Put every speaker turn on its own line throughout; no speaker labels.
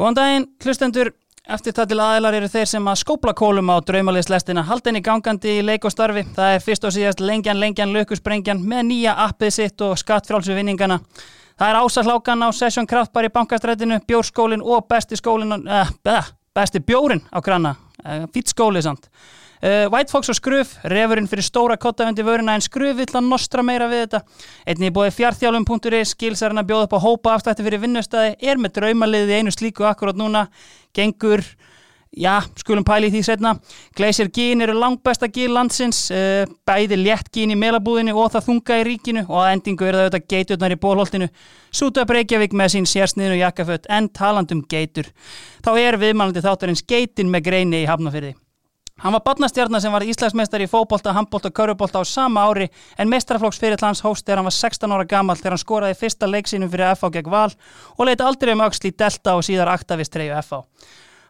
Góðan daginn, hlustendur. Eftir það til aðeilar eru þeir sem að skópla kólum á draumaliðslestina haldinni gangandi í leik og starfi. Það er fyrst og síðast lengjan, lengjan, lökusbrengjan með nýja appið sitt og skattfrálsu vinningana. Það er ásahlákan á Session Kraftbar í bankastrætinu, bjórskólin og besti skólin, eh, besti bjórin á krana, eh, fýtt skólið samt. Uh, White Fox og Skruf, refurinn fyrir stóra kottafundi vöruna en Skruf vill að nostra meira við þetta. Einnig bóði fjartjálum.is, skilsarinn að bjóða upp á hópa afstætti fyrir vinnustæði, er með draumaliðið einu slíku akkurát núna, gengur, já, skulum pæli því setna. Gleisir gín eru langbæsta gín landsins, uh, bæði létt gín í melabúðinu og það þunga í ríkinu og að endingu eru það auðvitað geiturnar í bólholtinu. Súta Breykjavík með sín sérsniðinu jakkafött en talandum geitur. Þá er viðmælandi þáttarins geitin með greini í hafnafyrði. Hann var badnastjarnar sem var Íslandsmeistar í fókbólta, handbólta og körubólta á sama ári en mestrarflokksfyrir hans hóst þegar hann var 16 ára gammal þegar hann skoraði fyrsta leiksínum fyrir FH gegn Val og leiti aldrei um auksl í Delta og síðar Aktavist 3 FH.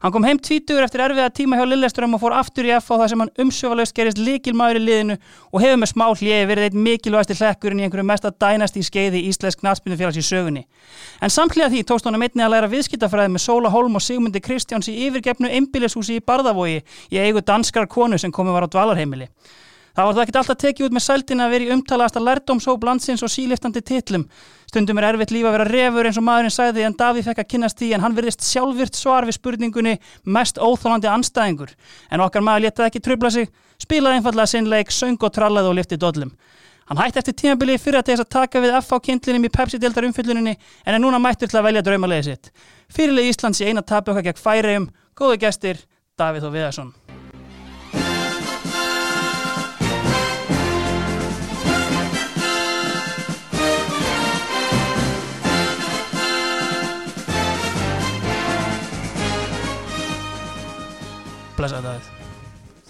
Hann kom heim tvítugur eftir erfiða tíma hjá Lilleström og fór aftur í FH þar sem hann umsöfalaust gerist likilmaður í liðinu og hefur með smá hliði verið eitt mikilvægasti hlekkurinn í einhverju mesta dænast í skeiði Íslensk knatspindufélags í sögunni. En samtliða því tókst hann um einni að læra viðskiptafræði með Sóla Holm og Sigmundi Kristjáns í yfirgefnu einbílishúsi í Barðavogi í eigu danskar konu sem komið var á dvalarheimili. Það var það ekki alltaf tekið út með sældin að vera í umtalaðasta lærdómshóp landsins og síliftandi titlum. Stundum er erfitt lífa að vera refur eins og maðurinn sæði en Davíð fekk að kynast því en hann verðist sjálfvirt svar við spurningunni mest óþólandi anstæðingur. En okkar maður letið ekki tröfla sig, spilaði einfallega sinnleik, söng og trallaði og liftið dollum. Hann hætti eftir tímabilið fyrir að þess að taka við FH kindlinum í Pepsi-deltar umfylluninni en er núna mættur til að velja draumalegi sitt. Fyrirlið Íslands í eina tapu okkar gegn færiðum, góðu gestir, Davíð og Viðarsson. Blessaði Davíð.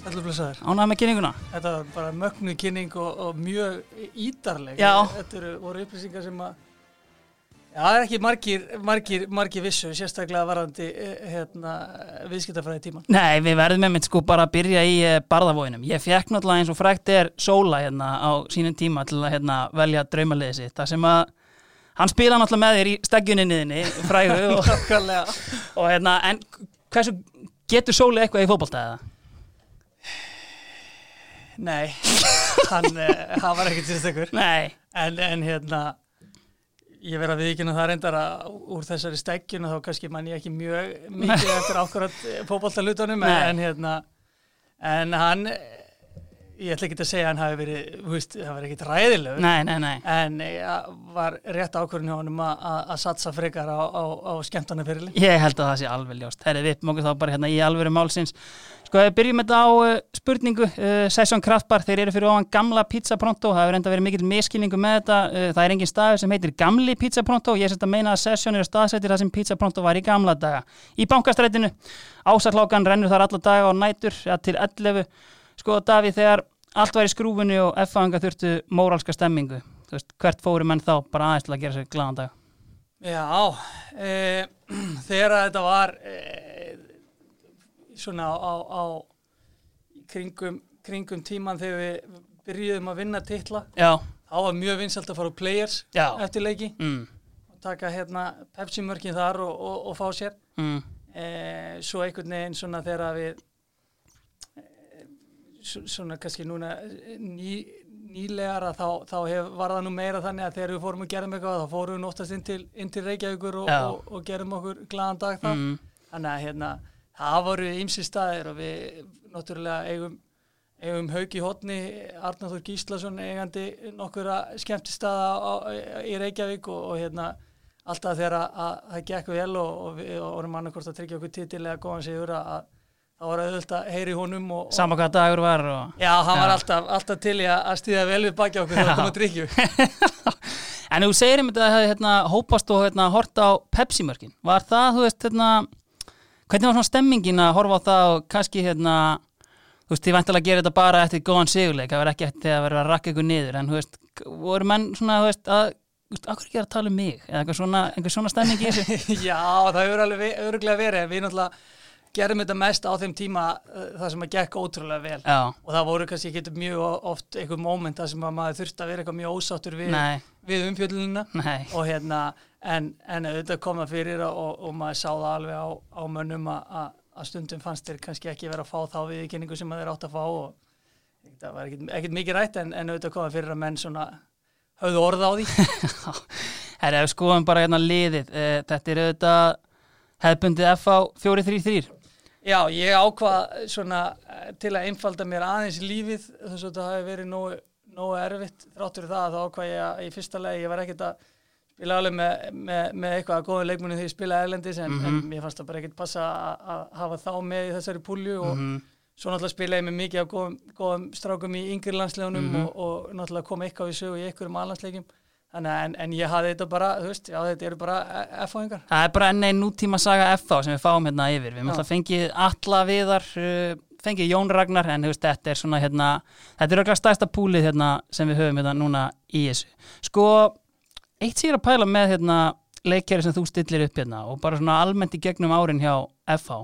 Allur blessaður.
Ánægði með kynninguna?
Þetta var bara mögnu kynning og, og mjög ídarleg.
Já.
Þetta eru, voru upplýsingar sem að, já, það er ekki margir, margir, margir vissu, sérstaklega varandi hérna, viðskiptafræði tíman.
Nei, við verðum með mitt sko bara að byrja í uh, barðavóinum. Ég fekk náttúrulega eins og frækt er Sóla hérna á sínum tíma til að hérna, velja draumaliðið sitt. Það sem að hann spila náttúrulega með þér í stegjuninniðinni, frægu og, og hérna, en hversu getur Sóli eitthvað í fótbolta eða?
Nei, hann, uh, hann var ekkert sérstakur.
Nei.
En, en hérna, ég verð að viðkynna það reyndar að úr þessari steggjuna þá kannski mann ég ekki mjög mikið eftir ákvarðat fótballtalutunum en, en hérna, en hann, ég ætla ekki að segja að hann hafi verið, þú veist, það var ekkert ræðilegur.
Nei, nei, nei.
En ja, var rétt ákvörðin hjá honum að- satsa frekar á, á, á skemmtana fyrirli.
Ég held að það sé alveg ljóst. Herri, við mókum þá bara hérna í alvöru málsins. Sko, við byrjum þetta á uh, spurningu. Uh, Session Kraftbar, þeir eru fyrir ofan gamla Pizza Pronto. Það hefur enda verið mikill miskilningu með þetta. Uh, það er engin staður sem heitir gamli Pizza Pronto. Ég sést að meina að Session eru staðsettir það sem Pizza Pronto var í gamla daga. Í bankastrætinu, ásaklákan rennur þar alla daga og nætur ja, til 11. Sko, Davíð, þegar allt var í skrúfunni og F-fanga þurftu móralska stemmingu. Þú veist, hvert fóru menn þá bara aðeins til að gera sér glaðan dag?
Já, e, þegar þetta var e, svona á, á, á kringum, kringum tíman þegar við byrjuðum að vinna titla,
Já,
þá var mjög vinsalt að fara á players
Já.
eftir leiki
mm,
og taka hérna Pepsi-mörkin þar og, og, og fá sér.
mm,
E, svo einhvern veginn svona þegar við svona kannski núna eh, ný, nýlegar að þá, þá hef, var það nú meira þannig að þegar við fórum og gerðum eitthvað þá fórum við oftast inn til, til Reykjavíkur og, og, og gerðum okkur glaðan dag þar.
Mm.
þannig að hérna, það voru ymsi staðir og við náttúrulega eigum eigum haug í hotni Arnáður Gíslason eigandi nokkura skemmtistaða í Reykjavík og, og hérna alltaf þegar að, að það gekk vel og, og við vorum annarkort að tryggja okkur titilega góðan sigur að, það var auðvöld að heyri honum og, og
Sama hvað dagur var og...
Já, hann var
Já.
alltaf, alltaf til í að stíða vel við baki okkur þegar það kom að tryggju
En þú segir einmitt að það hérna, hópast og hérna, horta á Pepsi-mörkin. Var það, þú veist, hérna, hvernig var svona stemmingin að horfa á það og kannski, hérna, þú veist, þið vantilega að gera þetta bara eftir góðan sigurleik, það var ekki eftir að vera að rakka ykkur niður, en þú veist, voru menn svona, þú veist, að, þú veist, akkur ekki að tala um mig, eða eitthvað svona, einhver svona stemming í þessu?
Já, það hefur alveg ve- örugglega verið við náttúrulega gerðum þetta mest á þeim tíma uh, það sem að gekk ótrúlega vel.
Já,
og það voru kannski ekki mjög oft einhver moment það sem að maður þurfti að vera eitthvað mjög ósáttur við, við umfjöllunina.
Nei.
Og hérna en, en auðvitað kom það fyrir og, og maður sá það alveg á, á mönnum að- stundum fannst þér kannski ekki vera að fá þá viðkynningu sem þeir átt að fá og það var ekkit mikið rætt en, en auðvitað kom það fyrir að menn svona höfðu orð á því.
Herra, ef skoðum bara hérna liðið, e, þetta er auðvitað hefðbundið FH 4-3-3.
Já, ég ákvað svona eh, til að einfalda mér aðeins lífið þess að þetta hafi verið nógu, nógu erfitt. Þráttur það að þá ákvað ég að í fyrsta legi ég var ekkert að spila alveg með, með, með eitthvað að góða leikmunni þegar ég spilaði erlendis en, en mér fannst það bara ekkert passa að, hafa þá með í þessari púlju og svo náttúrulega spilaði ég með mikið af góðum, góðum strákum í yngri landslegunum og, og náttúrulega kom eitthvað við sögu í einhverjum alhansleikim þannig en, en ég hafði þetta bara, þú veist, já þetta eru bara F-fáingar
Það er bara enn einn nútíma saga FH sem við fáum hérna yfir. Við möttum að fengið alla viðar, uh, fengið Jón Ragnar, en veist, þetta er svona hérna, þetta er okkur stærsta púlið hérna sem við höfum hérna núna í þessu. Sko, eitt sér að pæla með hérna leikjari sem þú stillir upp hérna og bara svona almennt í gegnum árin hjá FH.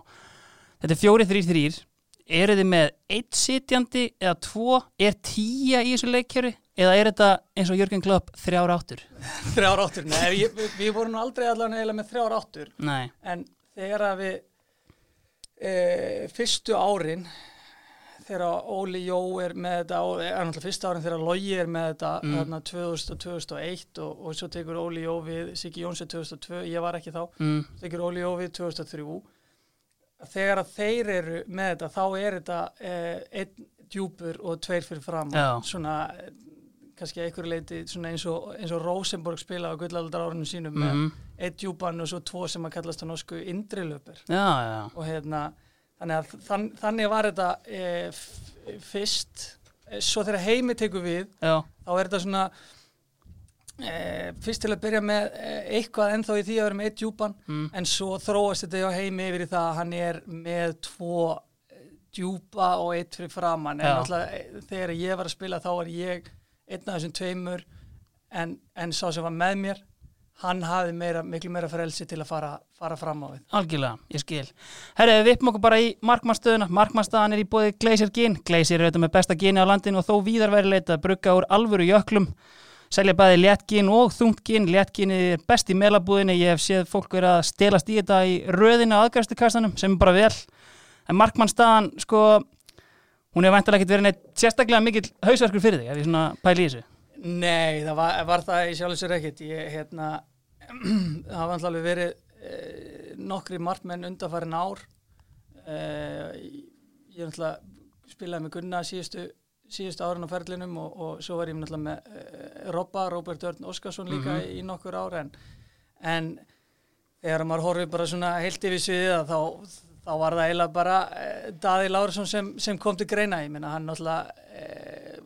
Þetta er fjóri þrýr þrýr, eru þið með eitt sitjandi eða tvo, er tíja í þessu leikjari eða er þetta eins og Jörgen Klopp þrjár áttur?
þrjár áttur, nei, við, við vorum aldrei allavega með þrjár áttur
Nei.
en þegar að við e, fyrstu árin þegar Óli Jó er með þetta og er náttúrulega fyrstu árin þegar Logi er með þetta
Mm.
þarna 2000 og 2001 og, og svo tekur Óli Jó við Siggi Jónsson 2002, ég var ekki þá
Mm.
tekur Óli Jó við 2003 þegar að þeir eru með þetta þá er þetta eh, einn djúpur og tveir fyrir fram
Já.
svona eh, kannski einhverju leiti eins og, eins og Rosenborg spila á gullaldar árunum sínum
Mhm.
með einn djúpan og svo tvo sem að kallast á norsku indrilöpur og hérna þannig að þann, þannig var þetta e, fyrst e, svo þegar heimi tekur við
Já,
þá er þetta svona fyrst til að byrja með e, eitthvað ennþá í því að vera með eitt djúpan
Mm.
en svo þróast þetta hjá heimi yfir í það að hann er með tvo e, djúpa og eitt fyrir framann en alltaf þegar ég var að spila þá var ég einn af þessum tveimur en, en sá sem var með mér hann hafði meira, miklu meira frelsi til að fara, fara fram á við
algjörlega, ég skil. Herri, við vippum okkur bara í markmannstöðuna. Markmannstöðan er í bóði Gleisir Gin. Gleisir er auðvitað með besta gini á landinu og þó víðar væri leita að brugga úr alvöru jöklum. Selja bæði léttgin og þungtgin. Léttginni er best í melabúðinni. Ég hef séð fólk verið að stelast í þetta í röðinu aðgæðstukastanum sem er bara vel. En markmannstöðan, sko, hún hefur vantilega ekkert verið neitt sérstaklega mikill hausverkur fyrir þig, ef ég svona pæli í þessu.
Nei, það var, var það í sjálf sér ekkert. Ég, hérna, það var alltaf verið eh, nokkri markmenn undanfærin ár. Eh, ég er alltaf spilaði með Gunna síðustu, síðustu árin á ferlinum og, og svo var ég alltaf með eh, Robba, Róbert Örn Óskarsson líka í, í nokkur ár en, en þegar maður horfið bara svona heilt yfir sviðið þá, þá var það eiginlega bara eh, Daði Lárusson sem, sem kom til greina. Ég meina hann alltaf eh,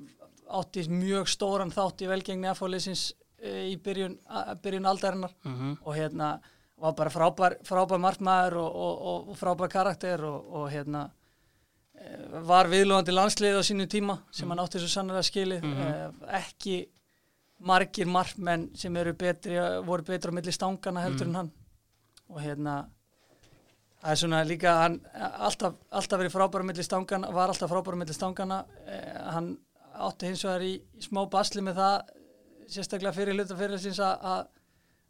átti mjög stóran þátt í velgengni F-fóliðsins í byrjun, byrjun aldarinnar
Mhm.
og hérna var bara frábær, frábær markmaður og, og, og frábær karakter og, og hérna eh, var viðlóðandi landslið á sínu tíma sem hann átti svo sannlega skilið. Mm ekki margir markmenn sem eru betri, voru betri á milli stangana heldur en hann. Og hérna það er svona líka hann alltaf, alltaf verið frábæra milli stangana var alltaf frábæra milli stangana eh, hann átti hins vegar í, í smá basli með það sérstaklega fyrir hluta fyrirlisins að að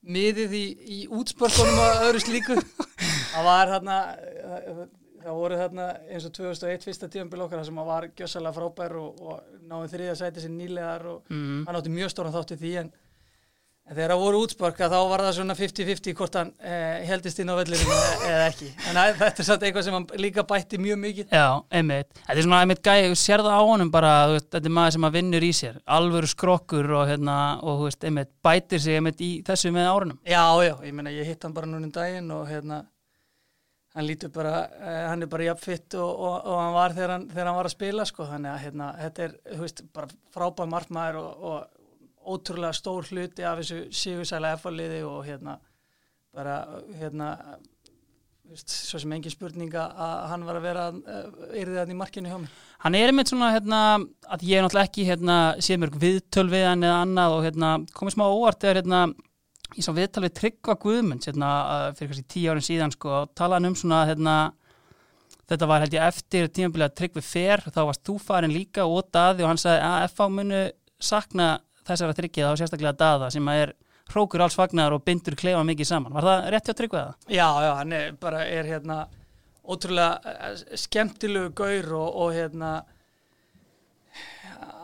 miðið í, í útspörkunum og öðru slíku. Það var þarna það voru þarna eins og 2001 fyrsta tíðanbíl okkar sem var gjössalega frábær og, og náði þriðja sæti sem nýlegar og
Mhm.
hann átti mjög stóran þátt í því en, en þegar það voru útspörka þá var það svona 50-50 hvort hann eh, heldist inn á vellinu eða ekki en að, þetta er satt eitthvað sem hann líka bætti mjög mikið
Já, einmitt. Þetta er svona einmitt gæði, þú sér það á honum bara, veist, þetta er maður sem vinnur í sér, alvöru skrokkur og hérna, og veist, einmitt, bætir sig einmitt í þessu með árunum.
Já, já, ég meina ég hitt hann bara núna um daginn og hérna hann lítur bara, eh, hann er bara jafnfitt og, og, og hann var þegar hann, þegar hann var að spila sko, þannig að hérna, þetta er, veist, bara frábær markmaður og, og ótrúlega stór hluti af þessu sigursæla F-liði og hérna bara, hérna veist, svo sem engin spurninga að hann var að vera yrðið hann í markinu hjá mér.
Hann er einmitt svona, hérna, að ég náttúrulega ekki, hérna, séð mörg viðtöl við hann eða annað og hérna, komið smá óvart þegar, hérna, ég sá viðtal við Tryggva Guðmunds, hérna, uh, fyrir kannski tíu árin síðan, sko, og talaði um svona, hérna, þetta var held ég eftir tímabilið að tryggvi fer, þá varst þú farin líka og daði og hann sagði að FH munu sakna þessara tryggið á sérstaklega daða sem að er hrókur alls fagnar og bindur klefa mikið saman. Var það rétt hjá tryggvið það?
Já, já, hann er bara er hérna ótrúlega eh, skemmtilegu gaur og, og hérna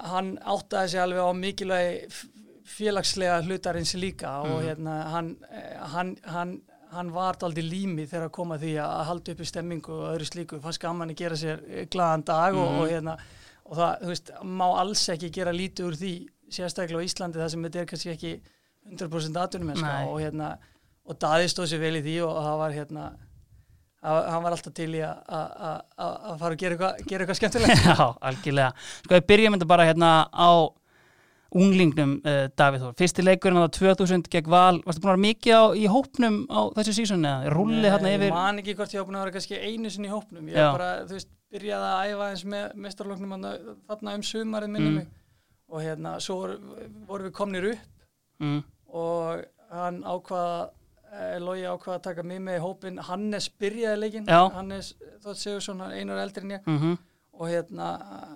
hann áttaði sig alveg á mikilvægi félagslega hlutarins líka og
Mhm.
hérna hann, eh, hann, hann, hann var aldrei lími þegar að koma því að halda upp í stemmingu og öðru slíku, fannst gaman að gera sér eh, glaðan dag og,
Mhm.
og hérna og það, veist, má alls ekki gera lítið úr því, sérstaklega á Íslandi það sem þetta er kannski ekki 100% atvinnum
Nei.
og hérna og Daði stóð sér vel í því og það var hérna hann var alltaf til í að- fara að gera eitthvað, gera eitthvað skemmtilegt
Já, algjörlega. Sko, við byrjum þetta bara hérna á unglingnum, uh, Davíð Þór. Fyrsti leikurinn á 2000 gegn Val. Varstu búin að vera mikið á, í hópnum á þessu sísoni eða? Rúllið hérna yfir?
Ég man ekki hvort ég var búin að vera kannski einu sinni í hópnum. Ég
Já.
bara, þú veist, byrjaði að æfa eins með mestarloknum þarna um sumarið minni
Mm.
og hérna, svo voru, voru við komnir upp
Mm.
og hann ákvaða eh, Logi ákvaða að taka mig með í hópin Hannes byrjaði leikinn
Já.
Hannes Þótt Sigursson, hann er einar eldri en ég
Mm
og hérna,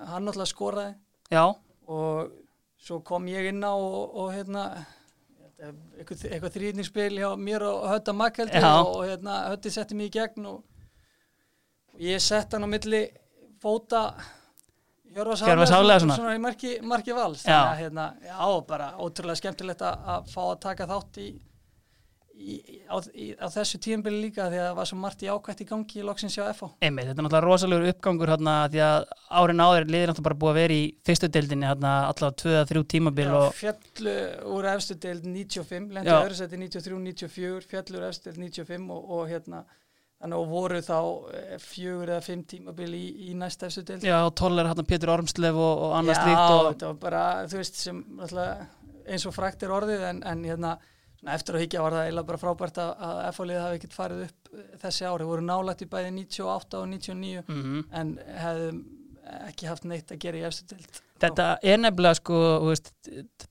hann náttúrulega skoraði
Já,
og svo kom ég inn á og, og hérna eitthvað, eitthvað þrýðningsspil hjá mér og Hötta Makkeldi og, og hérna, Hötti setti mig í gegn og, og ég sett hann á milli fóta Hjörvars
Hjörvars Hafliðasonar.
svona í marki, marki vals. Þannig að hérna, já, bara ótrúlega skemmtilegt að fá að taka þátt í, í, á, í á þessu tíumbili líka því að það var svo margt í ákvætt í gangi í loksins hjá FH
einmitt. Þetta er náttúrulega rosalegur uppgangur hérna því að árin áður liðir náttúrulega bara búið að vera í fyrstu deildinni allavega 2-3 tímabil
Já,
og
fjallu úr efstu deild 95, lendi
Já.
öðru seti 93-94, fjallu úr efstu deild 95 og, og hérna að voru þá eh, fjögur eða fimm tímabil í, í næst efstu deild
já, Toller hérna Pétur Ormslev og, og annars
Já,
slíkt og
þetta var bara, þú veist, sem náttúrulega, eins og frækt er orðið en, en hérna, svona eftir að higgja var það eiginlega bara frábært að, að F-fólið hafi ekkert farið upp eh, þessi ári, voru nálægt í bæði 98 og 99
mm
en hefðum ekki haft neitt að gera í efstu deild
Þetta er nefnilega sko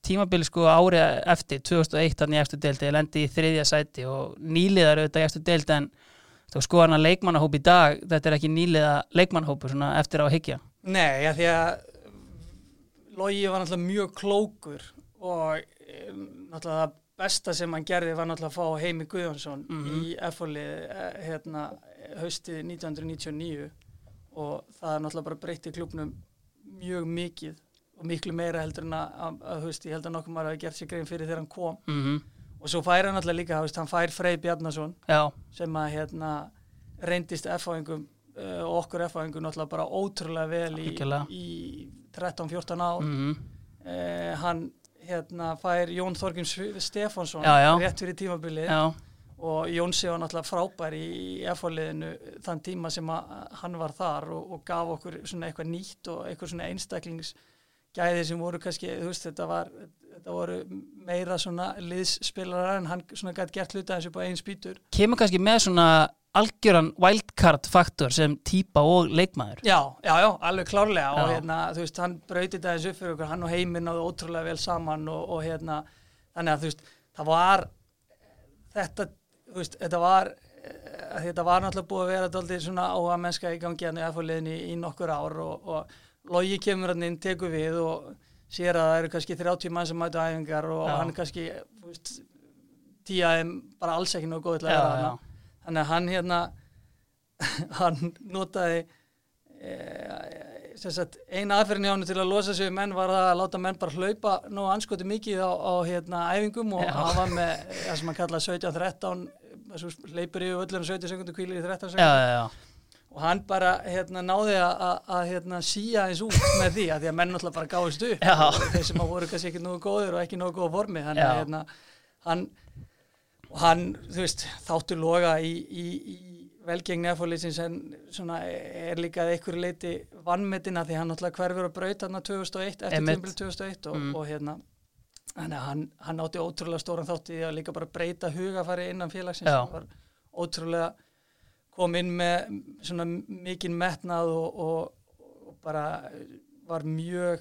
tímabili sko ári eftir 2001 þannig í eftir deildi, ég lendi í þriðja sæti og nýliðar auðvitað í eftir deildi en sko hann að leikmannahóp í dag þetta er ekki nýliða leikmannahópur svona eftir að higgja
Nei, ja, því að Logi var náttúrulega mjög klókur og um, náttúrulega besta sem hann gerði var náttúrulega að fá Heimi Guðjónsson
Mhm.
í F-fólið hérna, haustið 1999 og það náttúrulega bara breytti klubnum mjög mikið og miklu meira heldur en að, að, veist, ég held að nokkuð maður hafi gert sér grein fyrir þegar hann kom.
Mm
og svo fær hann náttúrulega líka, veist, hann fær Frey Bjarnason
Já,
sem að hérna reyndist F-fáingum uh, og okkur F-fáingum náttúrulega bara ótrúlega vel í, í 13-14 ár.
Mm
uh, hann hérna fær Jón Þorgrim Stefánsson rétt fyrir tímabilið.
Já,
og Jónsi var náttúrulega frábær í, F-fáliðinu þann tíma sem hann var þar og, og gaf okkur svona eitthvað nýtt og eitthvað svona einstaklingsgæði sem voru kannski, þú veist, þetta var þetta voru meira svona liðsspilarar en hann svona gætt gert hluta eins og bara einn spýtur.
Kemur kannski með svona algjöran wildcard faktor sem típa og leikmaður
Já, já, já, alveg klárlega og
Já.
hérna, þú veist, hann brauti eins upp fyrir okkur, hann og heiminn náðu ótrúlega vel saman og, og hérna, þannig að þú veist, það var þetta, þú veist, þetta var eh, þetta var náttúrulega búið að vera dálítið svona áhuga mennska í gangi hann í aðfóliðinni í nokkur ár og, og logi kemur hann inn, tekur við og sér að það eru kannski 30 mann sem mætu æfingar og
Já.
hann kannski, þú veist tíaðum bara alls ekki nógu góð
Já, já.
þannig að hann hérna hann notaði e, sagt, eina aðferðin hjá hann til að losa sig menn var að láta menn bara hlaupa nú anskoti mikið á, á hérna, æfingum og
Já.
var með það sem hann kallaði 17-13 þessu hleypur yfir öllum 17 sekundur kvílir í 13
Já,
sekundur
já, já,
og hann bara hérna, náði að, hérna, síja eins út með því að því að menn náttúrulega bara gáðist upp
Já.
þeir sem að voru kannski ekki nógu góðir og ekki nógu góða formi þannig
Já.
að hérna, hann og hann, þú veist, þáttu loga í, í, í velgengni eftirlitsins en svona er líka að einhverju leiti vannmetina því hann náttúrulega hverfur að braut hann 2001 eftir tímbil 2001 og,
Mm.
og hérna þannig að hann, hann átti ótrúlega stóran þátt í að líka bara breyta hugafæri innan félagsins. Hann var ótrúlega kom inn með svona mikinn metnað og, og, og bara var mjög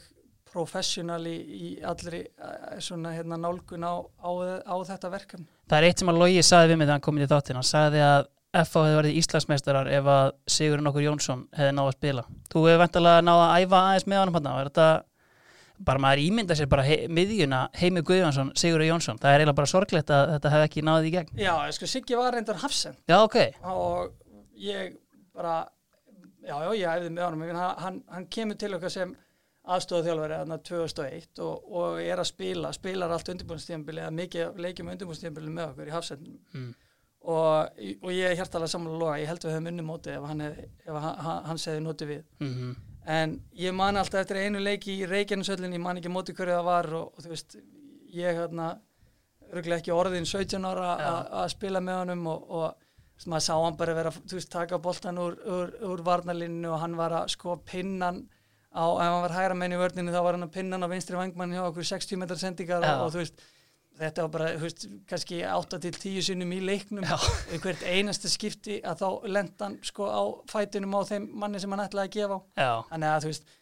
professional í, í allri eh, svona hérna nálgun á, á, á þetta verkefni
Það er eitt sem að Logi saði við mig þegar hann kom í þáttin hann sagði að FH hefði verið Íslandsmeistarar ef að Sigurinn okkur Jónsson hefði náða að spila. Þú hefur vantilega náða að æfa aðeins með honum þetta bara maður ímynda sér bara hei, miðjuna Heimi Guðjónsson, Sigurður Jónsson. Það er eiginlega bara sorglegt að þetta hefði ekki náðið í gegn.
Já, sko, Siggi var reyndar hafsend.
Já, ok.
Og ég bara já, já, ég æfði með honum. Hann, hann, hann kemur til okkar sem aðstofað þjálfari aðna 2001 og, og er að spila, spilar allt undirbúinstíðanbili eða mikið leikjum undirbúinstíðanbili með okkur í hafsendum
mm.
og, og ég er hjartalega samanlega loga, ég held að við höfum unni móti ef hann, hann, hann segði noti við
Mm -hmm.
en ég man alltaf eftir einu leiki í Reykjanesöllin, ég man ekki móti hverju það var og, og þú veist, ég hérna örgulega ekki orðin 17 ára að spila með honum og, maður sá hann bara vera, þú veist, taka boltan úr, úr, úr varnalínu og hann var að sko pinnan á, ef hann var hægra menn í vörninu þá var hann að pinnan á vinstri vangmann hjá okkur 60 metrar sendingar og, og þú veist, þetta var bara, þú veist, kannski 8 til 10 sinnum í leiknum. Hvert einasta skipti að þá lenda hann sko á fætinum á þeim manni sem hann ætlaði að gefa á. Þannig að þú veist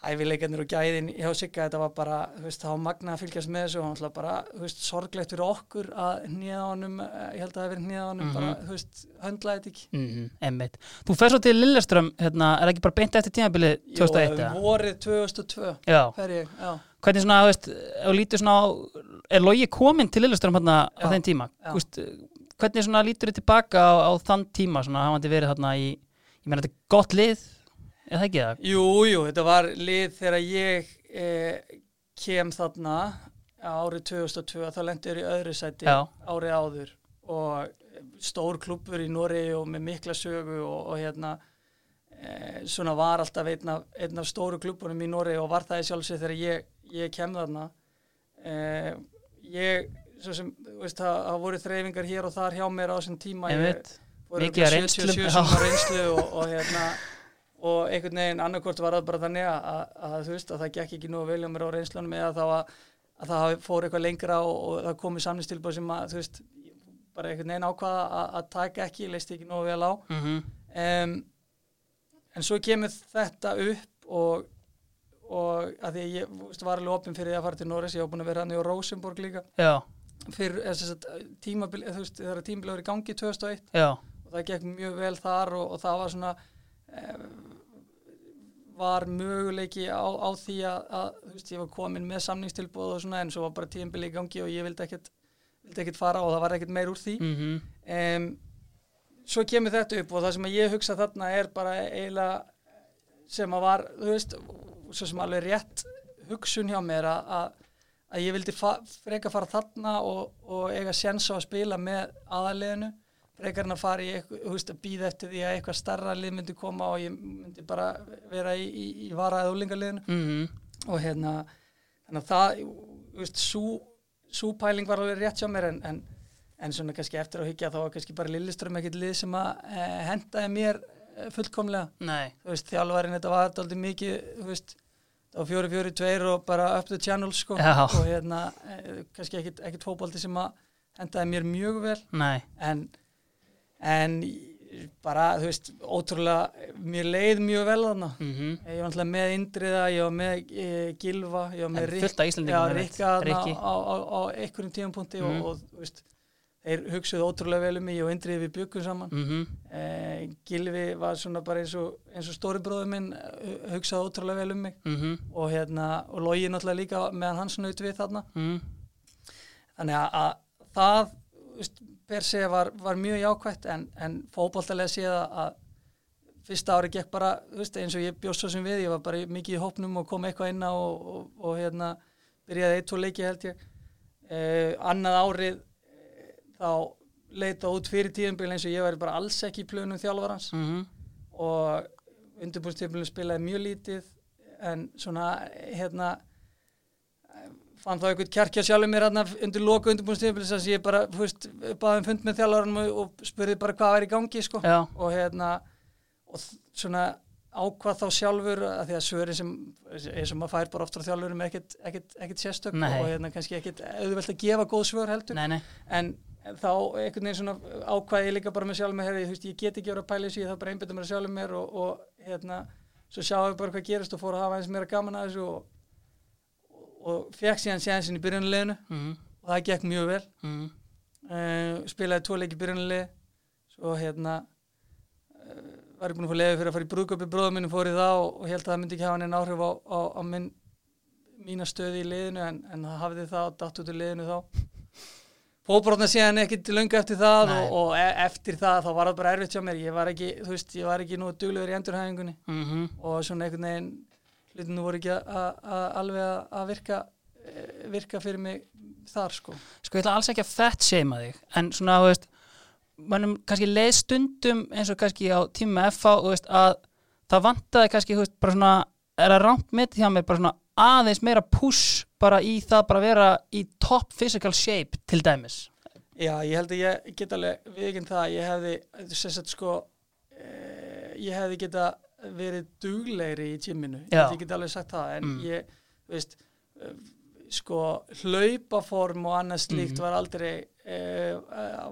hæfileikarnir og gæðin hjá Sigga þetta var bara, þú veist, var magna að fylgjast með þessu og hann ætla bara, þú veist, sorglegt fyrir okkur að hnýða honum, eh, ég held að það hefur hnýða honum,
Mhm.
bara, þú veist, höndlaði þetta ekki
mm emmitt Þú fer svo til Lilleström, hérna, er ekki bara beint eftir tímabilið 2001
Jó, vorið 2002
Já,
fer ég, já,
hvernig svona, þú veist, þú lítur svona á, er logi komin til Lilleström hérna á þeim tíma?
já.
Hvernig svona lítur þið tilbaka á, á þann tíma, svona er það ekki það?
jú, jú, þetta var lið þegar ég eh, kem þarna árið 2002 þá lendur ég í öðru sæti
Já.
árið áður og stór klubur í Nóri og með mikla sögu og, og hérna e, svona var alltaf einn af, einn af stóru kluburum í Nóri og var það í sjálfsög þegar ég, ég kem þarna e, ég svo sem, þú veist, það, það voru þreyfingar hér og þar hjá mér á þessum tíma
Einmitt.
voru
Mikið af
örugglega
reynslum,
77
já.
sem var reynslu og, og hérna og einhvern veginn annarkort var það bara þannig að, að, að þú veist að það gekk ekki nú vel á mér á reynslunum eða þá að, að það fór eitthvað lengra og, og það komið samnistilbúð sem að þú veist bara einhvern veginn ákvaða að, að taka ekki, leist ekki nú vel á.
Mm -hmm.
um, en svo kemur þetta upp og, og að því að ég veist, var alveg opinn fyrir því að fara til Norris ég var búin að vera hann í Rosenborg líka.
Já,
fyrir þess að tímabil, þú veist, þegar tímabil var í gangi 2001
já,
og það gekk mjög vel þar og, og það var svona eh, var möguleiki á, á því að, að veist, ég var komin með samningstilbúð og svona en svo var bara tímabili í gangi og ég vildi ekkert, vildi ekkert fara og það var ekkert meir úr því.
Mm
um, svo kemur þetta upp og það sem ég hugsa þarna er bara eiginlega sem að var, þú veist svo sem alveg rétt hugsun hjá mér að, að, að ég vildi fa freka fara þarna og, og eiga séns á að spila með aðaliðinu frekar en að fara í eitthvað, býða eftir því að eitthvað starra lið myndi koma og ég myndi bara vera í, í, í varaðið úlingaliðinu
mm
og hérna þannig að það, þú veist, sú, sú pæling var alveg rétt hjá mér en, en, en svona kannski eftir að hyggja þá var kannski bara Lilleström ekkert lið sem að e, hendaði mér e, fullkomlega.
Nei,
þú veist, þjálfarinn þetta var aldrei mikið þú veist, var fjóri fjóri tveir og bara up the channel sko.
Já.
og hérna, e, kannski ekkert, fótbolti sem að hendaði mér mjög vel.
Nei.
En, en bara, þú veist, ótrúlega mér leið mjög vel þarna
mm
Ég var náttúrulega með Indriða, ég var með e, Gilva, ég var með. Rikka á, á, á einhverjum tímapunkti
Mhm.
og, og þú veist, þeir hugsuðu ótrúlega vel um mig og Indriði við byggum saman.
mm
E, Gilvi var svona bara eins og, eins og stóri bróður minn eh, hugsaði ótrúlega vel um mig
-hmm.
og hérna, og Logi náttúrulega líka meðan hans naut við þarna.
mm
Þannig að, að það, þú veist, per se var, var mjög jákvætt en, en fótboltalega séð að, fyrsta ári gekk bara, þú veist, eins og ég bjóst svo sem við, ég var bara mikið í hópnum og kom eitthvað inn á og, og, og hérna byrjaði eitt, tvo leiki held ég. Eh, annað árið eh, þá leita út fyrir tíðanbíl eins og ég væri bara alls ekki í plönum þjálfarans
-hmm.
og undirbúrstíflunum spilaði mjög lítið en svona hérna fann þá einhvern kjarkja sjálfur mér hérna undir loku undirbúrstíflunum þess að ég bara, þú veist, baði um fund með þjálfaranum og, spurði bara hvað væri í gangi sko. Og hérna og svona ákvað þá sjálfur að því að svörin sem eins og maður fær bara oft frá þjálfurum er ekkit sérstök
Nei.
og hérna kannski ekkit auðvelt að gefa góð svör heldur.
Nei, nei.
En þá einhvern veginn svona ákvæði ég líka bara með sjálfum mér þú veist, ég get ekki verið að pæla þessu, ég þarf bara einbytta mér að sjálfum mér og, og hérna, svo sjáum við bara hvað gerist og fór að hafa eins meira gaman að þessu og, og, fekk síðan séðansin í byrjunarleginu
mm
og það gekk mjög vel.
-hmm.
uh, spilaði tvo leiki í byrjunarlegi svo hérna uh, var ég búin að fá leiði fyrir að fara í brúðköpi bróðum minn fór í það og, held að það myndi ekki hafa neina áhrif á, á, á minn, mína stöði í liðinu en, en það hafði það og datt út úr liðinu þá. Fótbrotna síðan ekkit löngu eftir það og, og e eftir það þá var það bara erfitt hjá mér. Ég var ekki, þú veist, ég var ekki nú duglegur í endurhæfingunni.
Mm
og svona einhvern veginn hlutinu voru ekki að- alveg að- virka eh, virka fyrir mig þar sko.
Sko ég ætla alls ekki að fett seima þig en svona, þú veist mannum kannski leið stundum eins og kannski á tíma FH, þú veist, að það vantaði kannski, þú veist, bara svona er að rámt mitt hjá mér, bara svona aðeins meira push bara í það bara vera í top physical shape til dæmis?
Já, ég held að ég get alveg viðkinn það að ég hefði sem sagt sko eh, ég hefði geta verið duglegri í tíminu, ég, get alveg sagt það en
Mm.
ég, veist eh, sko hlaupaform og annað slíkt
Mhm.
var aldrei eh,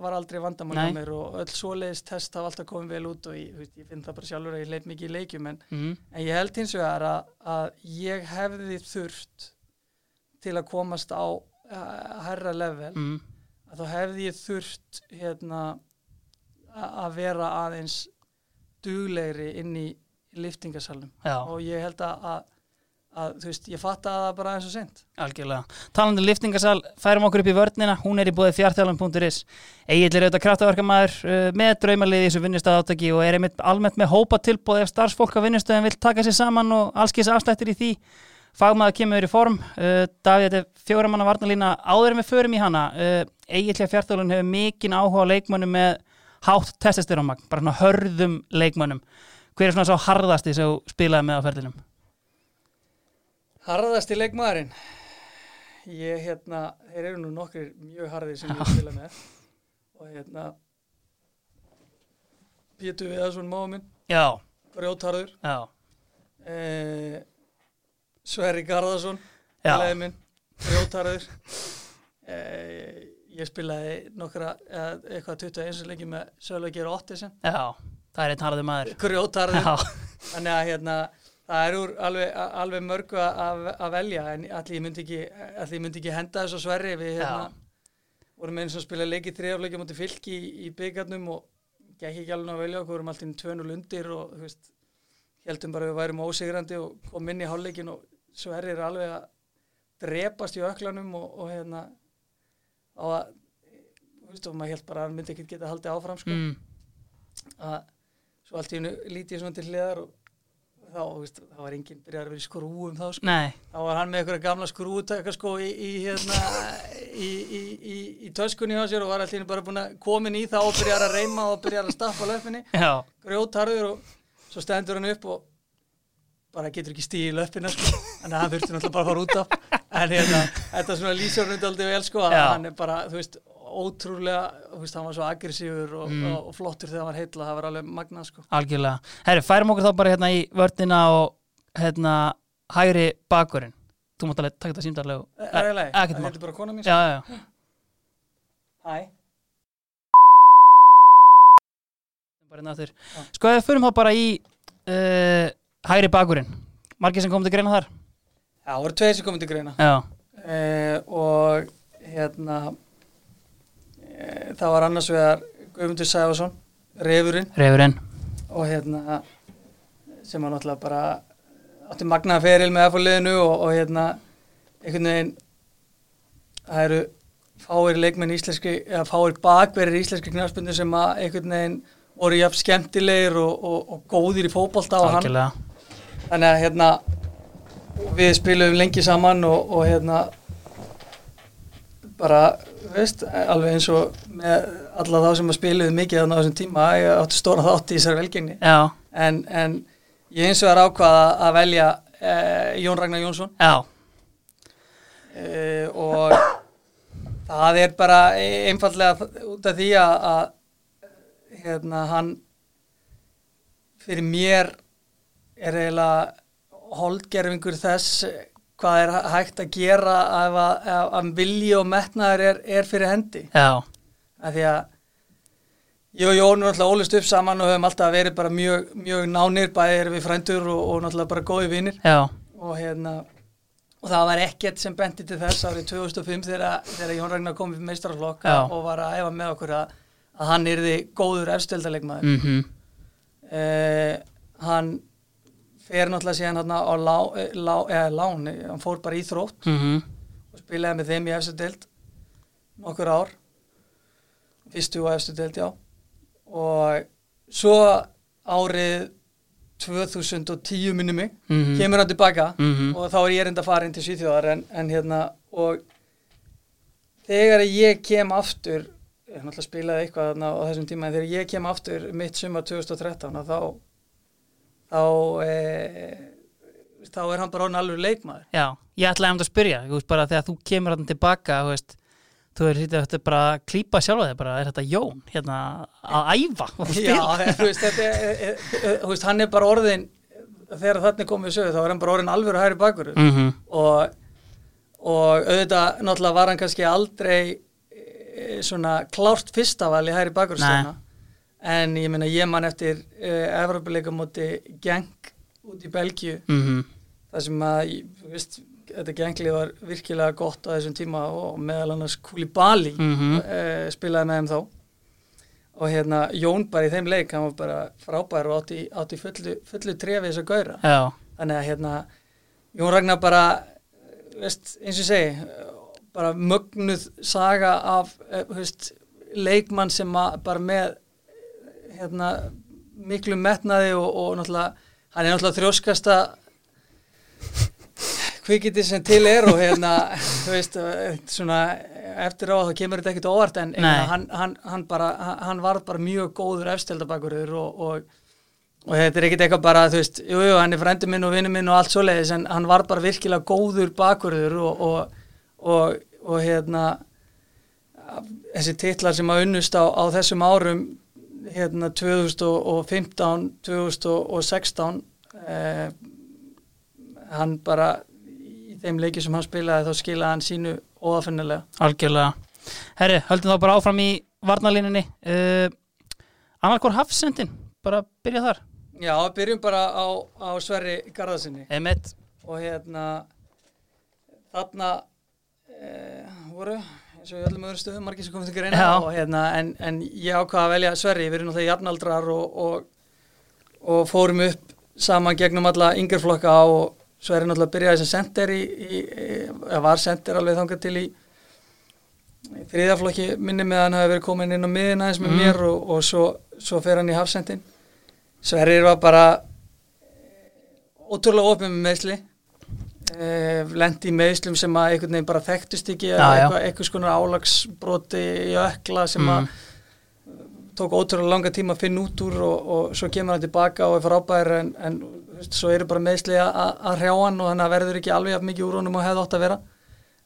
var aldrei vandamál á mér og öll svoleiðis test hafa alltaf komið vel út og ég, veist, ég finn það bara sjálfur að ég leit mikið í leikjum en
mm.
En ég held hins vegar að, að ég hefði þurft til að komast á uh, herra level
Mm.
að þá hefði ég þurft hérna að vera aðeins duglegri inn í liftingasalnum
Já,
og ég held að, að, að þú veist, ég fatta að það bara aðeins og sent
algjörlega. Talandi um liftingasal, færum okkur upp í vörnina. Hún er í bóði fjartjálum.is Egil er auðvitað kraftaverkamaður uh, með draumaliði í þessu vinnustæð átaki og er einmitt almennt með hópa tilbóð ef starfsfólk á vinnustöðum vil taka sér saman og allskis afslættir í því. Fagmaður kemur í form. Uh, Davíð, þetta er fjóra manna varnalína áður við förum í hana uh, Egil hjá fjartjálun hefur mikinn áhuga á leikmönnum með hátt testosterómagn, bara hörðum leikmönnum hver er svona svo harðasti sem þú spilaði með á ferðinum?
Harðasti leikmaðurinn? Ég hérna, þeir eru nú nokkrir mjög harðir sem ég spila með. Og hérna Pétur Viðarsson máðu minn,
Já,
grjótharður
já,
eh, Sverri Garðarsson minn, grjótharður eh, ég spilaði nokkra, eitthvað 21 leiki með Sölveigir Ottisen
já, það er einn harði maður.
Grjótharður
Já,
þannig að hérna það er úr alveg, alveg mörgu að, að velja en allir ég myndi ekki, allir myndi ekki henda þessu sverri. Við hérna vorum eins og spila leiki þrjafleiki mútið fylki í, í byggarnum og gekk ekki alveg að velja okkur. Vorum alltaf 2-0 undir og veist heldum bara við værum ósigrandi og kom inn í hálfleikin og sverri er alveg að drepast í öklanum og, og hérna á að þú veist og maður held bara að hann myndi ekki geta haldið áfram sko.
Mm,
að svo allt í hennu lítið svona til hliðar og þá, veist, þá var enginn byrjar að vera í skrúum þá sko.
nei,
þá var hann með einhverja gamla skrúutaka sko í, í hérna í, í, í, í töskunni á sér og var hennu bara búin að komin í það og byrjar að reyma og byrjar að stappa löfinni
já,
grjótarður og svo stendur hann upp og bara getur ekki stíði í löfina sko. að hann þurfti náttúrulega bara að fara út af en hérna, þetta svona lýsar hann aldrei vel sko, að
Já.
hann er bara, þú veist ótrúlega, veist, hann var svo aggressífur og,
Mm.
og, flottur þegar hann var heitla það var alveg magnað sko.
Algjörlega. Herri, færum okkur þá bara hérna í vörnina og hérna hægri bakurinn. Þú mátt alveg taka þetta símdarlegu
Er það
ekkert
Það heitir bara kona mín
Já, já, já,
Hæ?
Bara hérna aftur.
Já.
Sko, við förum þá bara í uh, hægri bakurinn. Margir sem kom til greina þar?
Já, það voru tveir sem komið til greina.
Já,
eh, og hérna það var annars vegar Guðmundur Sæfarsson Refurinn.
Reyfurinn
og hérna sem var náttúrulega bara átti magnaða feril með F-liðinu og, og hérna einhvern veginn það eru fáir leikmenn íslenski eða fáir bakverðir íslenski knarspindu sem að einhvern veginn voru jafn skemmtilegir og, og, og góðir í fótbolta og hann. Þannig að hérna við spilum lengi saman og, og hérna bara, veist, alveg eins og með alla þá sem að spiluðu mikið á þessum tíma, ég átti stóra þátt í þessari velgengni. En, en ég eins og er ákvaða að velja eh, Jón Ragnar Jónsson. Eh, og það er bara einfallega út af því að, að hérna hann fyrir mér er eiginlega holdgerfingur þess hvað er hægt að gera ef að, ef að vilji og metnaður er, er fyrir hendi.
Já.
Af því að ég og Jón er náttúrulega ólist upp saman og höfum alltaf verið bara mjög, mjög nánir bæði erum við frændur og, og náttúrulega bara góði vinnir og hérna og það var ekkert sem benti til þess árið 2005 þegar, þegar Jón Ragnar kom við meistrarflokk
Já.
og var að æfa með okkur að, að hann yrði góður efsteldarleikmaður
mm -hmm.
uh, hann fer náttúrulega síðan hann á lá, eh, lá, eða, lán, hann fór bara í þrótt
Mhm.
og spilaði með þeim í efstu deild nokkur ár fyrstu og efstu deild, já og svo árið 2010 minni mig
Mhm.
kemur hann tilbaka
Mhm.
og þá er ég reynda farin til Svíþjóðar en, en hérna og þegar ég kem aftur ég náttúrulega spilaði eitthvað á þessum tíma en þegar ég kem aftur mitt sumar 2013 að þá þá e, þá er hann bara orðin alveg leikmaður.
Já, ég ætlaði um að spyrja veist, bara þegar þú kemur hann tilbaka þú veist, þú er þetta er bara að klípa sjálfa þig bara, er þetta Jón hérna að æfa og
Já,
spila?
þú veist, þetta er, er, er, þú veist, hann er bara orðin þegar er komið sögu þá er hann bara orðin alveg hægri bakur.
Mm -hmm.
og, og auðvitað náttúrulega var hann kannski aldrei e, svona klárt fyrstaval í hægri bakurstofna en ég meina ég man eftir uh, Evropuleika móti Genk út í Belgíu.
Mm
þar sem að, þú veist, þetta Genglið var virkilega gott á þessum tíma og meðal annars Koulibaly
Mhm.
uh, spilaði með þeim þá. Og hérna Jón bara í þeim leik hann var bara frábær og átti, átti fullu, fullu trefi þess að gauðra.
Já,
þannig að hérna Jón Ragnar bara veist, eins og segi bara mögnuð saga af eh, þú veist, leikmann sem bara með hérna miklu metnaði og, og náttúrulega hann er náttúrulega þrjóskasta kvikiti sem til er og hérna þú veist svona eftir á þá kemur þetta ekkert óvart en, hann, hann, hann bara hann, var bara mjög góður efsteldabakurður og, og og þetta er ekkert eitthvað bara, þú veist, jú, jú, hann er frændi minn og vinnu minn og allt svoleiðis en hann var bara virkilega góður bakurður og, og, og, og hérna þessi titlar sem að unnust á, á þessum árum hérna 2015 2016 eh, hann bara í þeim leiki sem hann spilaði þá skilaði hann sínu óafinnilega
algjörlega. Herri, höldum þá bara áfram í varnalínunni uh, Annarkor Hafsendin, bara byrja þar.
Já, byrjum bara á, á Sverri Garðarsinni og hérna þarna e, voru og í öllum öðrum stöðum margir sem komið til greina og hérna en, en ég ákvaða að velja Sverri, við erum náttúrulega jafnaldrar og, og, og fórum upp saman gegnum alla yngjörflokka og Sverri náttúrulega byrjaði sem sender í, í, eða var sender alveg þangað til í í þriðaflokki minni með hann hafi verið komin inn á miðina eins með
Mm.
mér og, og svo, svo fer hann í hafsendin. Sverrir var bara ótrúlega opið með meðsli lendi í meðslum sem að einhvern veginn bara þekktust ekki eða eitthvað, eitthvað skonar álagsbroti í ökla sem
Mm.
að tók ótrúlega langa tíma að finna út úr og, og svo kemur hann tilbaka og er frábær en, en svo eru bara meðsli að, hrjá hann og að verður ekki alveg mikið úr honum og hefði átt að vera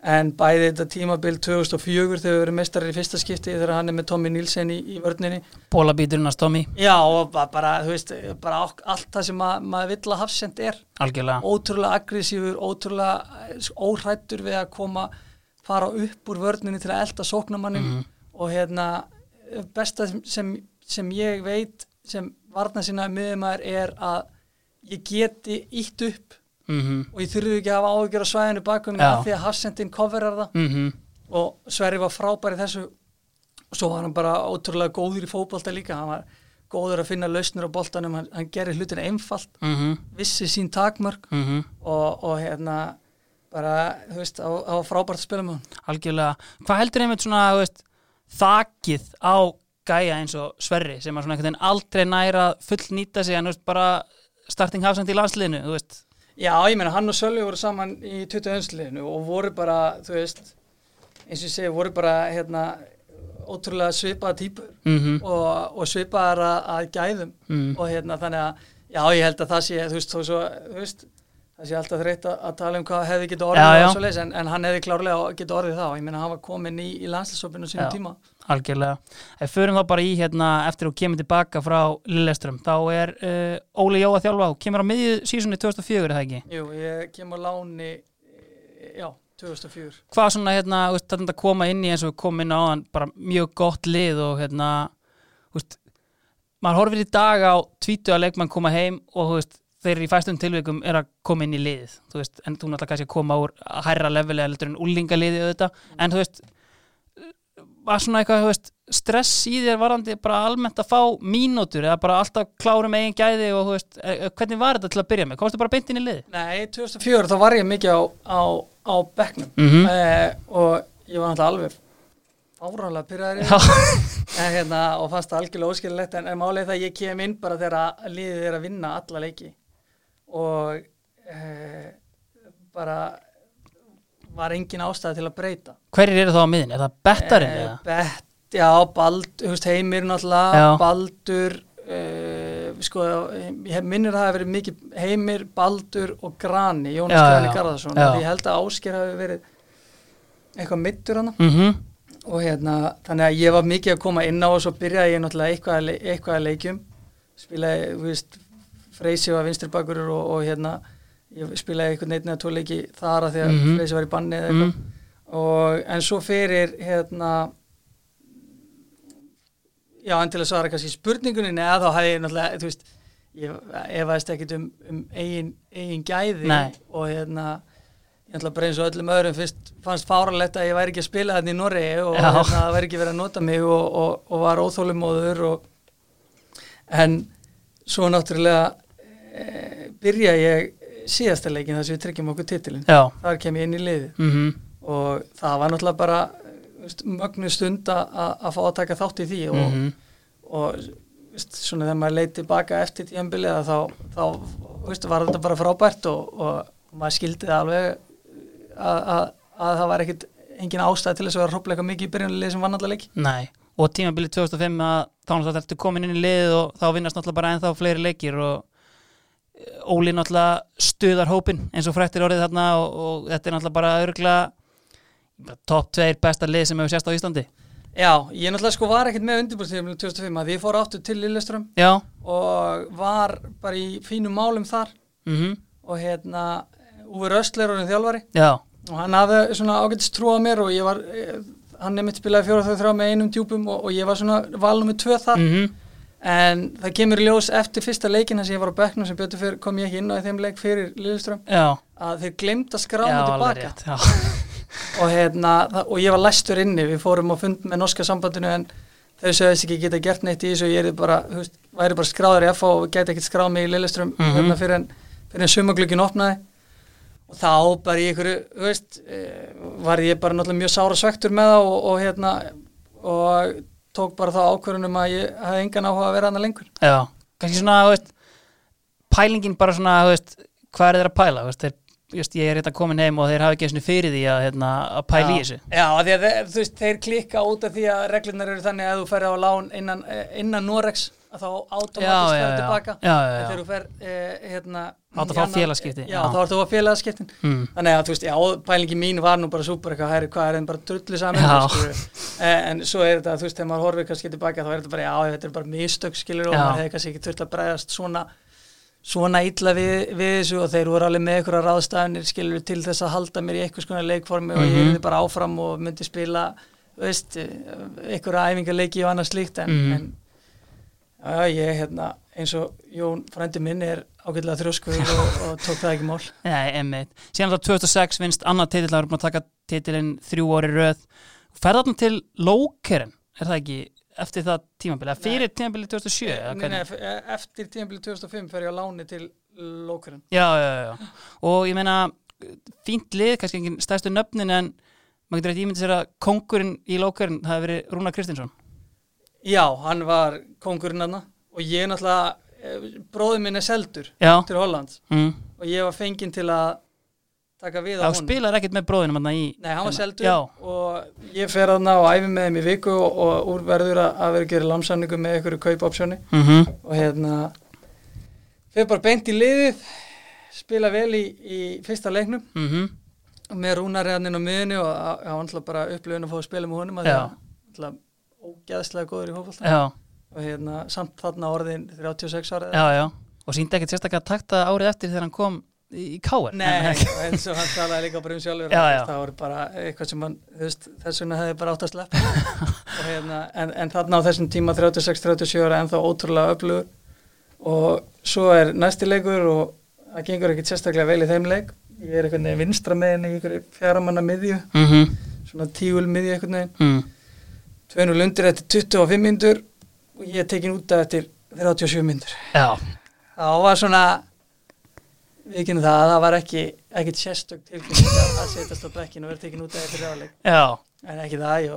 en bæði þetta tímabil 2004 þegar við verðum mestarar í fyrsta skipti þegar hann er með Tommy Nilsen í, í vörninni.
Bólabíturinn að Stommi,
Já, og ba- bara, þú veist, bara allt það sem að, maður vill að hafsend er.
Algjörlega.
Ótrúlega aggressífur, ótrúlega eh, óhrættur við að koma fara upp úr vörninni til að elda sóknamannin
Mhm.
og hérna besta sem, sem, ég veit sem varna sinna miðumæður er að ég geti ítt upp
mm
og ég þurfi ekki að hafa áhyggjur á svæðinu bakum
Já.
af því að hafsendin coverar það.
-hmm.
og Sverri var frábær í þessu. Og svo var hann bara ótrúlega góður í fótbolta líka, hann var góður að finna lausnir á boltanum, hann, hann gerir hlutin einfalt,
Mm
vissi sín takmörk. Og, og hérna bara, þú veist, á, á frábært að hann.
algjörlega. Hvað heldur einmitt svona veist, þakið á gæja eins og Sverri sem að svona einhvern veginn aldrei næra full nýta sig en veist, bara starting hafsend í landsliðinu þú veist,
Já, ég meina, hann og Sölvi voru saman í 20. liðinu og voru bara, þú veist, eins og ég segi, voru bara, hérna, ótrúlega svipaða típur
mm
og, og svipaðar að, að gæðum
mm.
og hérna þannig að já ég held að það sé þú veist, svo, þú veist það sé alltaf þreytt að, að tala um hvað hefði getið orðið
Já, já.
svoleiðis, en, en hann hefði klárlega getið orðið þá, ég meina hann var komin í, í landslisopinu sínum tíma
algjörlega. Ef förum þá bara í hérna eftir að kemur tilbaka frá Lilleström þá er uh, Óli Jó að þjálfa og kemur á miðju sísunni 2004 er það ekki?
Jú, ég kem á láni eh, já, 2004
hvað svona hérna, þú veist, þetta koma inn í eins og komum inn á hann, bara mjög gott lið og hérna, veist maður horfir í dag á tvítu að leikmann koma heim og veist, þeir í fæstum tilvikum er að koma inn í liðið, þú veist, en þú náttúrulega kannski að koma úr að hærra levelega heldur en úlingaliðið auðvitað, en þú veist var svona eitthvað, veist, stress í þér varandi bara almennt að fá mínútur eða bara alltaf klárum eigin gæði og veist, e, e, hvernig var þetta til að byrja með? Komstu bara beint inn í liði?
Nei, 2004 þá var ég mikið á, á, á bekknum
Mhm.
eh, og ég var náttúrulega alveg fáránlega pyrraður en, hérna, og fannst það algjörlega óskililegt en, málið það að ég kem inn bara þegar liðið er að vinna alla leiki og eh, bara var engin ástæði til að breyta
hverjir eru þá á miðin? Er það bettarinn
Eh,
eða?
Bet, já, Bald, veist, Heimir náttúrulega,
Já.
Baldur uh, sko, ég minnir að það hafi verið mikið Heimir, Baldur og Grani, Jónas
Já,
Grani Garðarsson
já.
ég held að Ásker hafi verið eitthvað mittur hana
Mm
og hérna, þannig að ég var mikið að koma inn á og svo byrjaði ég náttúrulega eitthvað að, eitthvað að leikjum spilaði, þú veist, Freysi var vinstri bakur og, og hérna ég spilaði einhvern veginn eða tvo leiki þar að því að
Mhm.
Freysi var í banni eða eitthvað
mm.
og, en svo fyrir hérna já, en til að svara kannski spurningunni neða þá hefði ég náttúrulega, veist ég efaðist ekkit um, um eigin, eigin gæði
Nei.
og hérna ég náttúrulega bara eins og öllum öðrum fyrst fannst fáralegt að ég væri ekki að spila þetta í Norri og
Já.
hérna, það væri ekki verið að nota mig og, og, og var óþólumóður og en svo náttúrulega e, byrja ég síðasta leikin þar sem við tryggjum okkur titilin
Já,
þar kem ég inn í liðið.
Mm
og það var náttúrulega bara mögnu stund að fá að taka þátt í því og,
Mhm.
og veist, svona þegar maður leið tilbaka eftir tíðanbilið þá, þá veist, var þetta bara frábært og, og maður skildi það alveg að, að, að það var ekkit engin ástæð til þess að vera hrópleika mikið í byrjunalið sem vann allar leiki.
Nei, og tímabilið 2005 að þá náttúrulega ertu komin inn í liðið og þá vinnast náttúrulega bara ennþá fleiri leikir og Óli náttúrulega stuðar hópin eins og frættir orðið þarna og, og þetta er náttúrulega bara örgulega topp tveir besta lið sem hefur sést á Íslandi.
Já, ég náttúrulega sko var ekkit með undirbúrstíðum 2005 að ég fór áttur til Lilleström
Já,
og var bara í fínum málum þar.
Mhm,
og hérna Úfur Östler orðin þjálfari.
Já,
og hann hafði svona ágætist trú á mér og ég var, eh, hann nefnitt spilaði fjóra þau þrjá með einum djúpum og, og ég var svona valnum með tvö þar.
Mhm,
en það kemur ljós eftir fyrsta leikin þess að ég var á bekknum sem betur fyrir kom ég ekki inn á þeim leik fyrir Lilleström að þeir glemt að skrá
Já,
mig
alveg
tilbaka og, hérna, og ég var læstur inni við fórum á fund með norska sambandinu en þau sögðist ekki geta gert neitt í þessu og ég er bara, veist, væri bara skráður í FH og geti ekkert skráð mig í Lilleström
Mhm.
hérna fyrir en, fyrir en sumaglögin opnaði. Og þá bara í ykkur, veist eh, var ég bara náttúrulega mjög sára svektur með það og, og hérna og tók bara þá ákvörunum að ég hafði engan áhuga að vera hana lengur.
Já. Kannski svona, þú veist pælingin bara svona, þú veist hvað er þeir að pæla, þú veist, þeir, veist ég er hérna komin heim og þeir hafa ekki sinni fyrir því að, hérna, að pæla í
Já.
þessu.
Já, þeir, þú veist, þeir klikka út af því að reglunar eru þannig að þú ferði á lán innan, eh, innan Norex að þá ferði
já.
tilbaka
Já, já,
en
já.
þegar þú fer eh, hérna
Þá áttu að fá
annað-
félagaskipti,
Já, þá áttu að fá félagaskiptin
mm.
Þannig að þú veist, já, pælingi mín var nú bara súper eitthvað, hæri, hvað er þeim bara drullu saman skilurðu. Eh, en svo er þetta, þú veist, þegar maður horfir kannski tilbaka þá er þetta bara, já, þetta er bara mistök skilur og maður hefði kannski ekki þurft að bregðast svona svona illa við, við þessu og þeir voru alveg með einhverja ráðstafnir skilur til þess að halda mér í einhvers konar leikformi og ég
Mhm.
bara áfram og myndi já, ég hérna eins og Jón frændi minn er ágætlega þrjóskur og, og tók það ekki mál
Nei, emmitt. Síðan þá 2006 vinst annað titill, það er búin að taka titilinn þrjú orði röð. Ferðarna til Lókeren, er það ekki eftir það tímabili, eða fyrir tímabili 2007? eða
Nei, nei, f- eftir tímabili 2005 fer ég á láni til Lókurinn
Já, já, já. Og ég meina, fínt lið, kannski engin stærstu nöfnin, en maður getur eitthvað ímyndið sér að kongurinn í Lókeren það hefur verið Rúnar Kristinsson.
Já, hann var kongurinn hann og ég náttúrulega, eh, bróðið minn er seldur
Já,
til Hollands.
Mm.
og ég var fenginn til að taka við á
það
honum.
spilar ekkert með bróðinum hann í...
Nei, hann var
hérna.
seldur
Já,
og ég fer aðna og æfi með þeim í viku og, og úr verður að, að vera að gera lámsanningu með einhverju kaupopsjóni.
Mm
og hérna fer bara beint í liðið spila vel í, í fyrsta leiknum.
Mm
með rúnarreðaninn á miðunni og það var náttúrulega bara upplifun að fá að spila með honum að það var náttúrulega ógeðslega góður í hófald
já,
og hérna samt þarna orðin 36 ára
já, já. Og síndi ekkert sérstaklega takta árið eftir þegar hann kom í, Káar.
Nei, eins og hann talaði líka bara um sjálfur
Já,
að
já.
það voru bara eitthvað sem hann, þess vegna hefði bara átt að sleppa hérna, en, en þarna á þessum tíma 36-37 ára ennþá ótrúlega öflugur og svo er næsti leikur og það gengur ekkit sérstaklega vel í þeim leik ég er einhvern veginn vinstra meginn í einhverju fjaramanna miðju
Mm
svona tíul miðju einhvern veginn
mm.
2-0 undir eftir 25 myndur og ég tekin út af eftir 37 myndur þá var svona við kynum það að það var ekki ekkit sérstök tilkynning að setjast á bekkinu og vera tekin út af eftir ráleik
já,
en ekki það,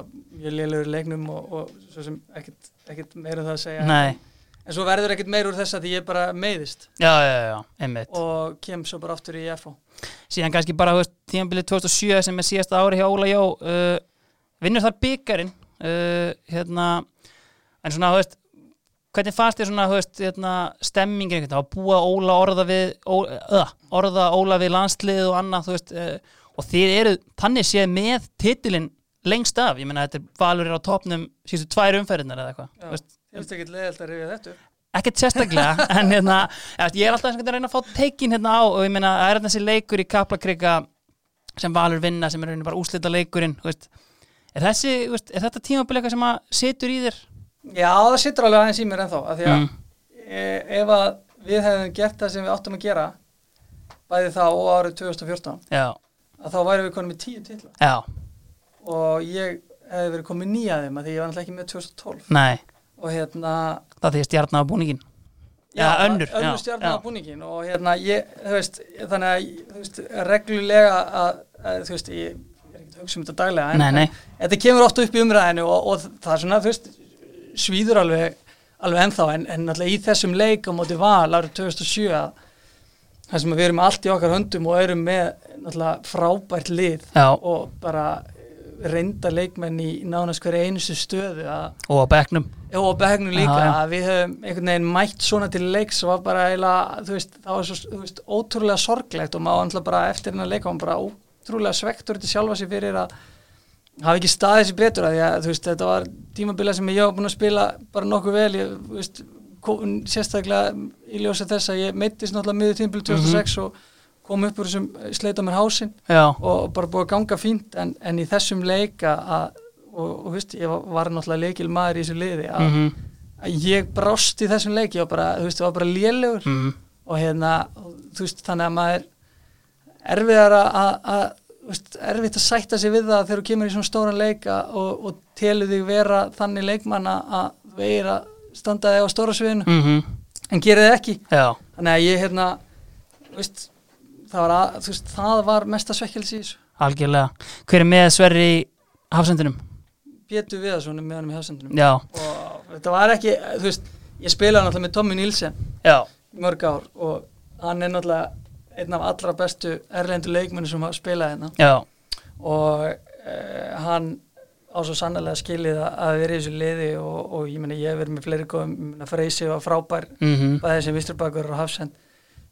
ég lélugur í leiknum og, og svo sem ekkit, ekkit meira um það að segja.
Nei.
En svo verður ekkit meira úr þess að ég bara meiðist.
Já, já, já, einmitt.
Og kem svo bara aftur í FO
síðan kannski bara, tímabilið 2007 sem er síðasta ári hjá Óla Jó uh, vinnur þar byggarinn uh, hérna en svona, þú veist, hvernig fannst þér svona, þú veist, hérna, stemmingin veginn, að búa Óla orða við ó, uh, orða Óla við landslið og annað, þú veist, uh, og þið eru þannig séð með titilinn lengst af, ég meina, þetta er valur á topnum síðustu tvær umferðinar eða eitthvað,
Já.
veist,
ég veist ekki leiðilt að rifja þetta
ekkert sérstaklega en hérna, ég er alltaf að reyna að fá teikin hérna á og ég meina það er þessi leikur í Kaplakrika sem Valur vinna sem er rauninni bara úslita leikurinn þú veist. Er, þessi, veist, er þetta tímabilið eitthvað sem að situr í þér?
Já, það sittur alveg aðeins í mér ennþá af því að
Mm.
e, ef að við hefðum gert það sem við áttum að gera bæði þá og árið 2014
já,
að þá væri við konum með tíu titla.
Já,
og ég hefði verið komið nýja þeim að því ég var náttúrulega ekki með 2012
nei.
Og hérna
það því að stjarnar á búningin Já, önnur, já,
önnur stjarnar á búningin og hérna ég, þú veist, þannig að veist, reglulega að, að þú veist, ég hugsa um þetta daglega en,
Nei, nei.
en þetta kemur oft upp í umræðinu og, og það er svona, þú veist, svíður alveg, alveg ennþá en, en náttúrulega í þessum leik á móti val árið 2007 að það sem við erum allt í okkar höndum og erum með náttúrulega frábært lið
Já.
og bara reynda leikmenn í nánast hverja einustu stöðu
og á bekknum
Já, og begnum líka
já.
að við höfum einhvern veginn mætt svona til leiks og var bara eiginlega, þú veist, það var svo, veist, ótrúlega sorglegt og maður alltaf bara eftir hennar leika var bara ótrúlega svektur til sjálfa sig fyrir að hafa ekki staðið sér betur að þú veist, þetta var tímabila sem ég var búin að spila bara nokkuð vel, ég, veist, sérstaklega í ljósa þess að ég meittist náttúrulega miður tímabili 2006 og kom upp úr þessum sleita mér hásinn
já,
og bara búið að ganga fínt. En, en í þessum leika að, og, og veist, ég var, náttúrulega leikil maður í þessu liði að,
mhm,
að ég brást í þessum leiki og bara, þú veist, það var bara lélegur.
Mhm.
Og hérna, þú veist, þannig að maður erfiðar að, að, að sætta sig við það þegar þú kemur í svona stóran leika og, og telur þig vera þannig leikmann að að þú eigir að standa þig á stóra sviðinu
mhm,
en gerir þið ekki.
Já,
þannig að ég hérna, veist það var, að, veist, það var mesta svekkelsi
algjörlega. Hver er með Sverri í hafsendinum?
Pétur Viðarsson er með hann í hafsendunum
já,
og þetta var ekki, þú veist ég spilaði náttúrulega með Tommy Nielsen
já,
mörg ár og hann er náttúrulega einn af allra bestu erlendu leikmennu sem hafa spilað hérna.
Já.
Og uh, hann á svo sannlega skilið að- vera í þessu liði og, og ég meina ég hef verið með fleiri góðum, Freysi var frábær.
Mhm,
bæðið sem visturbakkur og hafsend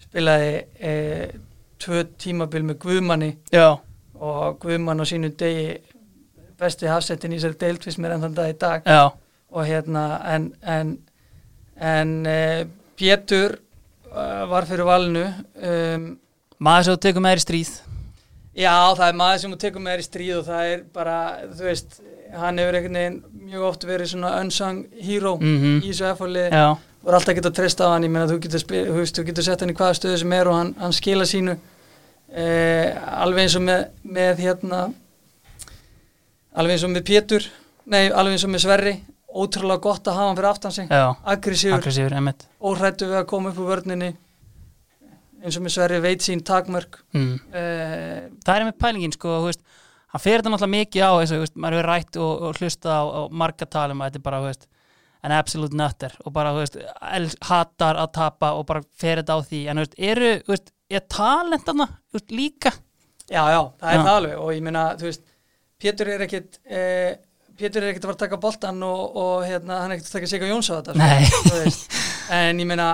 spilaði uh, tvö tímabil með Guðmanni.
Já,
og Guðmann á sínu degi besti hafsendin í sér deiltvist mér enn þann dag í dag.
Já.
Og hérna en en, en uh, Pétur var fyrir valinu. Um,
maður sem þú tekur með þér í stríð.
Já það er maður sem þú tekur með þér í stríð og það er bara þú veist hann hefur einhvern veginn mjög oft verið svona unsung hero
Mhm.
í þessu FH-liði
já,
og er alltaf getað treyst á hann. Ég meina þú getur, þú getur sett hann í hvaða stöðu sem er og hann, hann skila sínu. Eh, alveg eins og með, með hérna alveg eins og með Pétur. Nei, alveg eins og með Sverri ótrúlega gott að hafa hann fyrir aftan sig. Aggressífur, óhrættu við að koma upp úr vörninni. Eins og með Sverri veit sín takmörk.
Mm.
eh,
það er með pælingin sko, veist, hann fer þetta náttúrulega mikið á eins og, maður hefur rætt og, og hlusta á, á marga talum að þetta er bara, veist en absolute nutter og bara, veist, el, hatar að tapa og bara fer þetta á því. En, eru, er veist, líka?
Já, já, það er
Já.
það alveg. Og ég meina, þú veist, Pétur er ekkit eh, Pétur er ekkit að fara að taka boltan og, og hérna, hann er ekkit að taka sig á Jóns á þetta sko. En ég meina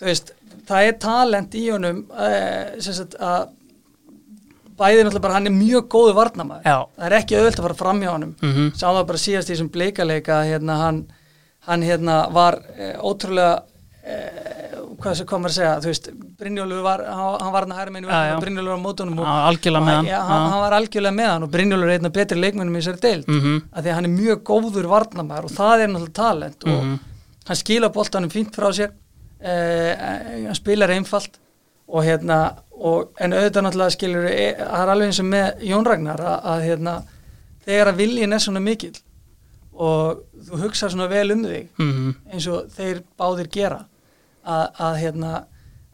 veist, það er talent í honum sem sagt að bæði náttúrulega bara hann er mjög góðu varnamaður,
já,
það er ekki auðvelt að fara fram hjá honum.
Mhm,
sá það bara síðast í þessum bleikaleika hérna hann, hann hérna var e, ótrúlega e, hvað sem komur að segja þú veist, Brynjólfur var, hann, var hann að hæra meinu. Brynjólfur var á mótunum og,
hann.
ja, hann, hann var algjörlega með hann og Brynjólfur er einn af betri leikmennum í þessari deild.
Mhm,
að því að hann er mjög góður varnamaður og það er náttúrulega talent og
mhm,
hann skila boltanum fínt frá sér eh, hann spilar einfalt og hérna og, en auðvitað náttúrulega skilur eh, það er alveg eins og með Jón Ragnar að, að hérna þegar að viljin er svona mikill og þú hugsa svona vel um þig
mm
eins og þeir báðir gera að, að, hérna,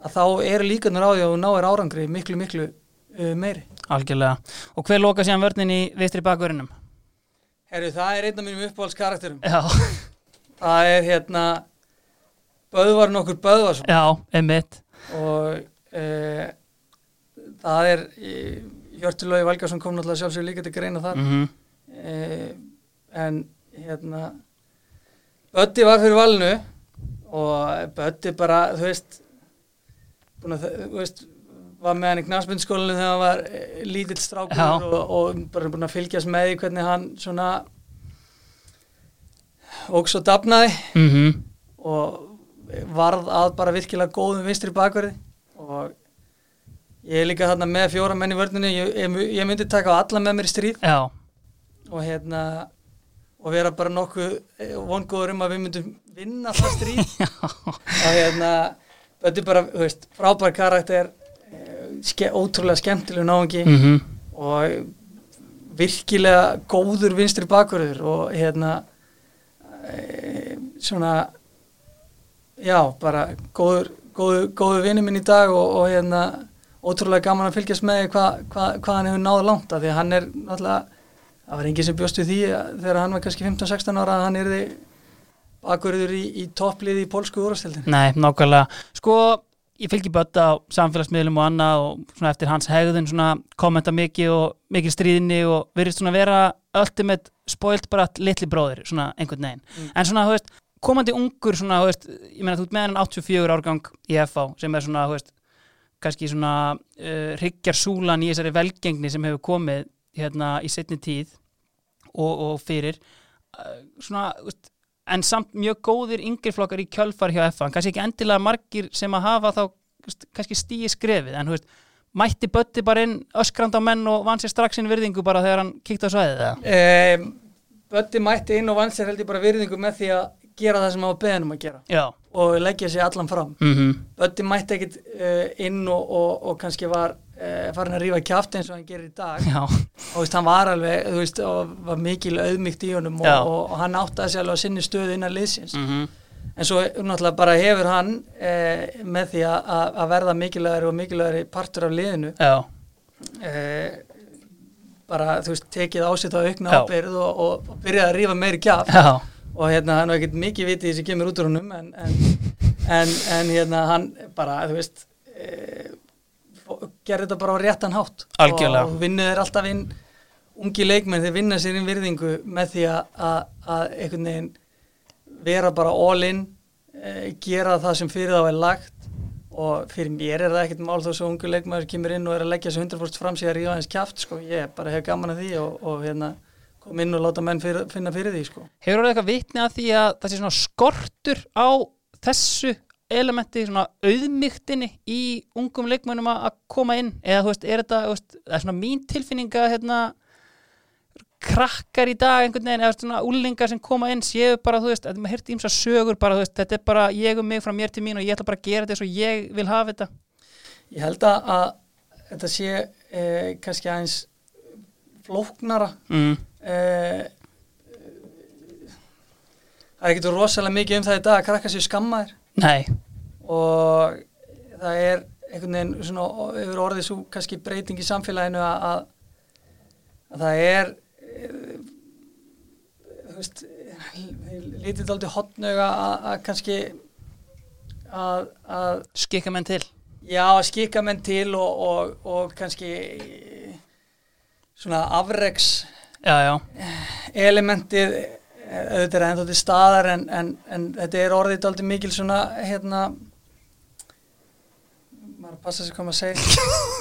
að þá eru líkanar á því að þú náir árangri miklu, miklu uh, meiri.
algjörlega. Og hver loka síðan vörnin í vistri bakvörinum
Herru, það er einn af mínum uppáhaldskarakterum.
já,
Það er hérna Böðvarinn okkur Böðvarsson.
Já, einmitt.
Og uh, það er Hjörtulói Valgarsson kom náttúrulega sjálfsögur líka til greina þar.
Mm
uh, en hérna Böddi var fyrir valinu og Böddi bara, þú veist búin að, þú veist var með hann í knafspindskólinu þegar hann var eh, lítill strákur og, og bara búin að fylgjast með því hvernig hann svona og svo dafnaði
-hmm.
og varð að bara virkilega góðum vinstri bakverði. Og ég er líka þarna með fjóra menn í vörninu ég, ég, ég myndi taka á alla með mér í stríð.
Já,
og hérna og vera bara nokkuð eh, vongóður um að við myndum vinna það stríð. Og hérna þetta er bara, þú veist, frábær karakter eh, ske, ótrúlega skemmtileg náungi
mm
og virkilega góður vinstri bakverður og hérna e, svona já, bara góður, góður, góður vinni minn í dag og, og hérna ótrúlega gaman að fylgjast með hvað hva, hva hann hefur náðu langt af því að hann er náttúrulega, það var enginn sem bjóst við því að, þegar hann var kannski 15-16 ára að hann er því bakverður í, í topplið í pólsku úrastildin
nei, nákvæmlega. Sko, ég fylgi bötta á samfélagsmiðlum og annað og svona eftir hans hegðun svona kommenta mikið og mikið stríðinni og verið svona vera ultimate spoilt bara litli bróðir, svona einhvern veginn.
Mm.
en svona, þú veist, komandi ungur svona, þú veist, ég meina, þú ert með hann 84 árgang í FH sem er svona, þú veist kannski svona uh, hryggjar súlan í þessari velgengni sem hefur komið hérna í setni tíð og, og fyrir. Uh, svona, þú veist, en samt mjög góðir yngriflokkar í kjölfar hjá FH, kannski ekki endilega margir sem að hafa þá kannski stíi skrefið, en þú veist mætti Bötti bara inn öskrand á menn og vann sér strax inn virðingu bara þegar hann kíkti á svæðið
um, Bötti mætti inn og vann sér held ég bara virðingu með því að gera það sem hann var beðin um að gera.
Já.
og leggja sér allan fram.
Mm
Bötti mætti ekkit uh, inn og, og, og kannski var farin að rífa kjáft eins og hann gerir í dag
Já.
og veist, hann var alveg, veist, og var mikil auðmygt í honum og, og, og hann áttaði sér alveg á sinni stöðu innan liðsins
Mm
en svo náttúrulega bara hefur hann uh, með því að, að að verða mikilvægari og mikilvægari partur af liðinu
Já.
uh, bara, þú veist, tekið ásitt á aukna ábyrð og, og, byrjaði að rífa meiri kjáft
Já.
og hérna hann var ekkert mikið vitið sem kemur út úr honum en, en, en, en hérna hann bara, þú veist e, gerði þetta bara á réttan hátt.
Algjörlega.
og vinnu þeir alltaf inn ungi leikmenn, þeir vinna sér inn virðingu með því að, að, að einhvern veginn vera bara all in e, gera það sem fyrir þá er lagt. Og fyrir mér er það ekkert mál þó svo ungu leikmæður kemur inn og er að leggja þessu 100% fram sig að ríða hans kjaft sko, ég bara hef gaman að því og, og hérna kom inn og láta menn fyrir, finna fyrir því sko.
Hefur orðið eitthvað vitni að því að það sé svona skortur á þessu elementi, svona auðmygtinni í ungum leikmönnum að koma inn? Eða þú veist, er þetta, þú veist, það er svona mín tilfinninga hérna krakkar í dag einhvern veginn, eða svona úlingar sem koma inn séu bara, þú veist, að maður heyrti ímsa sögur bara, þú veist, þetta er bara ég um mig frá mér til mín og ég ætla bara að gera þetta eins og ég vil hafa þetta.
Ég held að, að þetta sé eh, kannski aðeins flóknara.
Mm.
eh, það er ekkert rosalega mikið um það í dag að krakka sér skammaðir
Nei,
og það er einhvern veginn svona yfir orðið svo kannski breyting í samfélaginu að, að, að það er eh, þú veist lítið aldrei hotnöga að, kannski að, að
skikka menn til.
Já, að skika menn til og, og, og kannski svona afreks
Já, já,
elementið eh, auðvitað er ennþá til staðar en, en, en þetta er orðið aldrei mikil svona hérna maður passa maður segir.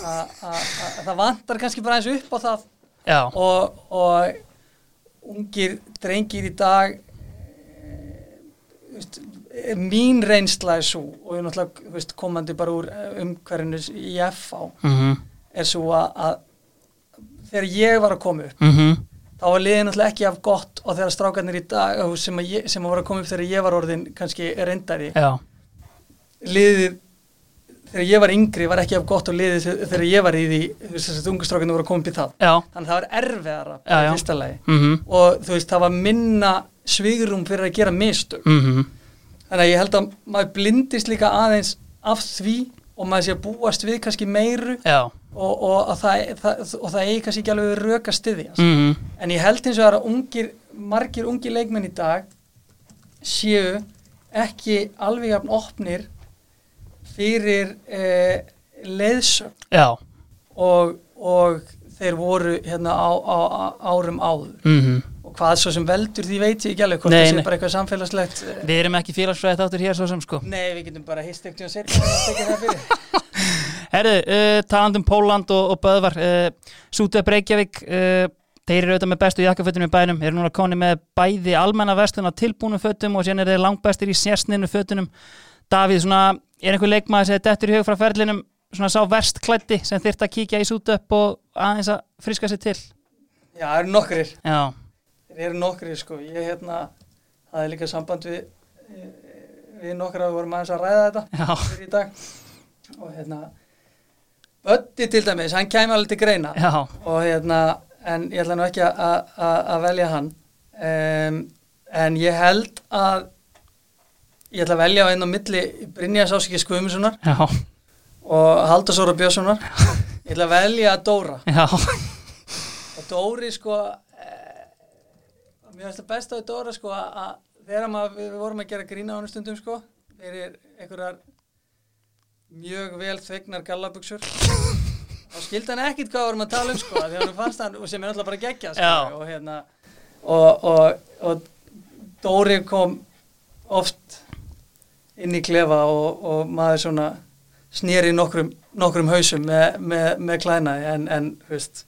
Að- að að það vantar kannski bara eins upp á það.
Já,
og, og ungir drengir í dag eh, veist, eh, mín reynsla er svo og ég er náttúrulega veist, komandi bara úr eh, umhverfinu í FH
mhm,
er svo að, að þegar ég var að koma upp
mhm
þá var liðið náttúrulega ekki af gott og þegar strákarnir í dag sem að, ég, sem að var að koma upp þegar ég var orðin kannski reyndari.
Já,
liðið þegar ég var yngri var ekki af gott og liðið þe- þegar ég var í því þess að ungu strákarnir voru að koma upp í það.
Já,
þannig að það var erfiðara
Já, já.
lagi.
Mhm.
Og þú veist það var minna svigrum fyrir að gera mistök.
Mm
þannig að ég held að maður blindist líka aðeins af því og maður sé að búast við kannski meiru og, og, að það, það, og það eigi kannski ekki alveg við rök að styðja
mm
en ég held eins og að ungir, margir ungir leikmenn í dag séu ekki alveg jafn opnir fyrir eh, leiðsögn.
Já.
Og, og þeir voru hérna á, á, á árum áður.
Mm
og hvað svo sem veldur því veit ég ekki alveg hvort það sé bara eitthvað samfélagslegt eh,
Við erum ekki félagsfræðið þáttur hér svo sem sko.
Nei, við getum bara hist ekkert og setja
Herðu, uh, talandi um Póland og, og Böðvar uh, Sútep Reykjavík uh, Þeir eru auðvitað með bestu jakkafötunum í bænum. Eru núna koni með bæði almenna verslun á tilbúnum fötum og síðan er þeir langbæstir í sérsninu fötunum. Davíð, svona, er einhver leikmaður sem dettur í hug frá ferlinum svona sá verst klætti sem þyrft að kíkja í Sútep og aðeins að friska sér til?
Já, það eru nokkrir.
Já,
Þeir eru nokkrir sko. Ég hérna, það er líka samband við við nokkra við vorum aðeins að ræða þetta fyrir í dag. Og hérna Böddi til dæmis, hann kæmi alveg til greina. Og hérna, en ég ætla nú ekki að- að að- að velja hann. Um, en ég held að ég ætla að velja á einn á milli Brynjas Ásikis Guðmundssonar
Já,
og Halldórsóra Björnssonar. Ég ætla að velja Dóra.
Já,
og Dóri sko finnst það best á Dóra sko að að þegar maður, við vorum að gera grína á hann stundum sko fyrir einhverjar mjög vel þvegnar gallabuxur. Þá skildi hann ekkit hvað vorum að tala um sko því hann fannst hann, og sem er alltaf bara geggja sko, og hérna og, og, og Dóri kom oft inn í klefa og, og maður svona snýri nokkrum, nokkrum hausum með, með, með klænaði en, en veist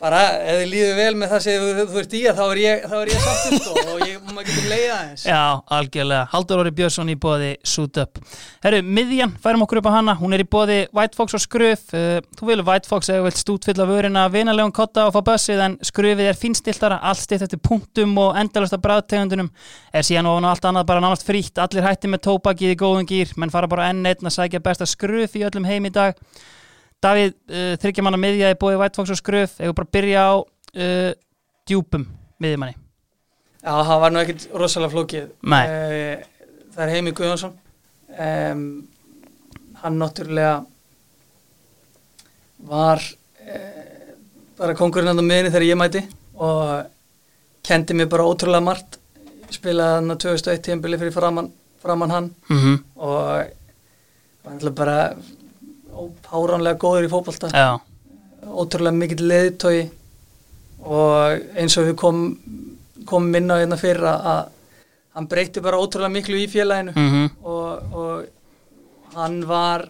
bara ef þið líður vel með það sem þú, þú ert í þá er ég, ég sáttur sko og ég, maður getur leiða aðeins.
Já, algjörlega. Haldur Óri Björnsson í bóði Sútep Herru, miðjan, færum okkur upp á hana. Hún er í bóði White Fox og Skruf uh, Þú vilur White Fox þú vilt stútfylla vörina vinalegum kotta og fá bössið en skrufið er finstiltara, allt stitt eftir punktum og endalasta bræðtegundunum. Er síðan ofan og allt annað bara nánast frítt allir hætti með tópakið í góðum gýr menn fara bara enn einn að sækja besta skruf í öllum heim í dag Davíð, uh, þryggja manna miðja bóði White Fox og Skruf ef við bara byrja á uh, djúpum miðjumanni.
Já, það var nú ekkit rosalega flókið. Eh, Það er Heimi Guðjónsson. Um, Hann náttúrulega var uh, bara kongurinn á miðinni þegar ég mæti og kendi mér bara ótrúlega margt. Spilaði hann á 2001 tímbili fyrir framann, framann hann.
Mm -hmm.
og var náttúrulega bara ópáránlega góður í fótbolta.
Já,
ótrúlega mikill leiðtói og eins og við komum kom inn á hérna fyrir að að hann breytti bara ótrúlega miklu í félaginu
mm
og, og hann var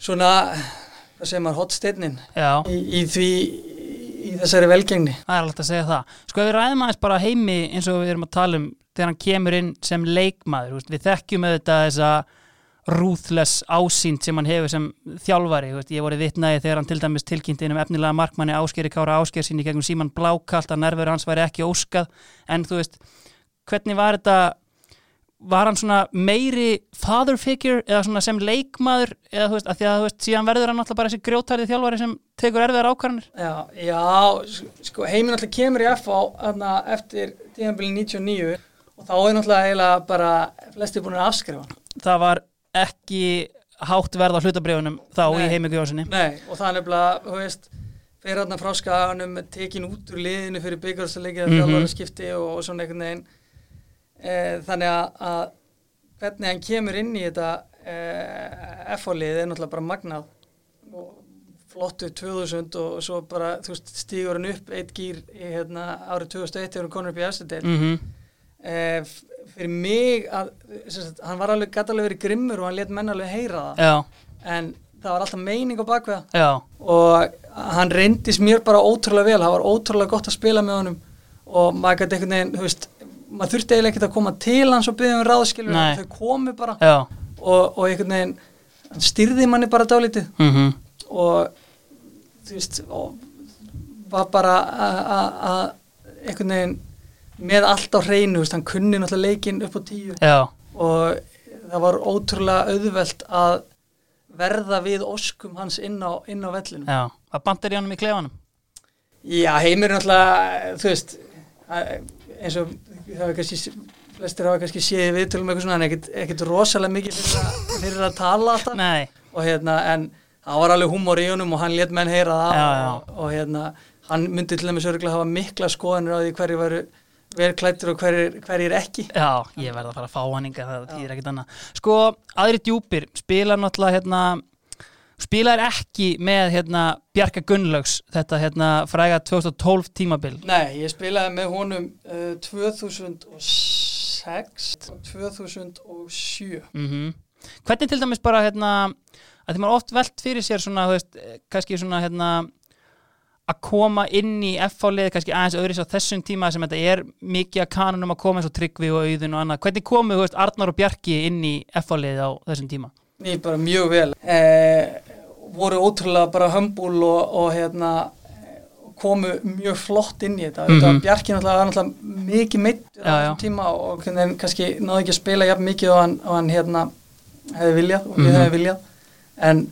svona hvað segir maður, hotsteinnin í, í því í þessari velgengni.
Það er alltaf að segja það. Sko við ræðum aðeins bara heimi eins og við erum að tala um þegar hann kemur inn sem leikmaður, við þekkjum auðvitað þessa ruthless ásýnd sem hann hefur sem þjálfari, veist, ég voru vitnaði þegar hann til dæmis tilkynnti inn um efnilega markmanni Áskeri Kára Ásker sín í gegnum síman blákalt að nervur hans væri ekki óskað, en þú veist, hvernig var þetta var hann svona meiri father figure eða svona sem leikmaður eða þú veist, að því að þú veist, síðan verður hann alltaf bara þessi grjótarði þjálfari sem tekur erfiðar ákvarðanir?
Já, já sko heiminn alltaf kemur í þarna eftir tíðanbili 99 og þá er náttúrulega eiginlega bara flesti búin að afskrifa
það var ekki hátt verð á hlutabrifunum þá
Nei.
í heimi Guðjónssoni
Nei, og það er nefnilega, þú veist fyrir hann frá skaganum, tekin út úr liðinu fyrir byggjarsleikið mm -hmm. skipti og, og svona einhvern veginn e, þannig að, að hvernig hann kemur inn í þetta e, FH-lið er náttúrulega bara magnað og flottu 2000 og svo bara, þú veist, stígur hann upp eitt gýr í hérna, árið 2001 þegar hann konur upp í Æstadel
mm -hmm.
e, fyrir mig að, sagt, hann var alveg gæti alveg verið grimmur og hann let menn alveg heyra það.
Já,
en það var alltaf meining á bakveða
já,
og hann reyndist mér bara ótrúlega vel, það var ótrúlega gott að spila með honum. Og maður gæti einhvern veginn, þú veist maður þurfti eiginlega ekkert að koma til hans og byggja um ráðskilur, þau komu bara. Og, og einhvern veginn styrði manni bara dálítið.
Mm
og þú veist og var bara að einhvern veginn með allt á hreinu, hann kunni náttúrulega leikinn upp á tíu.
Já,
og það var ótrúlega auðvelt að verða við óskum hans inn á, inn á vellinu.
Já. Hvað band er í honum í klefanum?
Já, heimir er náttúrulega, þú veist, að- eins og það var kannski flestir hafa kannski séð við tölum eitthvað svona en ekkit, ekkit rosalega mikið fyrir að, að tala alltaf.
Nei,
og hérna en það var alveg húmor í honum og hann let menn heyra það
Já, já.
Og, og hérna hann myndi til dæmis örgulega hafa mikla skoðanir á því hverju varu vel klættur og hverjir, ekki.
Já, ég verð að fara að fá hann inga það þýðir ekkert annað. Sko, aðri djúpir spila náttúrulega hérna spilaðir ekki með hérna Bjarka Gunnlaugs, þetta hérna fræga 2012 tímabil.
Nei, ég spilaði með honum uh, 2006 og 2007
mm Hvernig til dæmis bara hérna að því maður oft velt fyrir sér svona, veist, eh, kannski svona hérna að koma inn í F-fáliði kannski aðeins öðris á þessum tíma sem þetta er mikið að kanunum að koma eins og tryggvi og auðun og annað. Hvernig komu, veist, Arnar og Bjarki inn í F-fáliði á þessum tíma?
Ég bara mjög vel eh, voru ótrúlega bara hömbúl og, og hérna komu mjög flott inn í þetta mm. -hmm. Bjarki náttúrulega var náttúrulega mikið meittur á þessum tíma og kannski náði ekki að spila jafn mikið og hann, og hann hérna hefði viljað og við
Mhm.
hefði viljað en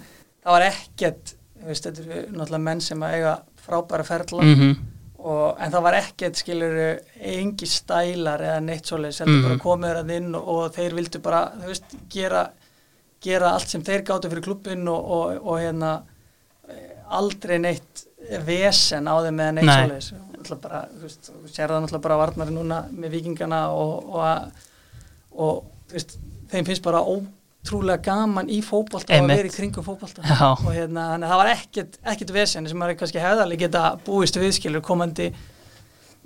það var ekkert veist, þetta eru náttúrulega menn sem að eiga frábæra ferla
-hmm.
og, en það var ekkert skilur engi stælar eða neitt heldur
Mhm.
bara komið þér að inn og, og þeir vildu bara veist, gera, gera allt sem þeir gáttu fyrir klubbin og, og, og hérna aldrei neitt vesen á þeim eða neitt þú sér það náttúrulega bara varnari núna með vikingana og, og, að- og þú veist, þeim finnst bara ótrúlega gaman í fótbolta og að vera í kringum fótbolta
Já.
og hérna, þannig að það var ekkert, ekkert vesen sem maður kannski hefðarlega geta búist viðskilur komandi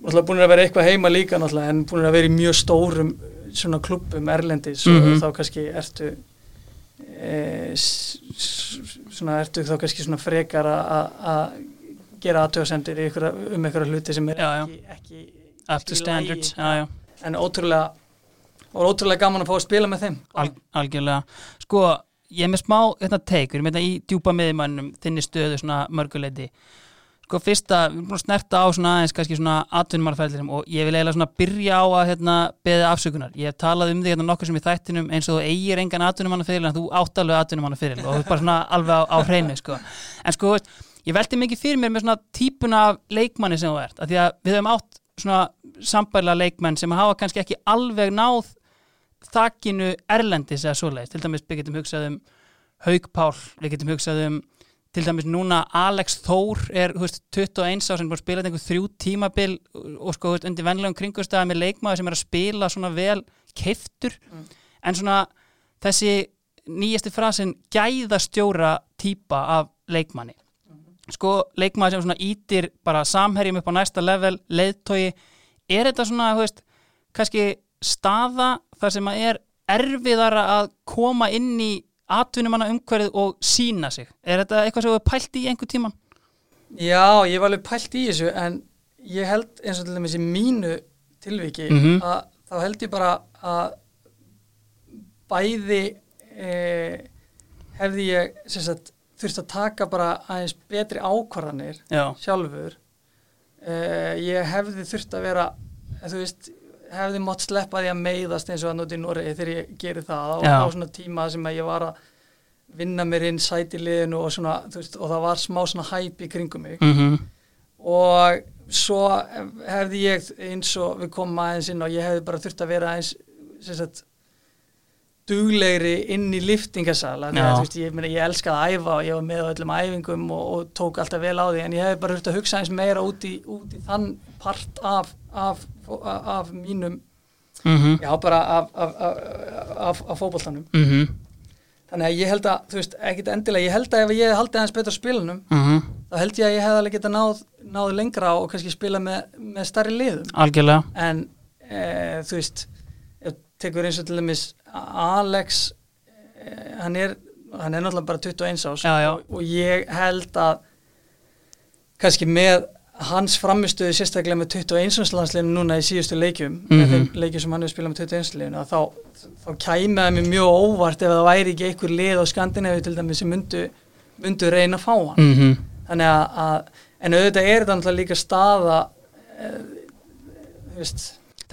náttúrulega búin að vera eitthvað heima líka náttúrulega en búin að vera í mjög stórum svona klubbum erlendis
Mhm.
og þá kannski ertu e, svona ertu þá kannski svona frekar að- gera aðtöðasendir um einhverja hluti sem er
Já, já.
ekki, ekki lagi.
standards, já, já.
en ótrúlega og ótrúlega gaman að fá að spila með þeim.
Al algjörlega. Sko, ég er með smá teik, við erum í djúpa miðjumannum þinni stöðu mörguleiti. Sko fyrsta, við erum búin að snerta á svona aðeins kannski svona atvinnumarferðlirum og ég vil eiginlega svona byrja á að hérna beða afsökunar, ég hef talað um því hérna nokkur sem í þættinum eins og þú eigir engan atvinnumannafyrirl en þú átt alveg atvinnumannafyrirl og þú er bara svona alveg á, á hreinu sko. En sko, veist, ég velti mikið fyrir mér með svona típuna af leikmanni sem þú ert, af því að við höfum átt svona sambæla leikmenn sem hafa kannski ekki alveg náð þakkinu erlendis eða svoleiðis, til dæmis við getum hugsað um Haug Pál, við getum hugsað um til dæmis núna Alex Þór er veist, 21 á sem búin að spila einhver þrjú tímabil og sko veist, undir venlegum kringustæða með leikmaður sem er að spila svona vel keiftur
Mm.
en svona þessi nýjasti frasin gæðastjóra típa af leikmanni. Sko leikmaður sem svona ítir bara samherjum upp á næsta level leiðtogi, er þetta svona þú veist, kannski staða þar sem að er erfiðara að koma inn í atvinnumanna umhverfið og sína sig er þetta eitthvað sem þú hefur pælt í einhver tíman?
Já, ég var alveg pælt í þessu en ég held eins og til dæmis í mínu tilviki
Mhm.
að þá held ég bara að bæði eh, hefði ég sagt, þurft að taka bara aðeins betri ákvarðanir
Já,
sjálfur eh, ég hefði þurft að vera þú veist, hefði mátt sleppa því að meiðast eins og að nóti í Noregi þegar ég geri það. Á,
Já.
á svona tíma sem að ég var að vinna mér inn sæti liðinu og, svona, veist, og það var smá svona hæp í kringum mig.
Mm
og svo hefði ég eins og við komum aðeins inn og ég hefði bara þurft að vera sem sagt duglegri inn í liftingasala ég, ég elskaði að æfa og ég var með á öllum æfingum og, og tók alltaf vel á því en ég hefði bara þurft að hugsa aðeins meira út í, út í þann part af, af, af, mínum
-hmm.
já bara af, af, af, af, af fótboltanum
Mm
þannig að ég held að, þú veist, ekkit endilega ég held að ef ég haldið aðeins betur spilunum
-hmm.
þá held ég að ég hefði alveg getað náð, náð lengra og kannski spila með, með starri liðum
Algjörlega
en e, þú veist ef tekur eins og til dæmis Alex e, hann er hann er náttúrulega bara 21 ás
Já, já.
Og, og ég held að kannski með hans framistöðu sérstaklega með 21 landsliðinu núna í síðustu leikjum mm. -hmm. leikjum sem hann hefur spilað með 21 liðinu þá, þá kæmi það mér mjög óvart ef það væri ekki einhver lið á Skandinavíu til dæmis sem myndu, myndu reyna að fá hann
mm -hmm.
þannig að, að en auðvitað er þetta náttúrulega líka staða e,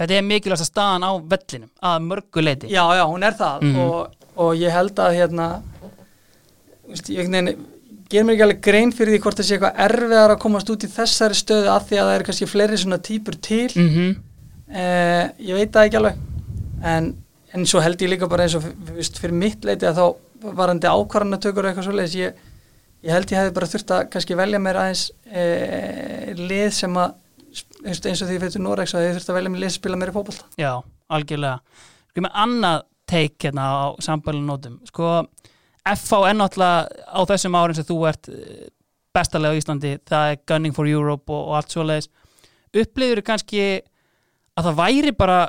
Þetta er mikilvægast staðan á vellinum að mörgu leiti
Já, já, hún er það
Mhm.
og, og ég held að hérna veist, ég, nein, ger mér ekki alveg grein fyrir því hvort það sé eitthvað erfiðar að komast út í þessari stöðu að því að það eru kannski fleiri svona típur til.
Mm
uh, ég veit það ekki alveg. En, en svo held ég líka bara eins og veist, fyrir mitt leiti að þá varandi ákvarðanatökur eitthvað svoleiðis ég, ég held ég hefði bara þurft að kannski velja mér aðeins uh, lið sem að eins og því fyrir Norex að ég þurft að velja mér lið spila meiri fótbolta.
Já, algjörlega. Annað teik hérna á sambælun nótum. Sko, FH er náttúrulega á þessum árin sem þú ert eh, bestalega á Íslandi, það er Gunning for Europe og, og allt svoleiðis. Upplifur kannski að það væri bara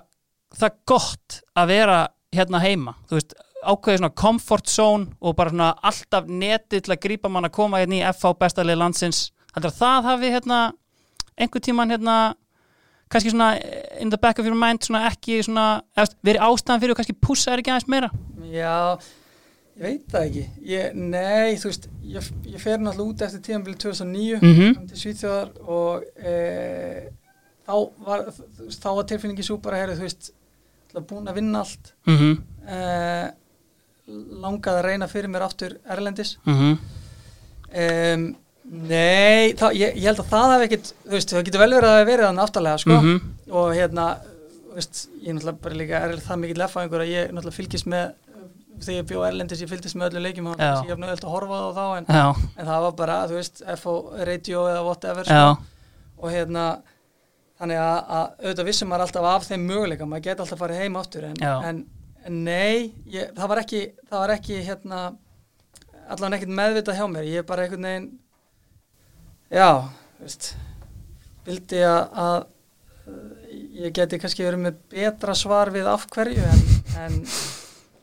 það gott að vera hérna heima, þú veist ákveðið svona comfort zone og bara svona alltaf netið til að grípa mann að koma hérna í FH bestalegi landsins. Heldur að það hafi hérna einhver tíman hérna kannski svona in the back of your mind svona ekki svona, verið ástæðan fyrir og kannski pússa er ekki aðeins meira?
Já, ég veit það ekki ég, Nei, þú veist ég, ég fer náttúrulega út eftir tíðanbili 2009
Mhm.
kom til Svíþjóðar og e, þá var þá var tilfinningi svo bara herri, þú veist, búin að vinna allt
mm -hmm.
e, langaði að reyna fyrir mér aftur Erlendis
Mm
um, Nei, það, ég, ég held að það hef ekkit þú veist, það getur vel verið að það hef verið þannig aftarlega sko
Mhm.
og hérna þú veist, ég er náttúrulega bara líka er það mikill effaðingur að ég náttúrulega fylgist með þegar ég bjóð Erlendis, ég fylgist með öllu leikjum og
Já.
ég hef náttúrulega að horfa á þá en, en það var bara, þú veist, FO radio eða whatever sko. og hérna þannig að, að auðvitað vissum maður alltaf af þeim möguleika maður geti alltaf farið heim aftur en, en, en nei, ég, það var ekki það var ekki hérna allavega ekkert meðvitað hjá mér ég er bara einhvern veginn já, veist vildi að, að ég geti kannski verið með betra svar við af hverju en, en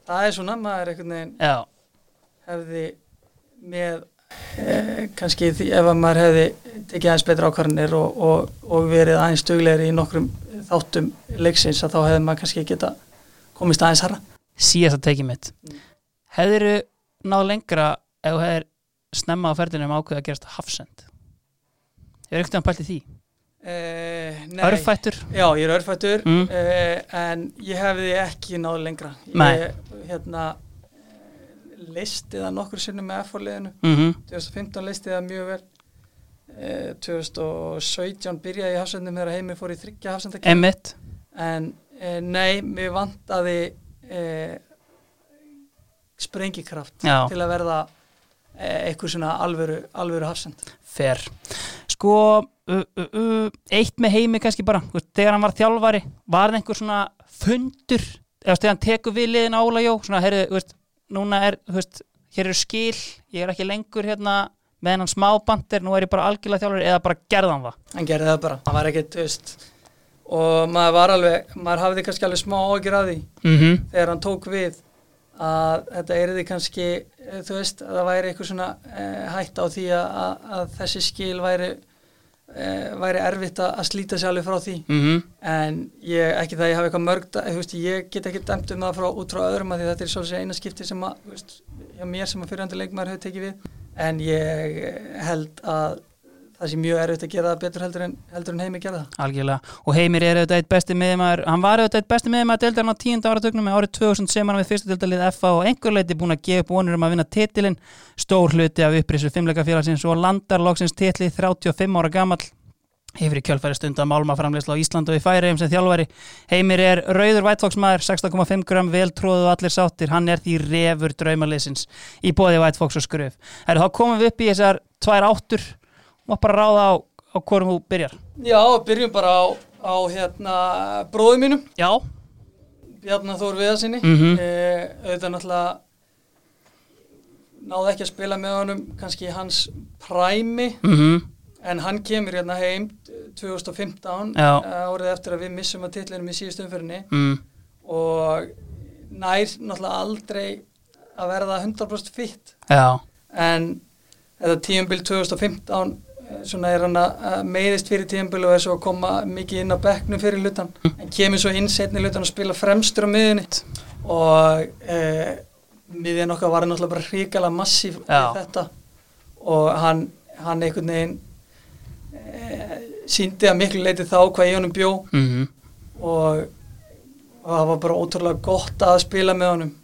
það er svona, maður einhvern veginn
já,
hefði með eh, kannski því ef að maður hefði tekið aðeins betra ákvarðanir og, og, og verið aðeins duglegri í nokkrum þáttum leiksins að þá hefði maður kannski geta komist aðeins harra.
síðast að tekið mitt
Mm.
Hefðirðu náð lengra ef þú hefðir snemma á ferðinu um ákveð að gerast hafsend Hefur ekkert að pælti því?
Eh, nei,
Örfættur?
Já, ég er örfættur
Mm.
eh, en ég hefði ekki náð lengra. Ég hérna listi það nokkur sinnum með F-liðinu
Mm -hmm.
2015 listi það mjög vel eh, 2017 byrjaði ég hafsendum þegar heimi fór í þryggja hafsendakefni
Emmitt
en nei, mér vantaði sprengikraft
Já.
til að verða eitthvað svona alvöru, alvöru hafsend
Fer Sko, uh, uh, uh, eitt með heimi kannski bara, veist, þegar hann var þjálfari var það einhver svona fundur? Eða þegar hann tekur við liðin á Óla Jó svona, heyrðu, þú veist, núna er veist, hér eru skil, ég er ekki lengur hérna með hennan smábandir, nú er ég bara algjörlega þjálfari eða bara gerðan það?
Hann gerði það bara, hann var ekkert veist, og maður var alveg maður hafði kannski alveg smá ágjur af því
mm -hmm.
þegar hann tók við að þetta er því kannski eh, þú veist, að það væri eitthvað svona e, hætt á því að, að, þessi skil væri e, væri erfitt að, slíta sér alveg frá því.
Mm
en ég, ekki það ég hafi eitthvað mörg da- þú veist, ég get ekki dæmt um það frá, út frá öðrum að því þetta er svolítið eina skipti sem að þú veist, mér sem að fyrirhandi leikmaður hefur tekið við. En ég held að það sé mjög erfitt að gera það betur heldur en, heldur en heimi gera það.
Algjörlega, og Heimir er auðvitað eitt besti miðjumæður hann var auðvitað eitt besti miðjumæður deildarinn á tíunda áratögnum með árið 2000 sem hann við fyrstu deildalið FA og einhver leiti búin að gefa upp vonur um að vinna titilinn. Stór hluti af upprisu fimmleika félagsins og landar loksins titli 35 ára gamall. Hefur í kjölfæri stund að málma framleysla á Ísland og í færiðum sem þjálfari. Heimir er rauður vætfóksmaður 16,5 gram vel tróðu allir sáttir. Hann er því refur draumaliðsins í bóði vætfóks og skröf. Heru, þá komum við upp í þessar tvær áttur og bara ráða á, á hvorum þú byrjar.
Já, byrjum bara á, á hérna bróðum mínum.
Já,
Bjarnar Þór Viðarsinni
Mhm.
eh, auðvitað náttúrulega náði ekki að spila með honum kannski hans præmi
mhm.
En hann kemur hérna heim 2015
Já.
eh, árið eftir að við missum að titlinum í síðust umfyrinni
mm.
og nær náttúrulega aldrei að verða 100% fitt
Já,
en þetta tíumbil 2015 eh, svona er hann að meiðist fyrir tíumbil og er svo að koma mikið inn á bekknum fyrir hlutan. En kemur svo inn setni hlutan og spila fremstur á miðunni og eh, miðjan okkar var náttúrulega bara hrikalega massíf í þetta. Og hann, hann einhvern veginn eh, síndi að miklu leiti þá hvað ég honum bjó.
Mm
og, og það var bara ótrúlega gott að spila með honum.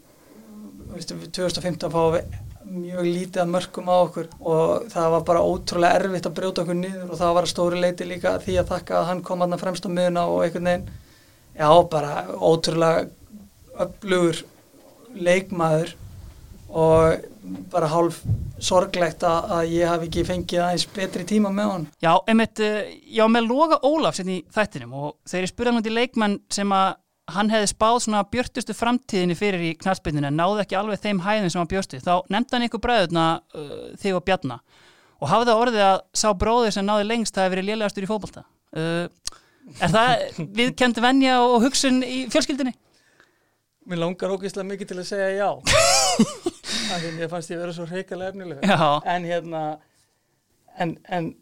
Þú veist, við 2015 fáum við mjög lítið að mörgum á okkur og það var bara ótrúlega erfitt að brjóta okkur niður og það var að stóri leiti líka því að þakka að hann kom aðna fremst á miðuna og einhvern veginn, já bara ótrúlega öflugur leikmaður og bara hálf sorglegt að, ég hafi ekki fengið aðeins betri tíma með hann.
Já, einmitt, eh, já með Loga Ólafs hérna í þættinum og spurði hann út í leikmann sem að hann hefði spáð svona björtustu framtíðinni fyrir í knallspillinu en náði ekki alveg þeim hæðin sem hann björsti þá nefndi hann ykkur bræðuna uh, þig og Bjarna. Og hafði það orðið að sá bróðir sem náði lengst það hefði verið lélegastur í fókbalta uh, Er það viðkend venja og hugsun í fjölskyldinni?
Mér langar ógeðslega mikið til að segja já. Þannig að ég fannst ég vera svo hreikalega efnilega. En hérna en, en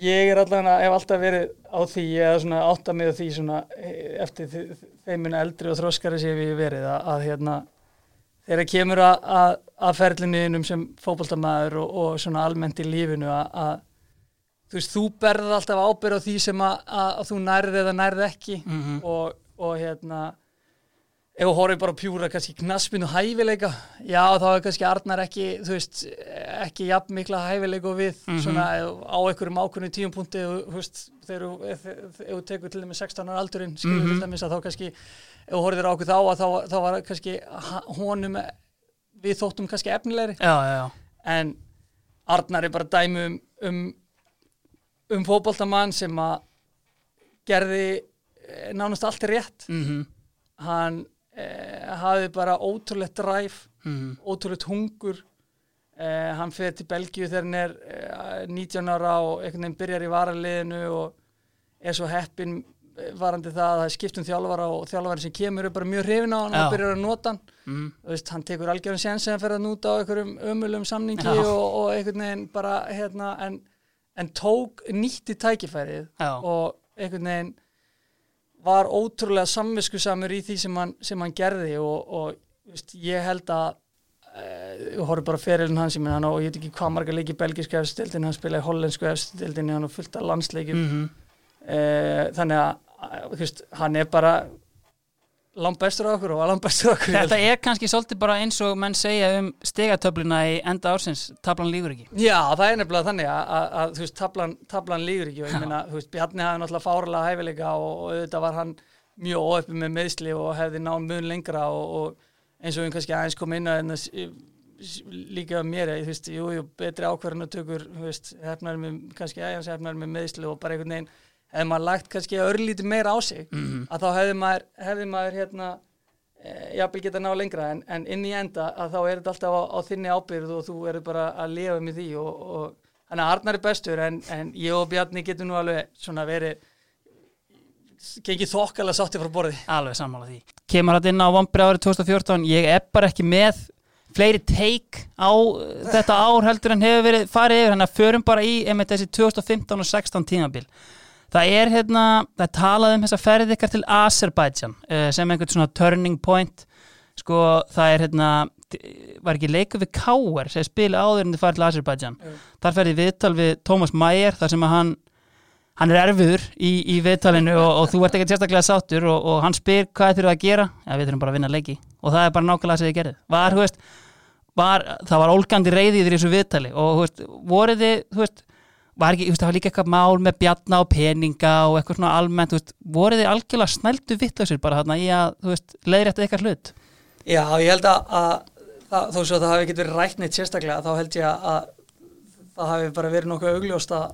ég er allavega hef alltaf verið á því eða svona átta með því svona eh, eftir þe- þeiminn eldri og þróskari sem ég hef verið að, að hérna þegar kemur að, að, að ferlinuðinum sem fótboltamaður og, og svona almennt í lífinu að, að þú veist, þú berð alltaf ábyrð á því sem að, þú nærð eða nærð ekki
Mhm.
og, og hérna ef þú horfir bara pjúra kannski knaspinu hæfileika já þá er kannski Arnar ekki þú veist, ekki jafn mikla hæfileika og við
Mhm.
svona á einhverjum ákveðinu tíumpunkti þú veist, þegar þú- tekur til dæmis 16 ára aldurinn skilur
Mhm.
til dæmis að þá kannski ef þú horfir á okkur þá að þá, þá var kannski honum við þóttum kannski efnilegri
Já, já, já
en Arnar er bara dæmi um um, um fótboltamann sem að gerði eh, nánast allt rétt
mm
hann eh, hafði bara ótrúlegt dræf
-hmm.
ótrúlegt hungur eh, hann fyrir til Belgíu þegar hann er eh, 19 ára og einhvern veginn byrjar í varaliðinu og er svo heppin eh, varandi það að það er skipt um þjálfara og þjálfari sem kemur er bara mjög hrifin á hann
Já.
og byrjar að nota hann
Mm.
Veist, hann tekur algjörðan séns sem hann fer að núta á einhverjum ömulum samningi og, og einhvern veginn bara hérna, en, en tók nýtti tækifærið
Já.
og einhvern veginn var ótrúlega samviskusamur í því sem hann, sem hann gerði og, og veist, ég held að ég horfði bara ferilinn hans ég menn hann á, ég veit ekki hvað marga leiki í belgísku efstildin, hann spilaði hollensku efstildin hann á fullt af landsleikjum.
Mm
eh, þannig að þú veist, hann er bara langt bestur á okkur og langt bestur á okkur.
Þetta er kannski svolítið bara eins og menn segja um stegatöfluna í enda ársins tablan lígur ekki.
Já, það er nefnilega þannig að, að, þú veist, tablan, tablan lígur ekki og ég meina, þú veist, Bjarni hafði náttúrulega fárlega hæfileika og, og auðvitað var hann mjög óöppi með meðsli og hefði náð mun lengra og, og eins og við kannski aðeins kom inn að hérna líka mér, þú veist, jú, jú, betri ákvarðan og tökur, þú veist, hefnar með, kannski aðeins hefnar með meðsli og bara einhvern veginn hefði maður lagt kannski örlítið meira á sig
Mhm.
að þá hefði maður, hefði maður hérna, e, jafnvel geta ná lengra en, en inn í enda að þá er þetta alltaf á, á þinni ábyrð og þú eru bara að lifa með því og, og Arnar er bestur en, en ég og Bjarni getum nú alveg svona verið gengið þokkalega sátti frá borði.
Alveg sammála því. Kemur þetta inn á vombrið árið 2014 Ég er bara ekki með fleiri teik á uh, þetta ár heldur en hefur verið farið yfir. Þannig að förum bara í einmitt þessi 2015 og 16 tímabil. Það er hérna, það er talað um þessa ferð ykkar til Azerbaijan uh, sem einhvern svona turning point. Sko það er hérna var ekki leikur við Káar sem spila áður en þið farið til Azerbaijan?
Jú.
þar ferði viðtal við Thomas Mayer þar sem að hann hann er erfiður í, í viðtalinu og, og þú ert ekkert sérstaklega sáttur og, og hann spyr hvað þurfum að gera. Ja, við þurfum bara að vinna leiki. Og það er bara nákvæmlega sem þið gerðið var, veist, var, það var ólgandi reyði í þessu viðtali og veist, voruð þið veist, var ekki, það var líka eitthvað mál með bjarna og peninga og eitthvað svona almennt voruð þið algjörlega snældu vittlausir bara þarna í að, þú veist, leiðrætt eitthvað hlut?
Já, ég held að, að það, þó svo að það hafi ekkert verið rætt neitt sérstaklega þá held ég að, að það hafi bara verið nokkuð augljóst að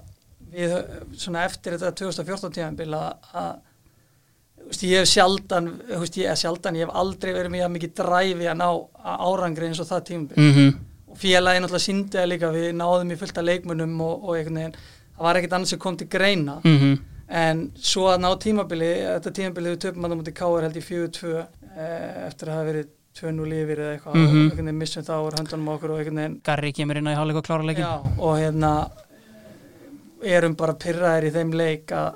við svona eftir þetta 2014 tíðanbíl að, að ég hef sjaldan, ég er sjaldan ég hef aldrei verið mjög mikið dræfi að ná árangri eins og það tíðanbíl
mm -hmm.
og félagi náttúrulega síndi það líka við náðum í fullt af leikmunum og, og einhvern veginn það var ekkert annars sem kom til greina
Mm
en svo að ná tímabili þetta tímabili við töpum að það mútið káar held í 4-2 eh, eftir að hafa verið 2-0 yfir eða eitthvað
Mhm.
og einhvern veginn missum það úr höndunum okkur og einhvern veginn
Garri kemur inn á í hálfleik og klára leikin
já, og hérna erum bara pyrraðir í þeim leik að,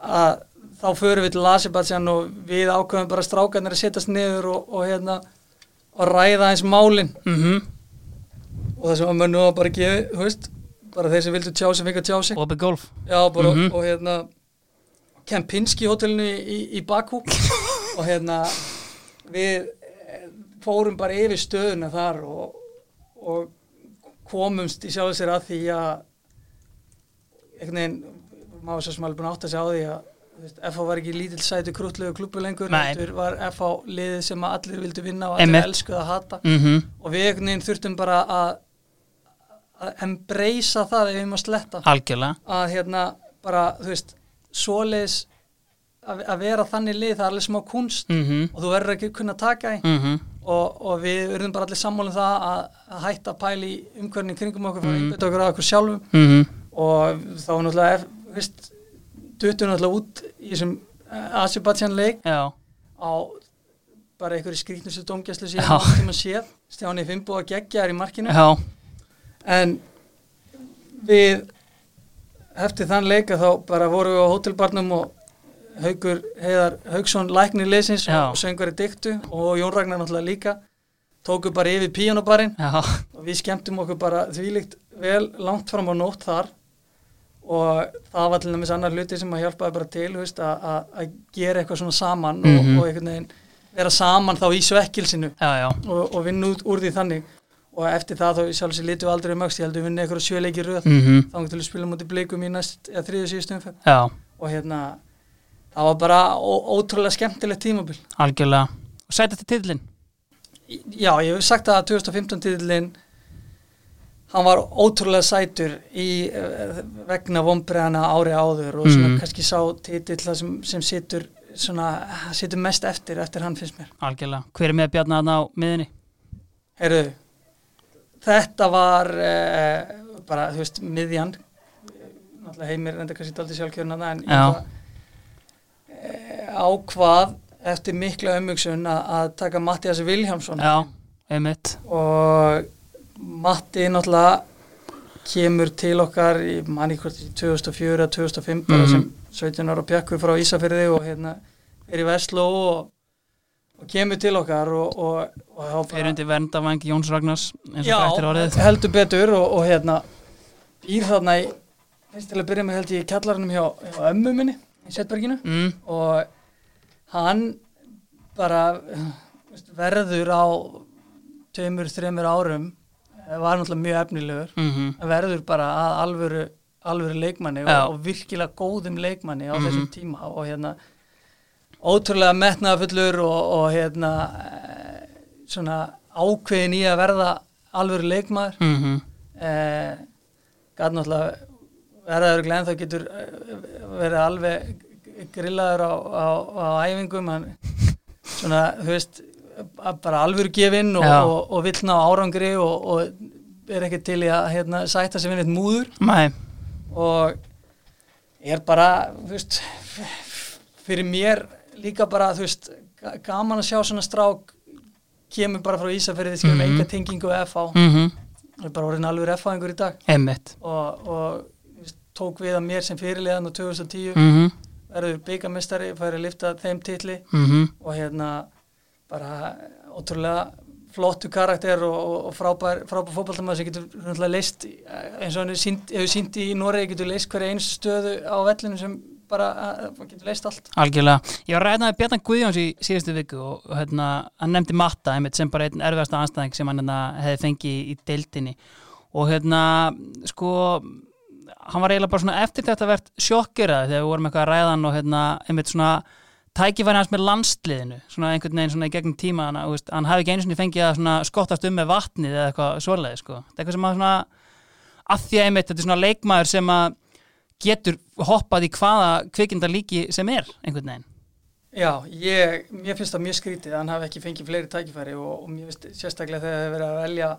að þá förum við til Asebatsjan og við ákveðum bara strákarnir að setjast niður og, og hérna og ræða eins málin.
Mm
og það sem að mönnu var bara gefið, þú veist bara þeir sem vildu tjá sig, fengi að tjá sig.
Opið golf.
Já, bara,
Mhm.
og hérna Kempinski hótelinu í, í, í Bakú og hérna við eh, fórum bara yfir stöðuna þar og, og komumst í sjálf sér að því að einhvern veginn maður svo sem alveg búin að átta sig á því að FH var ekki lítill sætu krútlegu klubbu lengur heldur var FH liðið sem allir vildu vinna og allir elskuðu að hata.
Mm
og við einhvern veginn þurftum bara að að embracea það ef við erum að sletta.
Algjörlega.
Að hérna bara, þú veist, svoleiðis að, vera þannig lið, það er alveg smá kunst
mm
og þú verður ekki kunna taka í
-hmm.
og, og við verðum bara allir sammálum það að, að hætta í umhverfni kringum okkur, fara
Mhm.
að einbetta okkur að okkur sjálfum.
Mm
og þá náttúrulega, veist, duttum náttúrulega út í þessum Azerbaijan leik.
Já,
á bara einhverju skrýtnustu dómgæslu
Já.
síðan sem að séð, Stjáni Fimbo að gegja er í markinu.
Já,
en við eftir þann leika þá bara vorum við á hótelbarnum og Haugur Heiðar Haugsson læknir leysins og söngvari dyktu og Jón Ragnar náttúrulega líka. Tóku bara yfir píanobarinn
já,
og við skemmtum okkur bara þvílíkt vel langt fram á nótt þar og það var til dæmis annar hluti sem að hjálpaði bara til veist, að, gera eitthvað svona saman
Mhm.
og, og einhvern veginn vera saman þá í svekkilsinu.
Já, já,
og, og vinna út úr því þannig. Og eftir það þá sjálf sér litum við aldrei um öxt ég held að við vinna eitthvað sjöleiki röð.
Mm
þá til að spila mútið blikum í næst eða þriðu síðustu umferð.
Já,
og hérna það var bara ótrúlega skemmtilegt tímabil.
Algjörlega. Og sæti þetta titlin
já, ég hef sagt að 2015 titillin hann var ótrúlega sætur í eh, vegna vombreðana ári áður og svona
Mhm.
kannski sá titill það sem, sem situr svona, situr mest eftir eftir hann finnst mér.
Algjörlega, hver er með Bjarnar á miðinni
Heyrðu, þetta var uh, bara, þú veist, miðjan. Náttúrulega heimir enda kannski aldrei sjálfkjörna en
Já.
bara, uh, ákvað eftir mikla umhugsun að, að taka Mattias Viljámsson og Matti náttúrulega kemur til okkar í manni hvort í 2004 eða 2005 bara
Mhm.
sem 17 ára pjakkur frá Ísafyrði og hérna er í Vestló og, og kemur til okkar og, og, og
fyrir undir verndavangi Jóns Ragnars eins og
Já, heldur betur og, og hérna býr þarna í fyrst til að byrja með held ég í kjallarannum hjá, hjá ömmu minni í Setberginu
mm,
og hann bara verður á tveimur, þreimur árum var náttúrulega mjög efnilegur.
Mm
verður bara að alvöru alvöru leikmanni og, og virkilega góðum leikmanni á
Mhm.
þessum tíma. Og hérna ótrúlega metnaðafullur og, og hérna eh, svona ákveðin í að verða alvöru leikmaður.
Mm
eh, gæt náttúrulega verðaður glenn þá getur eh, verið alveg grillaður á, á, á æfingum. Hann svona, þú veist bara alvöru gefinn og, og, og vill ná árangri og, og er ekki til í að hérna, sætta við neitt múður.
Nei,
og er bara, veist fyrir mér líka bara, veist ga- gaman að sjá svona strák kemur bara frá Ísafirði skilur
Mhm.
mm enga tengingu við FH
mm
og er bara orðin alveg FH-ingur í dag.
Einmitt.
Og, og veist, tók við að mér sem fyrirliðan á 2010
mm
verður byggamestari, færi að lifta þeim titli.
-hmm.
og hérna bara ótrúlega flottu karakter og, og, frábær, frábær fótballtamaður sem getur leist eins og hann hefur sínt í Noregi getur leist hverja einu stöðu á vellinu sem bara uh, getur leist allt
Algjörlega. Ég var ræðnaði Bjarnar Guðjóns í síðustu viku og, hérna, hann nefndi Matta einmitt, sem bara einn erfiðasta anstæðing sem hann hérna, hefði fengið í deildinni og hérna, sko hann var eiginlega bara svona eftir þetta verðt sjokkeraði þegar við vorum eitthvað að ræðan og hérna, einmitt svona tækifæri hans með landsliðinu svona einhvern veginn svona í gegnum tíma hann, veist, hann hafi ekki einu svona fengið að skottast um með vatnið eða eitthvað svoleiði sko. þetta er eitthvað sem að svona að því að einmitt þetta er svona leikmaður sem að getur hoppað í hvaða kvikindalíki sem er einhvern veginn
Já, ég, mér finnst það mjög skrítið að hann hafi ekki fengið fleiri tækifæri og, og mér finnst sérstaklega þegar það hefur verið að velja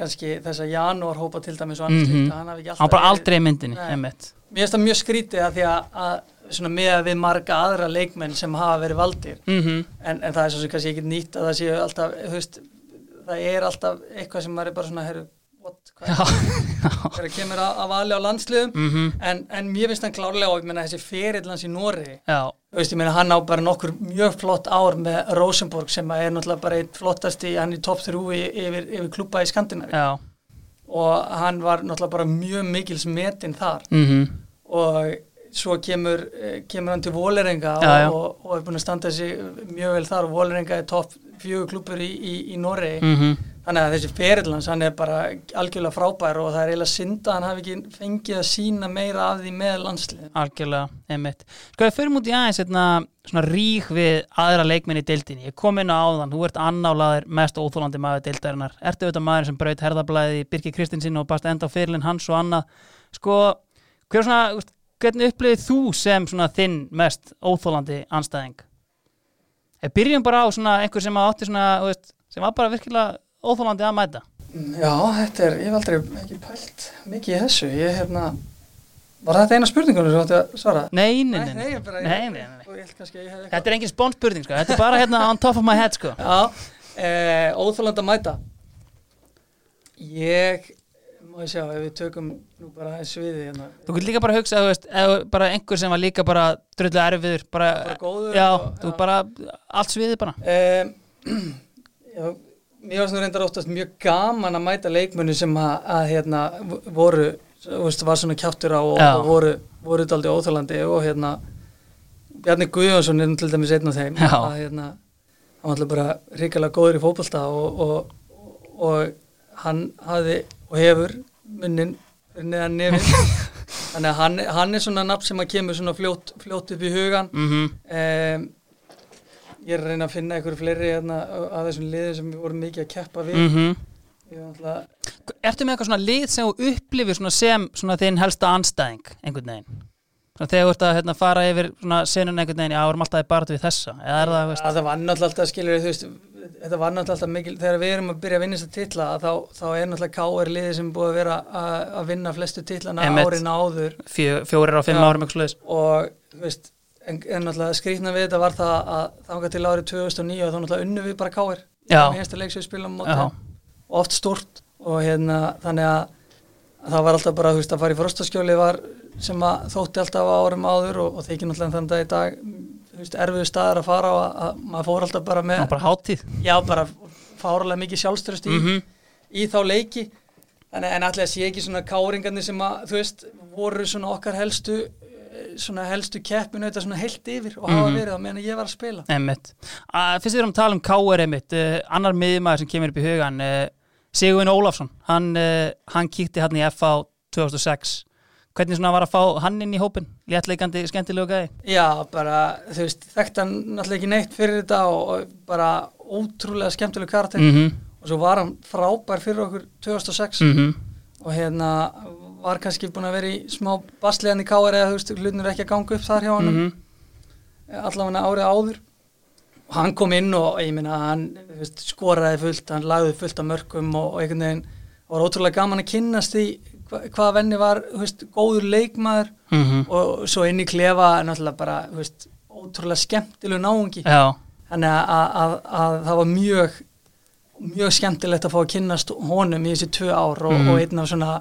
kannski þessa janúarhópa til dæmis og annars
Mhm.
slíkt að hann hafi ekki alltaf
hann bara aldrei myndinni einmitt.
Mér finnst það mjög skrítið að því að, að svona með við marga aðra leikmenn sem hafa verið valdir.
Mm -hmm.
en, en það er svo sem kannski ekki nýtt að það séu alltaf, veist, það er alltaf eitthvað sem maður er bara svona, herru, what, hvað
Já,
þegar það kemur að, að vali á landsliðum?
Mm -hmm.
en, en mér finnst hann klárlega og ég meina þessi ferill hans í Nóri ég meina hann á bara nokkur mjög flott ár með Rosenborg sem er náttúrulega bara einn flottasti, hann er þrjú í- yfir, yfir klúpa í Skandinavi
já.
Og hann var náttúrulega bara mjög mikils metinn þar.
Mm
og svo kemur, eh, kemur hann til Vólerenga
Já, já.
og, og er búin að standa sig mjög vel þar og Vólerenga er topp fjögur klúpur í, í, í Noregi
-hmm.
þannig að þessi ferillans, hann er bara algjörlega frábær og það er eiginlega synd að hann hafi ekki fengið að sína meira af því með landsliðin.
Algjörlega, einmitt. Sko ég fyrir mútið aðeins hérna, svona rík við aðra leikminni deildinni. Ég kom inn á áðan, þú ert annálaður mest óþólandi maður deildarinnar. Ertu auðvitað maður sem braut herðablaði Birki Kristinsson og bast enda á fyrirlin hans og annað. Sko, hver svona, hvernig upplifið þú sem svona þinn mest óþólandi anstæðing? Ég byrjum bara á svona einhver sem átti svona, úst, sem var bara virkilega óþólandi að mæta.
Já, þetta er, ég hef aldrei ekki pælt mikið í þessu. Ég, hérna, var þetta eina spurningunum sem þú átti að svara?
Nei, nei, nei.
Nei, bara,
Nei, nei, nei.
hef.
Þetta er engin spónspurning, sko. Þetta er bara hérna on top of my head, sko.
Já, eh, óþólandi að mæta. Ég, má ég sjá, ef við tökum nú bara aðeins sviðið hérna.
Þú getur líka bara að hugsa, þú veist, eða bara einhver sem var líka bara drullu erfiður, bara,
Bara góður
já,
og-
þú
já.
bara, allt sviðið bara.
Um, já, mér varst nú reyndar oftast mjög gaman að mæta leikmunni sem að, að hérna, voru, þú veist, var svona kjáttur á og, og voru, voru daldi óþálandi og hérna, Bjarni Guðjónsson er til dæmis einn af þeim
Já.
að hérna, hann var alltaf bara ríkilega góður í fótbolta og, og, og hann hafði og hefur munnin neðan nefið þannig að hann, hann er svona nafn sem að kemur svona fljótt, fljótt upp í hugan
Mm
um, ég er að reyna að finna einhverju fleiri hérna, að þessum liðum sem við vorum mikið að keppa við
-hmm.
ég var alltaf,
Ertu með eitthvað svona lið sem þú upplifir svona sem svona þinn helsta anstæðing einhvern veginn? Þegar þú ert að hérna, fara yfir svona senun einhvern veginn, já, vorum alltaf í barðu við þessa, eða er það, veist?
að það var náttúrulega alltaf skilur þú veist, þetta var náttúrulega alltaf mikil þegar við erum að byrja að vinna þess að titla þá, þá er náttúrulega K.R. liðið sem búið að vera að, að vinna flestu
Einmitt.
árin áður
Fjö, fjórir á fimm árum,
og veist, en, en náttúrulega skrýtna við þetta var það að þangað til árið 2009 og þá náttúrulega unnu við bara K.R.
Já.
Í einsta leik sem við spilum á móti
Já.
og oft stort og hérna þannig að, að það var alltaf bara veist að fara í frostaskjóli var sem að þótti alltaf á árum áður og, og þykir náttúrulega þannig dag í dag erfiðu staðar að fara og að, að maður fór alltaf bara með
bara hátíð.
já bara fárlega mikið sjálfstörst í,
Mm
í þá leiki en, en allir að sé ekki svona káringarnir sem að þú veist voru svona okkar helstu eh, svona helstu keppinu þetta svona heilt yfir og hafa
Mhm.
verið á meðan ég var að spila.
Uh, fyrst við erum að tala um K.R. einmitt, uh, annar miðjumæður sem kemur upp í hugan, uh, Sigurvin Ólafsson, hann, uh, hann kíkti hann í FA 2006. Hvernig svona var að fá hann inn í hópin? Léttleikandi, skemmtilegu gæði?
Já, bara, þú veist, þekkt hann náttúrulega ekki neitt fyrir þetta og, og bara ótrúlega skemmtileg karakter
Mm -hmm.
og svo var hann frábær fyrir okkur 2006
Mm
og hérna var kannski búin að vera í smá basliðan í káar eða þú veist, hlutnur ekki að ganga upp þar hjá hann
-hmm.
allavega árið áður og hann kom inn og ég minna hann veist, skoraði fullt, hann lagði fullt af mörgum og, og einhvern veginn var ótrúlega gaman að kynnast því hva, hvað venni var, veist, góður leikmaður
Mm
og svo inn í klefa náttúrulega bara, veist, ótrúlega skemmtilegu náungi
Já,
þannig að, að, að, að það var mjög mjög skemmtilegt að fá að kynnast honum í þessi tvö ár og,
Mhm.
og einn af svona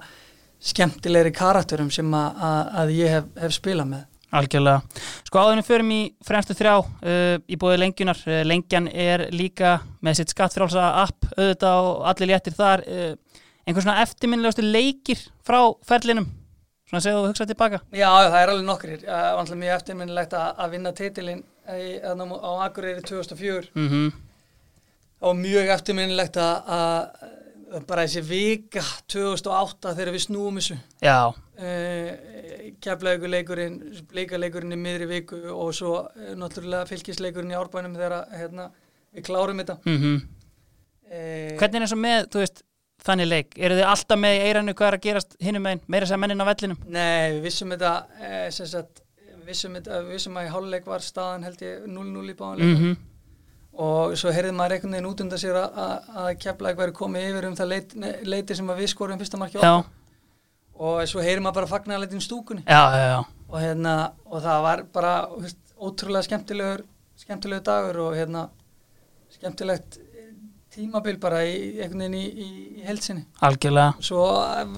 skemmtilegri karakterum sem að, að, ég hef, hef spilað með
algjörlega. Sko áðurinn förum í fremstu þrjá uh, í bóði lengjunar. Uh, lengjan er líka með sitt skattfrálsa app auðvitað og allir léttir þar. Uh, einhvern svona eftirminnilegustu leikir frá ferlinum? Svona segðu þú hugsaði tilbaka.
Já, já, það er alveg nokkrir. Það var alltaf mjög eftirminnilegt að, að vinna titilinn þarna á Akureyri 2004
Mm
það var mjög eftirminnilegt að, að bara þessi vika 2008 þegar við snúum þessu.
Já,
uh, keflaugurleikurinn bleikaleikurinn í miðri viku og svo uh, náttúrulega fylgisleikurinn í árbænum þegar hérna, við klárum þetta.
Mm
uh,
Hvernig er eins og með, þú veist, þannig leik? Eru þið alltaf með í eiranu hvað er að gerast hinum meginn, meira sem mennin á vellinum?
Nei, við vissum þetta uh, sem sagt, við vissum, vissum að í hálfleik var staðan held ég 0-0 í báðanleik
Mm
og svo heyrði maður einhvern veginn út undan sér að, að, að keflaug væri komið yfir um það leit, leiti sem við skorum fyrsta marki
Já,
og svo heyrði maður bara fagnarleitin stúkunni
já, já, já.
og, hérna, og það var bara veist, ótrúlega skemmtilegur skemmtilegur dagur og hérna, skemmtilegt eh, tímabil bara í, einhvern veginn í, í, heilsinni
Algjörlega.
svo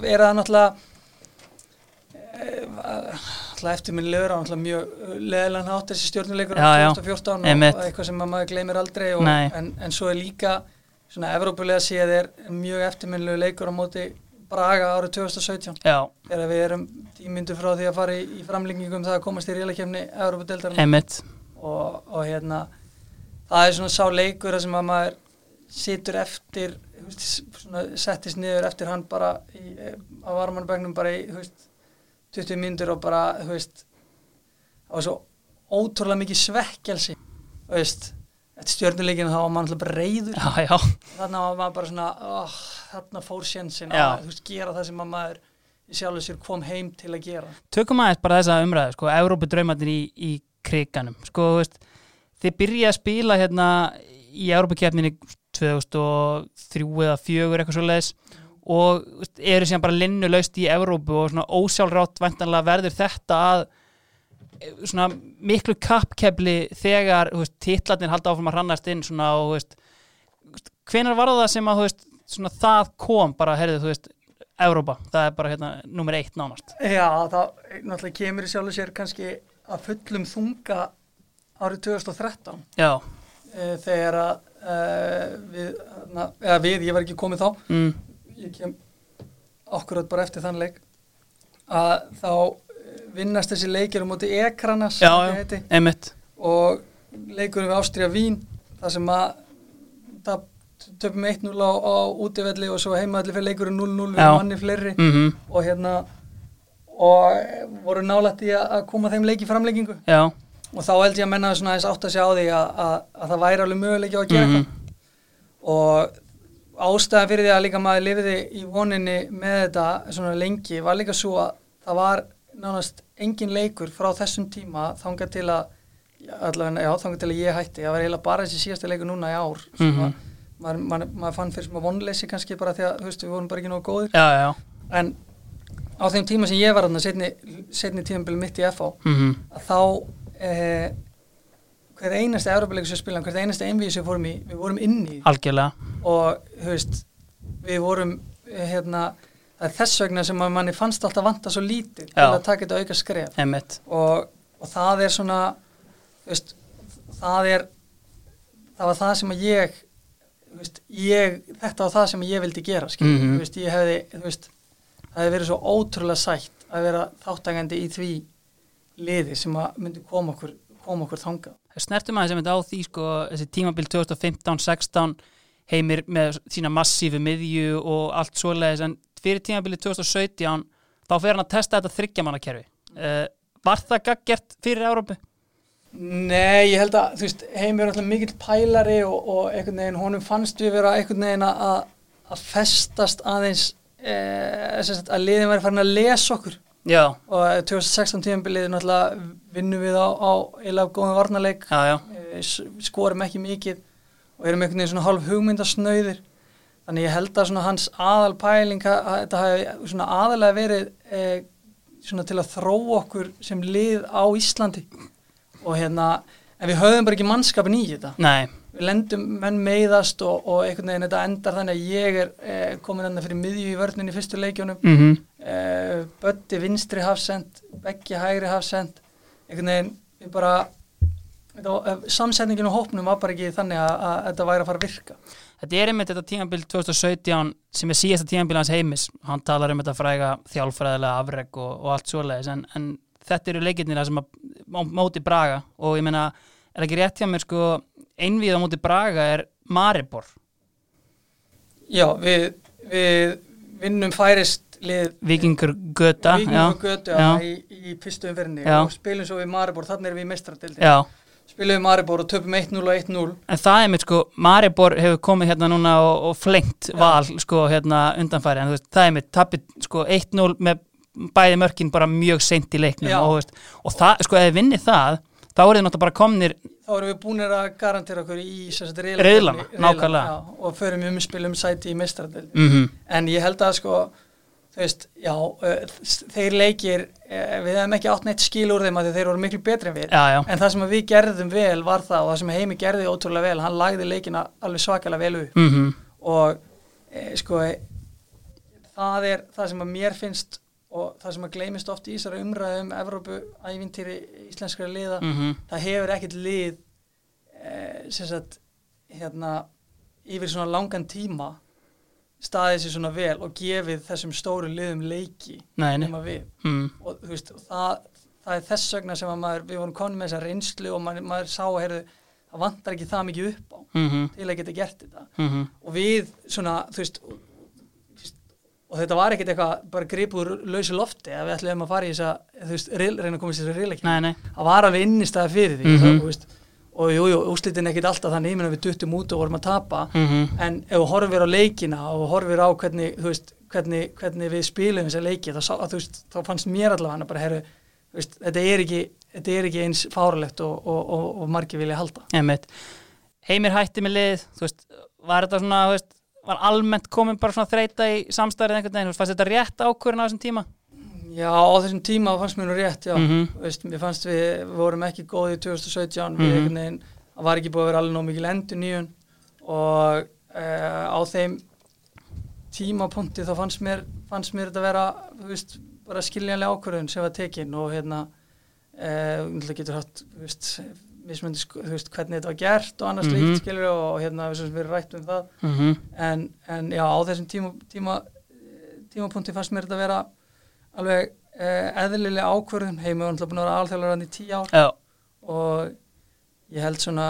er það náttúrulega eh, náttúrulega eftirminnilegur og náttúrulega mjög leðilega hátt þessi stjórnuleikur
já.
2014 og, eitthvað sem að maður gleymir aldrei og, en, en svo er líka svona Evrópulega séð er mjög eftirminnilegu leikur á móti Braga árið 2017
Já,
þegar við erum tímyndu frá því að fara í, í framlingingum það að komast í reylakefni Európa-deldarinn
emitt.
og, og hérna það er svona sá leikur þar sem að maður situr eftir settist niður eftir hann bara í, eh, á varmanbæknum bara í veist, 20 mínútur og bara það var svo ótrúlega mikið veist, eftir stjörnuleikinu þá var maður alltaf bara reyður
já, já,
þarna var maður bara svona oh, þarna fór sjensin að veist, gera það sem að maður sjálfur sér kom heim til að gera.
Tökum aðeins bara þessa umræðu sko, Európa draumarnir í, í kriganum. Sko, veist, þið byrja að spila hérna í Európa-kefninni 2003 eða 4 eitthvað svo leiðis og eru síðan bara linnulaust í Európu og svona ósjálfrátt vantanlega verður þetta að eh, svona miklu kappkefli þegar veist, titlarnir halda áfram að hrannast inn svona og veist, hvenar var það sem að veist, svona það kom bara, heyrðu, þú veist Európa, það er bara hérna nummer eitt nánast.
Já, það náttúrulega kemur í sjálfur sér kannski að fullum þunga árið 2013
Já,
e, þegar að e, við, na, eða við, ég var ekki komið þá.
Mm,
ég kem akkurat bara eftir þann leik. Að þá eh, vinnast þessi leikir á móti ekranas
já,
heiti, og leikurinn við Ástríða Vín þar sem að það töfum 1-0 á, á útivelli og svo heimaðalli fyrir leikurinn 0-0 við manni fleiri.
Mm
og hérna og voru nálætt í að koma þeim leik í framleikingu
Já,
og þá held ég að menna aðeins átt að sjá því að, að, að það væri alveg möguleiki á að gera
Mhm.
eitthvað og ástæðan fyrir því að líka maður lifiði í voninni með þetta svona lengi var líka svo að það var nánast engin leikur frá þessum tíma þangað til að allavega, já, þangað til að ég hætti. Það var eiginlega bara þessi síðasta leikur núna í ár sem
Mhm.
að maður, maður, maður fann fyrir svona vonleysi kannski bara því að veist, við vorum bara ekki nógu góðir.
Já, já.
En á þeim tíma sem ég var setni, setni tímabili mitt í FH
mm
að þá eh, hver einasti Európa-leikur sem spilum, hver einasti einvíð sem fórum í, við vorum inn í.
Algjörlega.
Og veist, við vorum eh, hérna, það er þess vegna sem manni fannst alltaf vanta svo lítið til að taka þetta auka skref. Og, og það er svona veist, það er það var það sem að ég veist, ég, þetta var það sem ég vildi gera þú veist, ég hefði það hefði verið svo ótrúlega sætt að vera þáttagandi í því liði sem að myndi koma okkur koma okkur þangað.
Snertum aðeins einmitt á því sko þessi tímabil 2015-16 heimir með sína massífu miðju og allt svoleiðis en fyrir tímabili 2017 þá fer hann að testa þetta þryggjamannakerfi uh, Var það gaggjert fyrir Európu?
Nei, ég held að, veist, Heimir er alltaf mikill pælari og, og einhvern veginn, honum fannst við vera einhvern veginn að, að festast aðeins, e, sagt, að liðin væri farin að lesa okkur
Já,
og 2016 tíðanbilið náttúrulega vinnum við á, á eiginlega góðan varnarleik,
já, já.
E, skorum ekki mikið og erum einhvern veginn svona hálf hugmyndasnauðir, þannig ég held að hans aðal pæling, þetta hafi svona aðalega verið e, svona til að þróa okkur sem lið á Íslandi. Og hérna, en við höfðum bara ekki mannskapin í þetta.
Nei,
Við lendum menn meiðast og, og einhvern veginn þetta endar þannig að ég er eh, komin enna fyrir miðju í vörninni í fyrstu leikjónum,
mm
eh, Bötti vinstri hafsend, Beggi hægri hafsend, einhvern veginn við bara, eh, samsetningin og hópnum var bara ekki þannig að, að þetta væri að fara að virka.
Þetta er einmitt þetta tímabil 2017 sem er síðasta tímabil hans heimis. Hann talar um þetta fræga þjálfræðilega afreg og, og allt svoleiðis en, en þetta eru leikirnir sem að á móti Braga. Og ég meina er ekki rétt hjá mér sko einvið á móti Braga er Maribor
Já, við, við vinnum færist lið
Vikingur Göta
Víkingur Götu
já.
í, í fyrstu umferðinni
Já.
og spilum svo við Maribor, þannig erum við mestradildin.
já,
Spilum við Maribor og töpum 1-0 og 1-0.
en það er mitt sko Maribor hefur komið hérna núna og, og flengt val sko hérna undanfæri en þú veist, það er mitt tappið sko 1-0 með bæði mörkin bara mjög seint í leiknum og, veist, og það, sko ef þið vinnið það þá er þið náttúrulega bara komnir
þá erum við búinir að garantera okkur í
Riðlana,
riðlana,
nákvæmlega.
já, og förum um spilum sæti í mestradel
mm
en ég held að sko veist, já, þeir leikir uh, við hefum ekki átt neitt skil úr þeim að þeir voru miklu betri en við.
Já,
en það sem við gerðum vel var það og það sem Heimi gerði ótrúlega vel, hann lagði leikina alveg svakalega vel upp.
Mm
og e, sko e, það er það sem að mér finnst og það sem að gleymist oft í þessari umræðu um Evrópu ævintýri íslenskara liða
Mhm.
það hefur ekkert lið e, sem sagt hérna yfir svona langan tíma staðið sér svona vel og gefið þessum stóru liðum leiki nema við.
Mm.
og þú veist, það, það er þess vegna sem að maður, við vorum komin með þessa reynslu og maður, maður sá að heyrðu, það vantar ekki það mikið upp á
mhm,
til að geta gert þetta.
Mhm,
og við svona, þú veist og, þetta var ekkert eitthvað bara gripur lausi lofti að við ætlum að fara í þessa, þú veist, reyna að komast í þessa reylekni
nei, nei,
það var alveg innistæða fyrir því
Mhm.
það, þú veist, og jú, jú, úslitin ekkert alltaf þannig, ég meina við duttum út og vorum að tapa.
Mhm,
en ef þú horfir á leikina og horfir á hvernig, þú veist, hvernig, hvernig við spilum þessa leiki, þá, að, veist, þá fannst mér allavega bara, herru, veist, þetta er ekki, þetta er ekki eins fáralegt og, og, og, og margir vilja halda.
Heimir hætti með lið, þú veist var þetta svona, þú veist, var almennt komin bara svona þreita í samstærið einhvern veginn, þú fannst þetta rétt ákvörðin á þessum tíma?
Já, á þessum tíma fannst mér nú rétt, já,
Mhm.
þú veist, mér fannst við, vorum ekki góðið í 2017, við
Mhm.
einhvern veginn, það var ekki búið að vera alveg nóg mikil endur nýjun og uh, á þeim tímapunkti þá fannst mér, fannst mér þetta vera, þú veist, bara skiljanlega ákvörðun sem var tekin og hérna, uh, það getur hatt, þú veist, mismöndi, sko, þú veist, hvernig þetta var gert og annars
Mhm.
líkt, skilur og hérna við við rætt um það.
Mhm,
en, en já, á þessum tíma, tíma, tímapunkti fannst mér þetta vera alveg uh, eðlilega ákvörðun, heimi var náttúrulega búin að vera alþjóðlega hann í tíu ár.
Já,
og ég held svona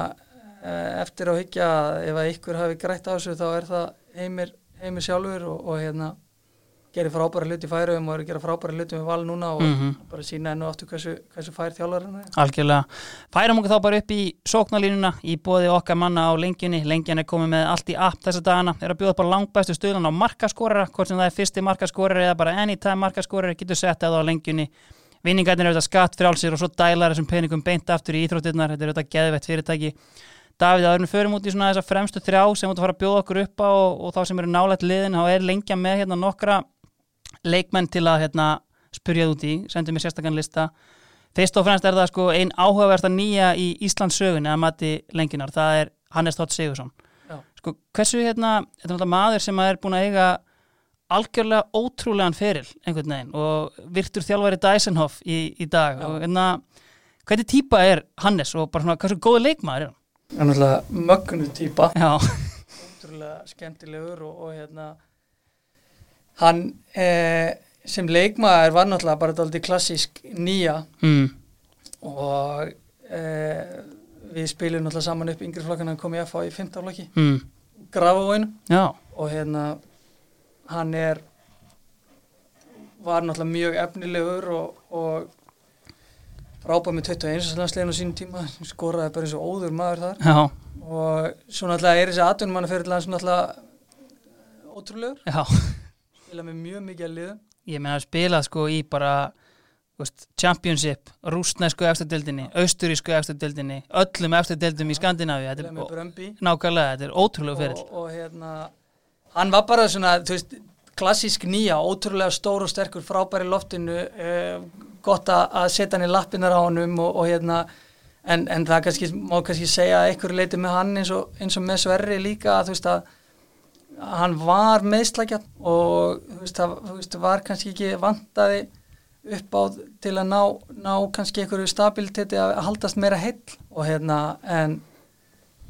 uh, eftir á higgja að ef að ykkur hafi grætt á þessu þá er það heimir, heimir sjálfur og, og hérna gerir frábæra hluti færum og er að gera frábæra hluti með val núna og
mhm
bara sína enn og aftur hversu, hversu fær þjálfur hann er.
Algjörlega. Færum okkur þá bara upp í sóknarlínuna í bóði okkar manna á lengjunni. Lengjan er komið með allt í app þessa dagana. Er að bjóða bara langbæstu stöðlan á markaskorara, hvort sem það er fyrsti markaskorari eða bara anytime markaskorari, getur sett eða á lengjunni. Vinningarnir eru þetta skatt frjálsir og svo dælar þessum peningum beint aftur í íþróttirnar. Þetta er þetta geðvett fyrirtæki. Davíð, að við förum út í svona þessa fremstu þrjá sem út að fara að bjóða okkur upp á og, og þá sem eru nálægt liðin, þá er lengja með hérna nokkra leikmenn til að hérna, spurja út í, sendu mér sérstakann lista Fyrst og fremst er það sko ein áhugaversta nýja í Íslands sögunni að mati lengjunar, það er Hannes Tótt Sigursson.
Já.
Sko hversu hérna, þetta er náttúrulega maður sem er búin að eiga algjörlega ótrúlegan feril einhvern veginn og virtur þjálfari Dysenhoff í, í dag
Já.
og hérna, hvernig típa er Hannes og bara svona hversu góði leikmaður er hann?
Hann er náttúrulega mögnu típa
Já,
ótrúlega skemmtilegur og, og hérna hann eh, sem leikmaður var náttúrulega bara dálítið klassísk nýja.
Mm.
og eh, við spilum náttúrulega saman upp yngri flokkan hann kom í FH í 15 flokki.
Mm.
Grafavóinu
já,
og hérna hann er var náttúrulega mjög efnilegur og, og frábæð með 21 landslegin á sínum tíma. Skoraði bara eins og óður maður þar.
Já,
og svo náttúrulega er þessi atvinnum hann fyrir hans náttúrulega ótrúlegur.
Já
spila með mjög mikið að liðum.
Ég meina að spila sko í bara veist, championship, rústnæsku eftirdeldinni, austurísku eftirdeldinni öllum eftirdeldum í er
Brömbi.
Nákvæmlega, þetta er ótrúlega ferill.
og, og hérna hann var bara svona, þú veist klassísk nýja, ótrúlega stór og sterkur frábæri loftinu eh, gott að setja hann í lappinnar á honum og, og hérna en, en það kannski, má kannski segja að einhverju leiti með hann eins og, eins og með Sverri líka að þú veist að hann var meðslagjarn og þú veist, það þú veist, var kannski ekki vantaði upp á til að ná, ná kannski einhverju stabiliteti að haldast meira heill og hérna en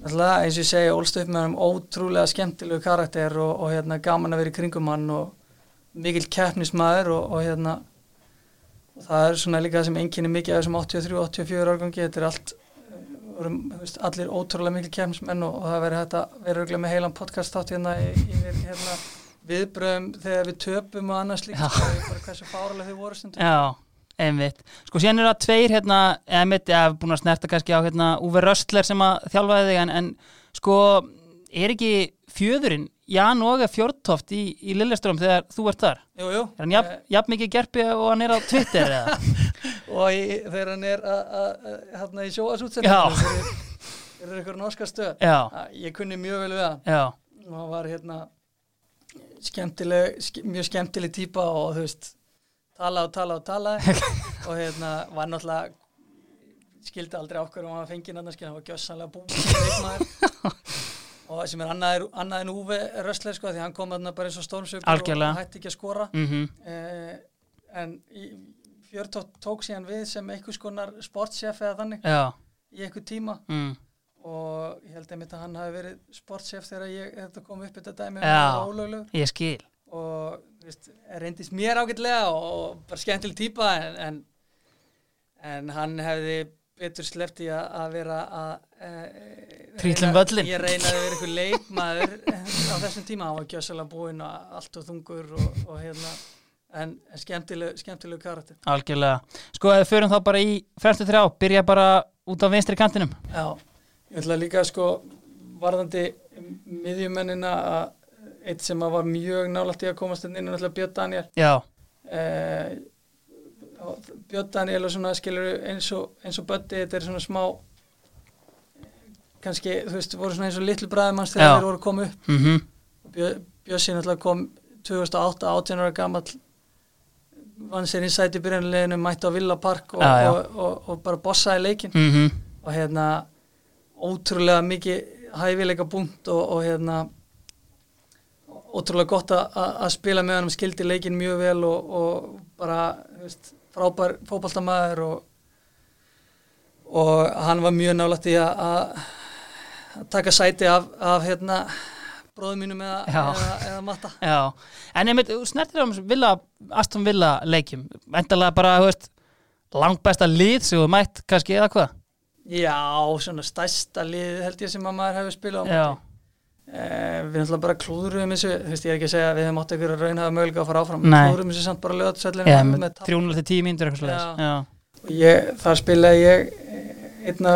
alltaf eins og ég segi ólst upp með hann ótrúlega skemmtilegu karakter og, og hérna gaman að vera í kringum hann og mikill keppnismæður og, og hérna og það er svona líka sem einnkynni mikið af þessum 83-84 árgangi þetta er allt vorum, veist, allir ótrúlega mikil keppnismenn og, og það verður þetta verður örugglega með heilan podcast átt hérna í hérna, viðbröðum þegar við töpum og annars líka hversu fáralega þau voru stundum.
Já, einmitt. Sko eru það tveir hérna, eða mitt, ég hef búin að snerta kannski á hérna Uwe Röstler sem að þjálfaði þig en, en sko, er ekki fjöðurinn Jan Óge Fjordtoft í, í Lilleström þegar þú ert þar?
jú, jú.
Er hann jafn, jafn mikið gerpi og hann er á Twitter eða?
og í, þegar hann er hérna í sjóasútsendinu fyrir, fyrir einhver norska stöð.
Já,
Að ég kunni mjög vel við hann.
Já,
og hann var hérna skemmtileg, ske, mjög skemmtileg típa og þú veist tala og tala og tala og hérna var náttúrulega skildi aldrei okkur og hann var fengið hann var gjössanlega búin og sem er annað, annað en Úve Rössler sko því hann kom þarna bara eins og stórnsöpur og hætti ekki að skora.
Mhm,
eh, en Fjörtótt tók síðan við sem einhvers konar sportsjef eða þannig
já,
í einhver tíma.
Mm,
og ég held einmitt að hann hafi verið sportsjef þegar ég þetta kom upp þetta dæmi
Já.
og ólöglu
ég skil.
og þú veist, reyndist mér ágætlega og, bara skemmtileg típa en, en, en hann hefði betur sleppt í að, vera að
Trýtlum völlin.
Ég reynaði að vera einhver leikmaður á þessum tíma, hann var gjössalega búinn og allt og þungur og, og hérna en skemmtileg, skemmtileg karakter
Algjörlega. Sko, ef við förum þá bara í fremstu þrjá, byrja bara út á vinstri kantinum.
Já, ég ætla líka sko varðandi miðjumennina að eitt sem að var mjög nálægt í að komast inn er náttúrulega Björn Daniel
Já,
eh, Björn Daniel og svona skilur eins og, og Bötti, þetta er svona smá kannski, þú veist, voru svona eins og litlu bræðumanns þegar
Já.
þeir voru koma upp
mhm,
Bjössi náttúrulega kom 2008, 18 ára gamall vann sér innsæti í byrjanleginu, mætti á Villa Park og,
Já, já.
og, og, og bara bossaði leikin
mhm,
og hérna ótrúlega mikið hæfileika búnt og, og hérna ótrúlega gott að- spila með hann skildi leikin mjög vel og, og bara þú veist, frábær fótballtamaður og, og hann var mjög nálægt í að, að að taka sæti af, af hérna bróðum mínum eða, eða, eða matta.
Já. En mynd, snertir um Villa, Aston Villa leikjum, endalega bara, þú veist, langbesta lið sem þú mætt kannski eða hvað?
Já, svona stærsta lið held ég sem að maður hefur spilað á Eh, við ætlum bara klúðurum þessu þú veist ég er ekki að segja að við hefum átt einhverja raunhafa mögulega að fara áfram,
Nei.
klúðurum þessu samt bara lögatsvellinu
eða með 300 til 10 mínútur eitthvað.
Já, og ég, þar spilaði ég eh, einna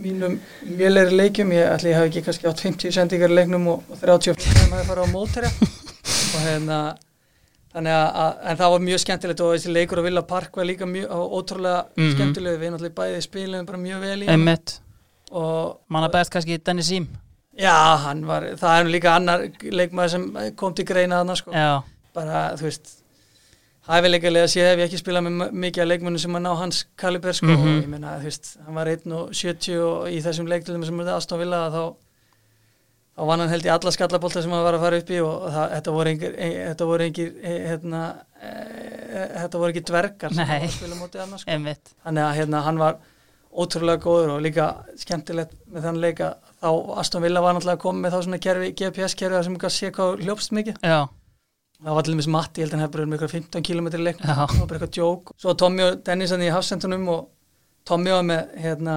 mínum mjöleiri leikjum, ég ætli ég hafi ekki kannski átt 50 sendingar í leiknum og, og 30 sem hefði farið á mótherja. Og hérna þannig að, að, en það var mjög skemmtilegt og þessi leikur á Villa Park var líka mjög ótrúlega
Mhm.
skemmtileg, við náttúrulega bæði spilum bara mjög vel í
manna best kannski Dennis Sím.
já, hann var, það er nú líka annar leikmaður sem kom til greina þarna sko.
Já,
bara, þú veist hæfileikalega sé hef ég ekki spilað með mikið af leikmönnum sem að ná hans kaliber sko
Mhm.
og ég meina, þú veist, hann var 1.70 og í þessum leiktilum sem er Aston Villa þá þá vann hann held í alla skallabólta sem hann var að fara upp í og það, þetta voru engir, e, þetta voru engir e, hérna, e, e, þetta voru ekki dvergar sem
Nei.
var að spila mótið hann sko. þannig að hérna, hann var ótrúlega góður og líka skemmtilegt með þann leika þá Aston Villa var náttúrulega að koma með þá svona kerfi, GPS-kerfi sem ekki að sé hvað hljópst mikið
Já,
það var til dæmis Matti, ég held að hann hefði bara um ykkur 15 km
Já.
það var bara eitthvað djók svo Tommy og Dennis hann í hafsendunum og Tommy var með hérna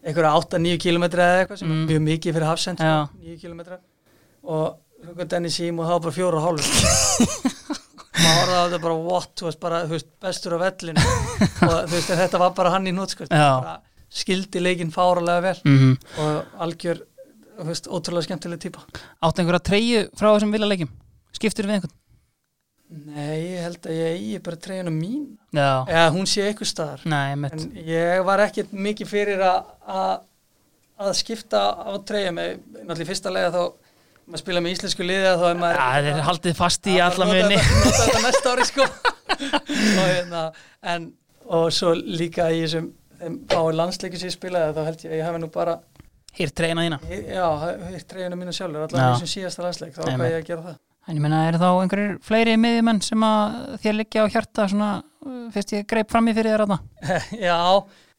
einhverja 8-9 km eða eitthvað sem
Mm.
er mjög mikið fyrir hafsend
Já.
9 km og Dennis Sím og það var bara fjóra og hálf maður horfði á þetta bara what, þú veist bara, þú veist, bestur á vellinu og þú veist, þetta var bara hann í
Já.
bara skildi leikinn fáralega vel
mhm.
og algjör, þú veist, ótrúlega skemmtileg típa
Áttu einhverja treyju frá þessum Villa Skiptir við einhvern?
Nei, ég held að ég eigi bara treyjuna mín.
Já,
eða hún sé eitthvað staðar.
Nei,
en ég var ekkert mikið fyrir að skipta á treyjum. Náttúrulega í fyrsta lega þá maður spila með íslensku liði þá er maður
þeir eru haldið fast í alla muni.
nota þetta næsta ári sko. Og, hérna, en, og svo líka í þessum þeim fáið landsleiki sem ég spilaði þá held ég að ég hafi nú bara
Hér treyna þína.
já, hitt treyjuna mínu sjálfur allavega í þessum síðasta landsleik þá ákvað ég að gera það
En ég meina, eru þá einhverjir fleiri miðjumenn sem að þér liggja á hjarta svona, fyrst ég greip fram í fyrir þér aðna?
Já,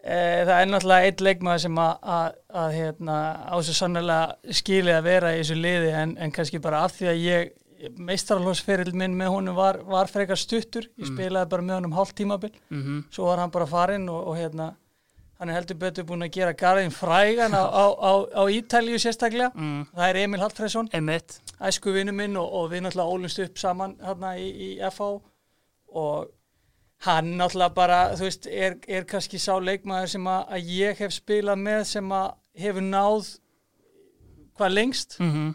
e, það er náttúrulega eitt leikmaður sem að, að, að hérna, á svo sannlega skilið að vera í þessu liði en, en kannski bara af því að ég meistaralósferill minn með honum var, var frekar stuttur, ég spilaði bara með honum hálft tímabil,
Mm -hmm.
svo var hann bara farinn og, og hérna, hann er heldur betur búin að gera garðin frægan á, á, á, á Ítalíu sérstaklega,
mm.
það er Emil Hallfreðsson.
Einmitt.
æsku vinnu minn og, og við náttúrulega ólumst upp saman hérna í, í FH og hann náttúrulega bara, þú veist, er, er kannski sá leikmaður sem að, að ég hef spilað með sem að hefur náð hvað lengst.
Mm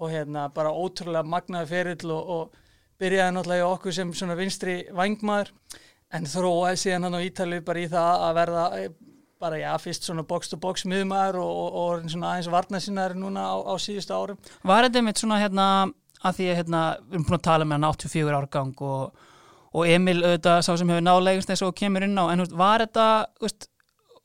og hérna bara ótrúlega magnaði ferill og, og byrjaði náttúrulega í okkur sem svona vinstri vangmaður en þróaði síðan hann á Ítalið bara í það að verða bara já, fyrst svona box-to-box miðmaður og, og, og svona aðeins varnasinnar núna á, á síðustu árum
Var þetta einmitt svona hérna, að því að hérna, við erum búin að tala með hann 84 árgang og, og Emil auðvitað sá sem hefur nálegust eins og kemur inn á, en veist, var þetta, veist,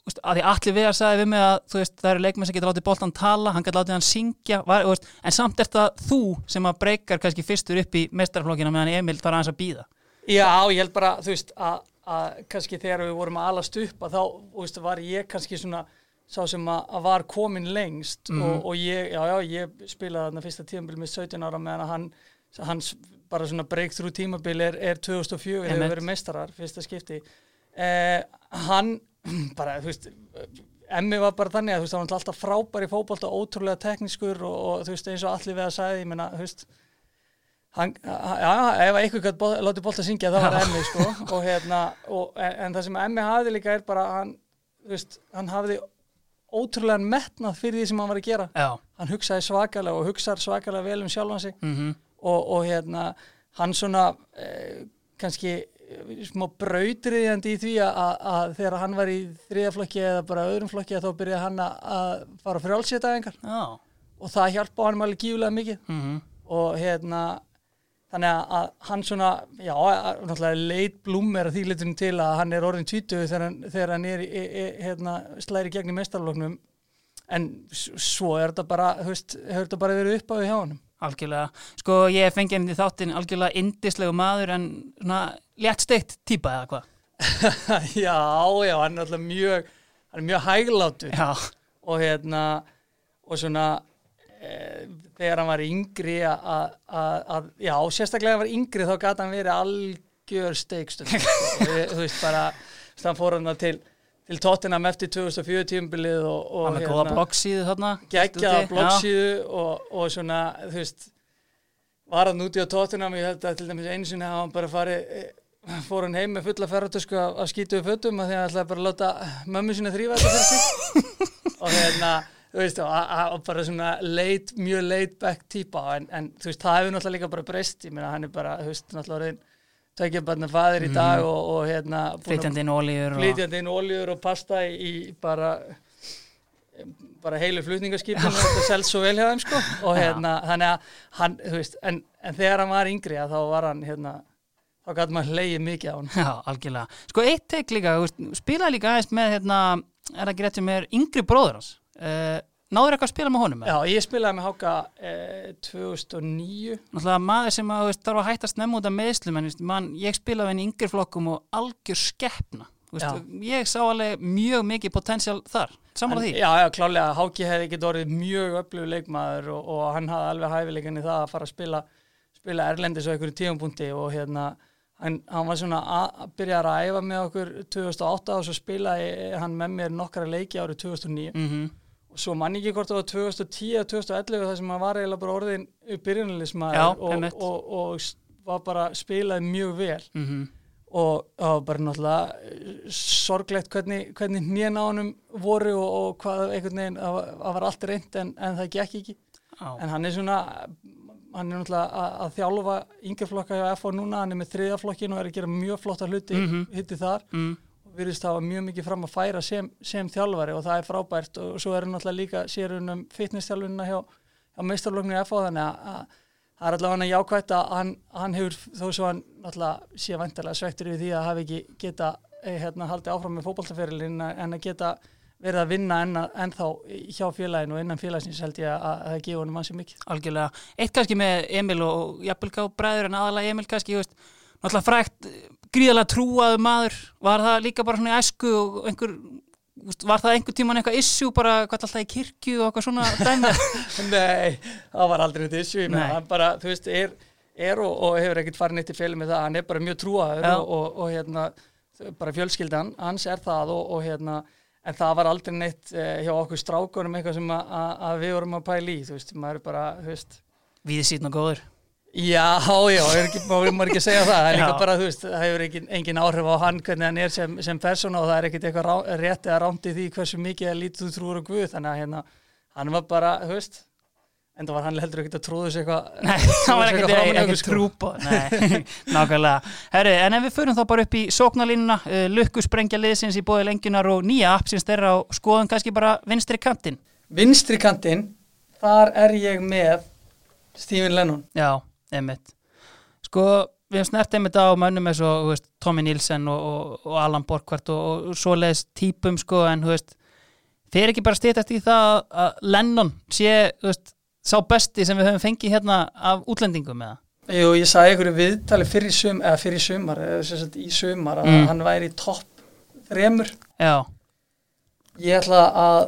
veist, að því allir við að sagði við mig að það eru leikmenn sem getur látið boltan tala, hann getur látið hann syngja, var, en samt er það þú sem að breykar kannski fyrstur upp í mestarflokkina meðan Emil þarf aðeins að býða.
Já, ég held bara, þú veist, að, að kannski þegar við vorum að alast upp að þá, veist, var ég kannski svona sá sem að, að var komin lengst
Mhm.
og, og ég, já, já, ég spilaði þarna fyrsta tímabil með 17 ára meðan að hann, hans bara svona breakthrough tímabil er, er 2004 þegar við verið meistarar, fyrsta skipti. Eh, hann bara, þú veist Emmi var bara þannig að þú veist, hann var alltaf frábær í fótbolta, ótrúlega teknískur og, og þú veist, eins og allir við að sagði, ég meina, þú veist hann, já, ef eitthvað gæti látið bolta syngja þá var það Emmi, sko. Og hérna, og, en, en það sem Emmi hafði líka er bara, hann, veist, hann hafði ótrúlega metnað fyrir því sem hann var að gera.
Já,
hann hugsaði svakalega og hugsaði svakalega vel um sjálfan sig.
Mhm,
og, og hérna hann svona eh, kannski eh, smá brautriðjandi í því að, að, að þegar hann var í þriðaflokki eða bara öðrum flokki þá byrjaði hann að- að fara frjálsétaðingar
já,
og það hjálpa hann alveg gífulega mikið.
Mhm,
og hérna þannig að, hann svona já, náttúrulega leit blúmer að því litunum til að hann er orðin 20 þegar hann, þegar hann er í, í, hérna, slæri gegn í mestarloknum en svo er þetta bara, veist, hefur þetta bara verið upp á því hjá honum
algjörlega. Sko, ég fengi henni þáttinn algjörlega indislegu maður en svona léttsteikt típa eða hvað?
já, já, hann er alltaf mjög hann er mjög hæglátur
Já,
og hérna og svona þegar hann var yngri að, já, sérstaklega hann var yngri þá gæti hann verið algjör steikstund þú veist bara hann fór hann til, til Tottenham eftir 2004 tímbilið og, og
hann er góða bloggsíðu þarna.
geggjaða
úti.
bloggsíðu og, og svona, þú veist var hann úti á Tottenham ég held að til dæmis einu sinni hafa hann bara farið eh, fór hann heim með fulla ferratösku að, skýtu við fötum að því að hann ætlaði bara að láta mömmu sinni þrýfa þetta fyrir sig og hérna, þú veist, og, bara svona leit, mjög laid back típa en, en þú veist, það hefur náttúrulega líka bara breyst ég meina, hann er bara, þú veist, náttúrulega orðin tveikja barna faðir í dag og, og hérna
Flytjandi inn ólíur og...
flytjandi inn oljur og pasta í, í bara bara heilu flutningaskipinu og þetta selst svo vel hjá þeim sko. Og hérna þannig að hann, þú veist, en, en þegar hann var yngri að þá var hann hérna þá gæti maður hleyið mikið á hann
Já, algjörlega. Sko, eitt teik líka, spilaði líka aðeins með, hérna, er það ekki rétt sem er yngri bróður hans. Uh, náður eitthvað að spila með honum? eða?
Já, ég spilaði með Háka eh, 2009
Náttúrulega maður sem að, veist, þarf að hætta snemma út af meðslum, en veist, man, ég spilaði henni í yngri flokkum og algjör skeppna. Veist, ég sá alveg mjög mikið potensial þar, saman
En-
því
Já, já, klálega, Háki hefði ekki orðið mjög öflugur leikmaður og, og hann hafði alveg hæfileikan í það að fara að spila, spila Erlendis á einhverju tíumpunkti og hérna, hann, hann var svona að að byrja að æfa með okkur 2008 og svo spilaði hann með mér nokkra leiki árið 2009
mm
og svo mann ekki hvort það var 2010 eða 2011 þar sem hann var eiginlega bara orðin byrjunalismæður og, og, og, s- var bara spilaði mjög vel
-hmm.
og það var bara náttúrulega eh, sorglegt hvernig, hvernig hnén á honum voru og, og hvað einhvern veginn, það var, allt reynd en, en það gekk ekki, en hann er svona hann er náttúrulega að, að þjálfa yngjaflokka hjá FH núna, hann er með þriðaflokkin og er að gera mjög flotta hluti
Mhm.
hitti þar
mm.
og virðist hafa mjög mikið fram að færa sem, sem þjálfari og það er frábært og svo er hann náttúrulega líka sér hann um fitness-þjálfunina hjá, hjá meistarloknu FH þannig að, að það er allavega hann jákvætt að hann, hann hefur þó svo hann náttúrulega sé vantarlega svektur við því að hafi ekki geta eh, hérna, haldið áfram með fótballtaferilin en að geta verið að vinna en, en þá hjá félaginu og innan félagsins held ég að, að það gefa honum ansi mikið.
algjörlega. Eitt kannski með Emil og jafnvelká bræður en aðalega Emil kannski, þú veist, náttúrulega frækt gríðalega trúaðu maður, var það líka bara svona í æsku og einhver var það einhver tíman eitthvað issue bara hvað alltaf í kirkju og eitthvað svona dæmi?
Nei, það var aldrei meina,
Nei.
hann bara, þú veist, er, er og, og hefur ekkert farin eitt í félum með það, hann er bara mjög trúaður og, og, og hérna, bara fjölskyldan, hans er það og, og hérna, en það var aldrei neitt eh, hjá okkur strákunum eitthvað sem að við vorum að pæla í, þú veist, maður er bara, þú veist,
við síðan og góður
já, já, er ekki, ekki segja það, það er líka bara, þú veist, það hefur ekki, engin áhrif á hann hvernig hann er sem, sem persóna og það er ekkit eitthvað rá, rétt eða rámt í því hversu mikið eða lítið þú trúur á Guð, þannig að hérna, hann var bara, þú veist, en það var hann heldur ekkit að trúðu sig eitthvað
Nei, það var ekkert
eitthvað sko.
trúpa Nei, nákvæmlega. Herri, en ef við förum þá bara upp í sóknarlínuna uh, lukkusprengja liðsins í bóði lengjunar og nýja app sem styrra á skoðum kannski bara vinstri kantinn.
Vinstri kantinn, þar er ég með Stephen Lennon.
Já, einmitt Sko, við hefum snert einmitt á mönnum eins og veist, Tommy Nielsen og, og, og Alan Borkvart og, og svoleiðis típum sko, en þú veist þeir ekki bara stýtast í það að Lennon sé, veist, sá besti sem við höfum fengið hérna af útlendingum eða
Jú, ég sagði einhverju viðtali fyrir sum, sumar, eða í sumar, að
Mm.
hann væri í topp þremur.
Já,
Ég ætla að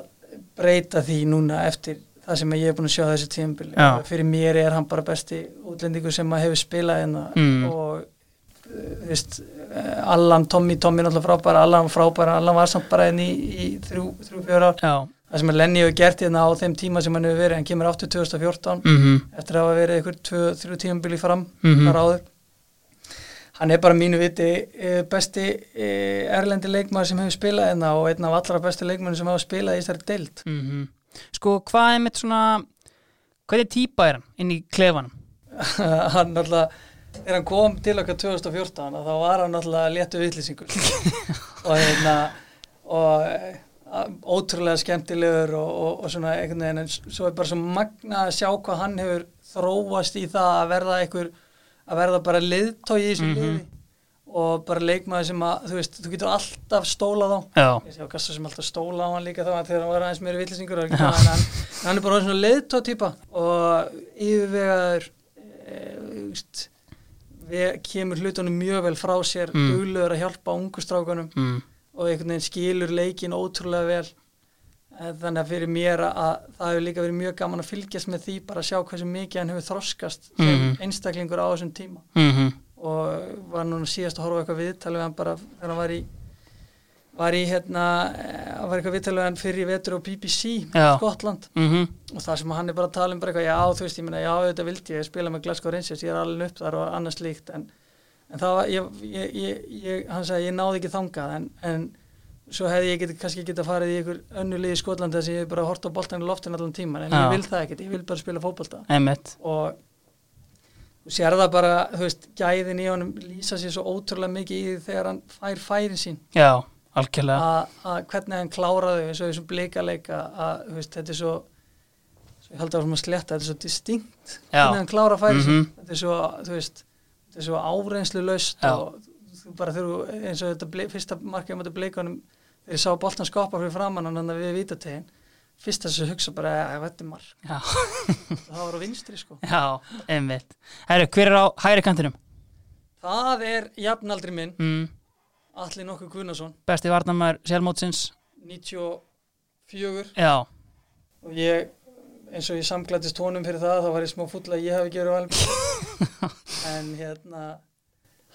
breyta því núna eftir það sem ég er búin að sjá þessu tímabili.
Já.
Fyrir mér er hann bara besti útlendingur sem að hefur spilað hérna
Mm.
og þú veist, eh, Allan, Tommy, Tommy náttúrulega frábæra, Allan frábæra, Allan var samt bara inn í, í þrjú, þrjú, fjör ár.
Já.
Það sem Lenny hefur gert hérna á þeim tíma sem hann hefur verið, hann kemur áttu 2014
Mm
eftir að hafa verið ykkur tvö, þrjú tímabili fram
Mhm.
þar áður. Hann er bara mínu viti eh, besti eh, erlendi leikmaður sem hefur spilað hérna og einn af allra bestu leikmaður sem hefur spilað í þessari deild.
-hmm. Sko, hvað er mitt svona Hvernig típa er hann inn í klefanum?
hann náttúrulega, þegar hann kom til okkar 2014 þá var hann náttúrulega léttu vitlýsingur og hérna og eh, ótrúlega skemmtilegur og, og, og svona einhvern veginn en svo er bara svo magna að sjá hvað hann hefur þróast í það að verða einhver að verða bara liðtói í þessu
Mhm.
liði og bara leikmaður sem að þú veist, þú getur alltaf stólað á
Já,
ég sé á Gassa sem alltaf stóla á hann líka þá þegar hann var aðeins meiri villisingur en hann, hann er bara svona leiðtóð týpa og yfirvegaður e, veist, við kemur hlutunum mjög vel frá sér
Mm.
duglegur að hjálpa ungu strákunum
mm.
og einhvern veginn skilur leikin ótrúlega vel Eh, þannig að fyrir mér að, að það hefur líka verið mjög gaman að fylgjast með því bara að sjá hversu mikið hann hefur þroskast sem
Mhm.
einstaklingur á þessum tíma
Mm
og var núna síðast að horfa eitthvað viðtalið við hann bara þegar hann var í var í hérna eh, var eitthvað viðtalið við hann fyrir í vetur á BBC
Já.
Skotland
-hmm.
og það sem hann er bara að tala um bara eitthvað já þú veist ég meina já þetta vildi ég spila með Glasgow Rangers ég er alveg upp þar og annars líkt en, en það var ég, ég, ég, ég hann sagði ég náði ekki þangað en, en svo hefði ég geti, kannski getað farið í einhver önnu lið í Skotland þess að ég bara hort á boltan í loftin allan tíman en
Já.
ég vil það ekkert, ég vil bara spila
Einmitt
og þú sér það bara, þú veist, gæðin í honum lýsa sér svo ótrúlega mikið í því þegar hann fær færin sín
Já, algjörlega
að hvernig hann kláraði eins og þessum blíkaleika að þú veist, þetta er svo, svo ég held að það sletta, þetta er svo distinkt
Já.
hvernig hann klára færin sín
Mhm.
þetta er svo, þú veist, þetta er svo áreynslu
Já.
og þú bara þurfu eins og þetta ble, fyrsta markið á móti blíkanum þegar ég sá boltan skoppa fyrir framann hann hann við vítategin fyrst að hugsa bara, að þetta er mark.
Já,
það var á vinstri sko.
Já, einmitt. Herru, hver er á hægri kantinum?
það er jafnaldri minn
Mm.
Alli nokkuð Gunnarsson,
Besti varnamær sjálfmótsins
94
Já,
og ég, eins og ég samklættist honum fyrir það, þá var ég smá full að ég hef ekki verið valin en hérna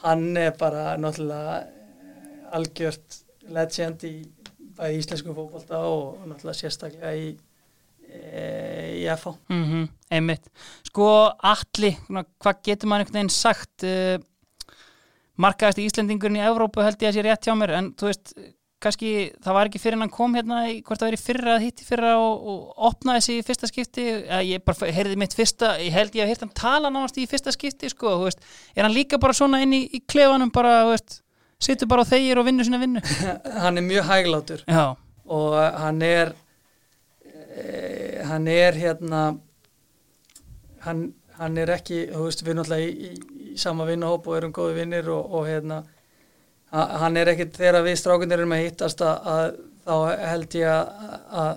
hann er bara náttúrulega eh, algjört legend í bæði íslensku fótbolta og náttúrulega sérstaklega í, e, í FH
mm einmitt. Sko, svona, hvað getur maður einhvern veginn sagt uh, markaðist í Íslendingurinn í Evrópu held ég að sé rétt hjá mér en þú veist, kannski það var ekki fyrir hann kom hérna í, hvort það verið fyrra hitti fyrra og, og opnaði sig í fyrsta skipti ég bara heyrði mitt fyrsta ég held ég að hann tala náðast í fyrsta skipti sko, veist, er hann líka bara svona inn í, í klefanum bara, þú veist, situr bara á þeir og vinnur sinna vinnu.
Hann er mjög hæglátur.
Já,
og hann er e, hann er hérna hann, hann er ekki þú veist við erum náttúrulega í, í, í sama vinnahóp og erum góði vinnir og, og hérna ha- hann er ekkit þegar við strákunir erum að hittast að, að þá held ég að, að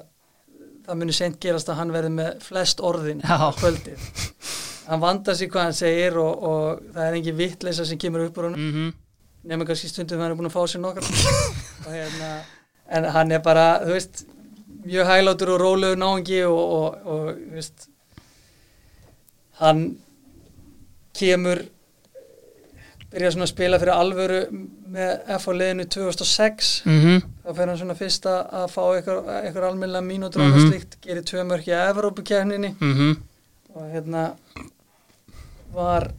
það muni seint gerast að hann verði með flest orðin
Já.
á kvöldið. Hann vandar sig hvað hann segir og, og það er engin vittleisa sem kemur upp úr honum.
Mhm
nema kannski stundum hann er búin að fá sér nokkar og hérna en hann er bara, þú veist mjög hæglátur og rólegur náungi og, og, og þú veist hann kemur byrja svona að spila fyrir alvöru með F á liðinu 2006
mhm.
Þá fer hann svona fyrst að fá eitthvað, eitthvað almennilega mínútur og
Mhm.
eitthvað slíkt gerir tvö mörki að Evrópukefninni
mhm.
Og hérna var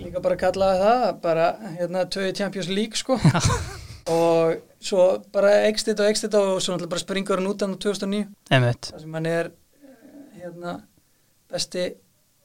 líka bara kallaði það bara hérna í Champions League sko. Og svo bara ekst þetta og ekst þetta og svo náttúrulega bara springur hann út á 2009
einmitt.
Þar sem hann er eh, hérna besti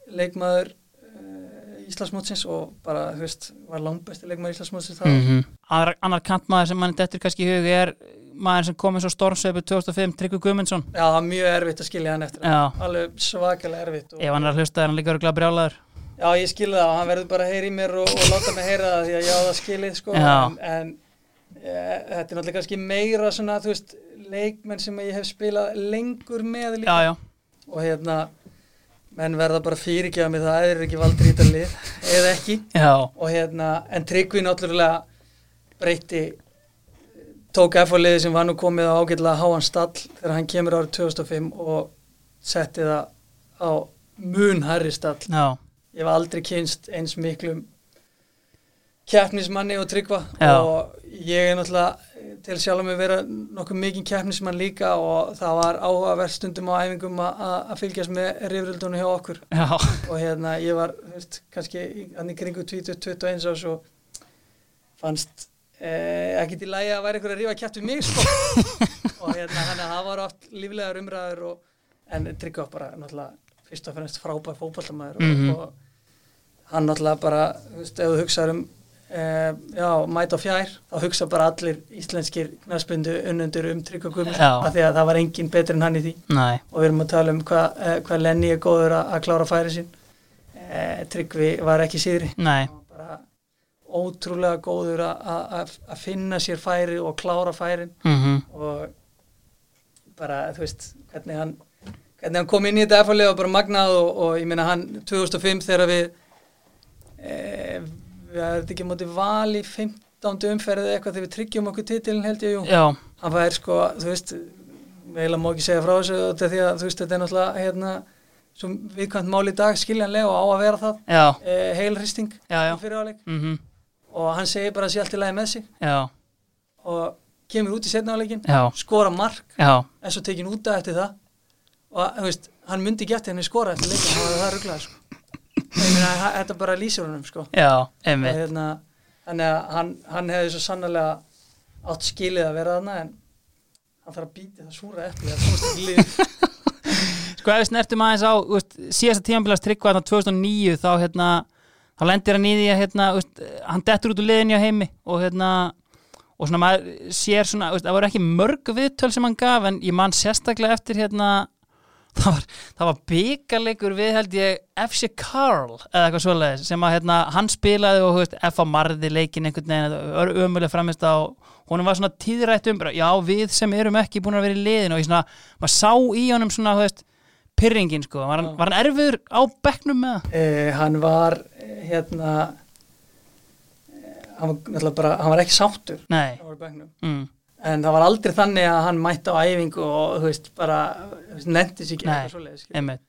leikmaður uh, Íslandsmótsins og bara, þú veist, var langbesti leikmaður Íslandsmótsins þá.
Mm annar, annar kantmaður sem mann dettur kannski í hug er maður sem kom eins og stormsveipu 2005 Tryggvi Guðmundsson.
Já, það var mjög erfitt að skilja hann eftir.
Já.
alveg svakalega erfitt og,
ef hann er að hlusta er hann líka örgulega brjálaður
Já, ég skilði það og hann verður bara að heyra í mér og, og láta mig heyra það því að ég á það skilið sko
Já.
en, en e, þetta er náttúrulega kannski meira svona, þú veist, leikmenn sem ég hef spilað lengur með líka.
Já, já,
og hérna menn verða bara að fyrirgefa mig það eða er ekki þetta lið eða ekki.
Já,
og hérna, en Tryggvi náttúrulega breytti tók F-liði sem var nú komið á ágætlega háan stall þegar hann kemur árið 2005 og setti það á mun herri stall.
Já,
ég hef aldrei kynst eins miklum keppnismanni og tryggva
Já.
og ég er náttúrulega til sjálf að vera nokkuð mikið keppnismann líka og það var áhugaverð stundum á æfingum að- fylgjast með rifrildunum hjá okkur
Já,
og hérna ég var veist, kannski hann í kringu 20-21 ás og fannst eh, ekki til lægi að væri ykkur að rífa kæft við mig sko. og hérna þannig að það var oft líflegar umræður og, en Tryggva bara náttúrulega fyrst og fremst frábær fótballtamæður
Mhm.
og, og hann náttúrulega bara þú veist, ef þú hugsaður um eh, já, mæt og fjær þá hugsa bara allir íslenskir knarspindu unnundur um
Já.
af því að það var engin betur en hann í því.
Nei,
og við erum að tala um hvað eh, hva Lenny er góður að, að klára færi sín. Eh, Tryggvi var ekki síðri.
Nei,
bara ótrúlega góður að- finna sér færi og klára færin.
Mhm,
og bara þú veist hvernig hann, hann kom inn í þetta efalið og bara magnað og, og ég meina hann 2005 þegar við e, við erum ekki mótið val í 15. umferðið eitthvað þegar við tryggjum okkur titilin held ég jú.
Já,
hann fær sko, þú veist eiginlega má ekki segja frá þessu þetta því að þú veist, þetta er náttúrulega hérna, svo viðkvæmt mál í dag skiljanlega og á að vera það. E, heilristing fyrir áleik
mhm,
og hann segir bara að sé allt í lagi með sig.
Já,
og kemur út í setna áleikin skora mark, en svo tekin út af eftir það og veist, hann myndi geta henni skora eftir leikin, hann var það rugglaði sko. þetta bara lýsir honum sko.
já,
hérna, þannig að hann, hann hefði svo sannlega átt skilið að vera þarna en hann þarf að býti það súra eftir það ekki
Sko ef við snertum aðeins á veist, síðasta tímanbílast tryggva þarna 2009 þá hérna þá lendir hann í því að hérna, veist, hann dettur út úr liðinni á heimi og hérna og svona maður sér svona, það voru ekki mörg viðtöl sem hann gaf en ég man sérstaklega eftir hérna það var, var byggarleikur við held ég FC Karl eða eitthvað svoleiðis sem að hérna hann spilaði og veist, F á marði leikin einhvern veginn ömulega framist á honum var svona tíðrætt um bara, já við sem erum ekki búin að vera í liðin og ég svona, maður sá í honum svona, veist, pyrringin sko, var hann, var hann erfiður á bekknum með það?
eh, hann var eh, hérna eh, hann var bara, hann var ekki sáttur
Nei,
í bekknum.
mm,
en það var aldrei þannig að hann mætti á æfingu og þú veist, bara nefndi sér ekki
Nei,
eitthvað svoleiðis,
einmitt.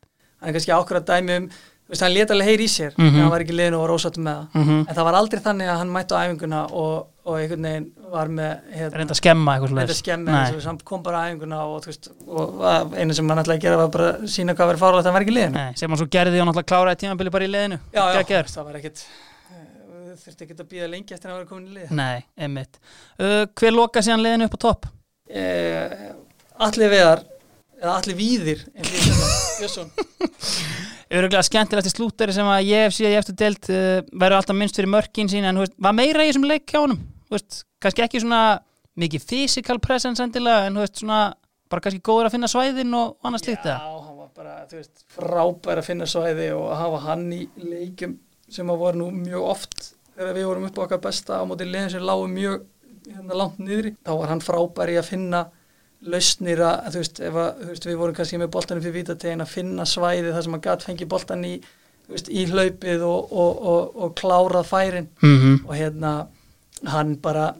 Hann er kannski ákveð að dæmi um þú veist, hann leta alveg heyri í sér
Mhm.
en hann var ekki liðin og var ósáttum með það.
Mm
en það var aldrei þannig að hann mætti á æfinguna og, og einhvern veginn var með hérna,
reynda að skemma eitthvað
reynda
svoleiðis.
að skemmi
Nei.
eins og hann kom bara á æfinguna og, þú veist, og einu sem hann ætlaði að gera var bara að sína hvað verið fárlega hann var ekki liðin
Nei, sem hann svo gerði og náttúrulega kláraði tímabili bara í liðinu.
Já, já, það var ekkit þurfti ekkit að býða lengi eftir að vera komin í lið.
Nei, einmitt. Uh, Hver loka síðan liðinu upp á topp?
eh, Alli Veðar eða Alli Víðir
Öruglega skemmtilegasti slúttari sem að ég hef síðan ég eftir deilt uh, verður alltaf minnst fyrir mörkin sín en veist, var meira í þessum leik hjá honum? Veist, kannski ekki svona mikið physical presence endilega en veist svona bara kannski góður að finna svæðin og annað slíkt
Já, hann var bara, frábær að finna svæði og að hafa hann í leikum sem að voru nú mjög oft þegar við vorum upp á okkar besta á móti liðin sem lágu mjög hérna, langt niðri þá var hann frábær í að finna lausnir að, þú veist, ef að, þú veist, við vorum kannski með boltanum fyrir vítategin að finna svæði þar sem að gatt fengi boltan í, þú veist, í hlaupið og, og, og, og klárað færin
mm -hmm.
og hérna hann bara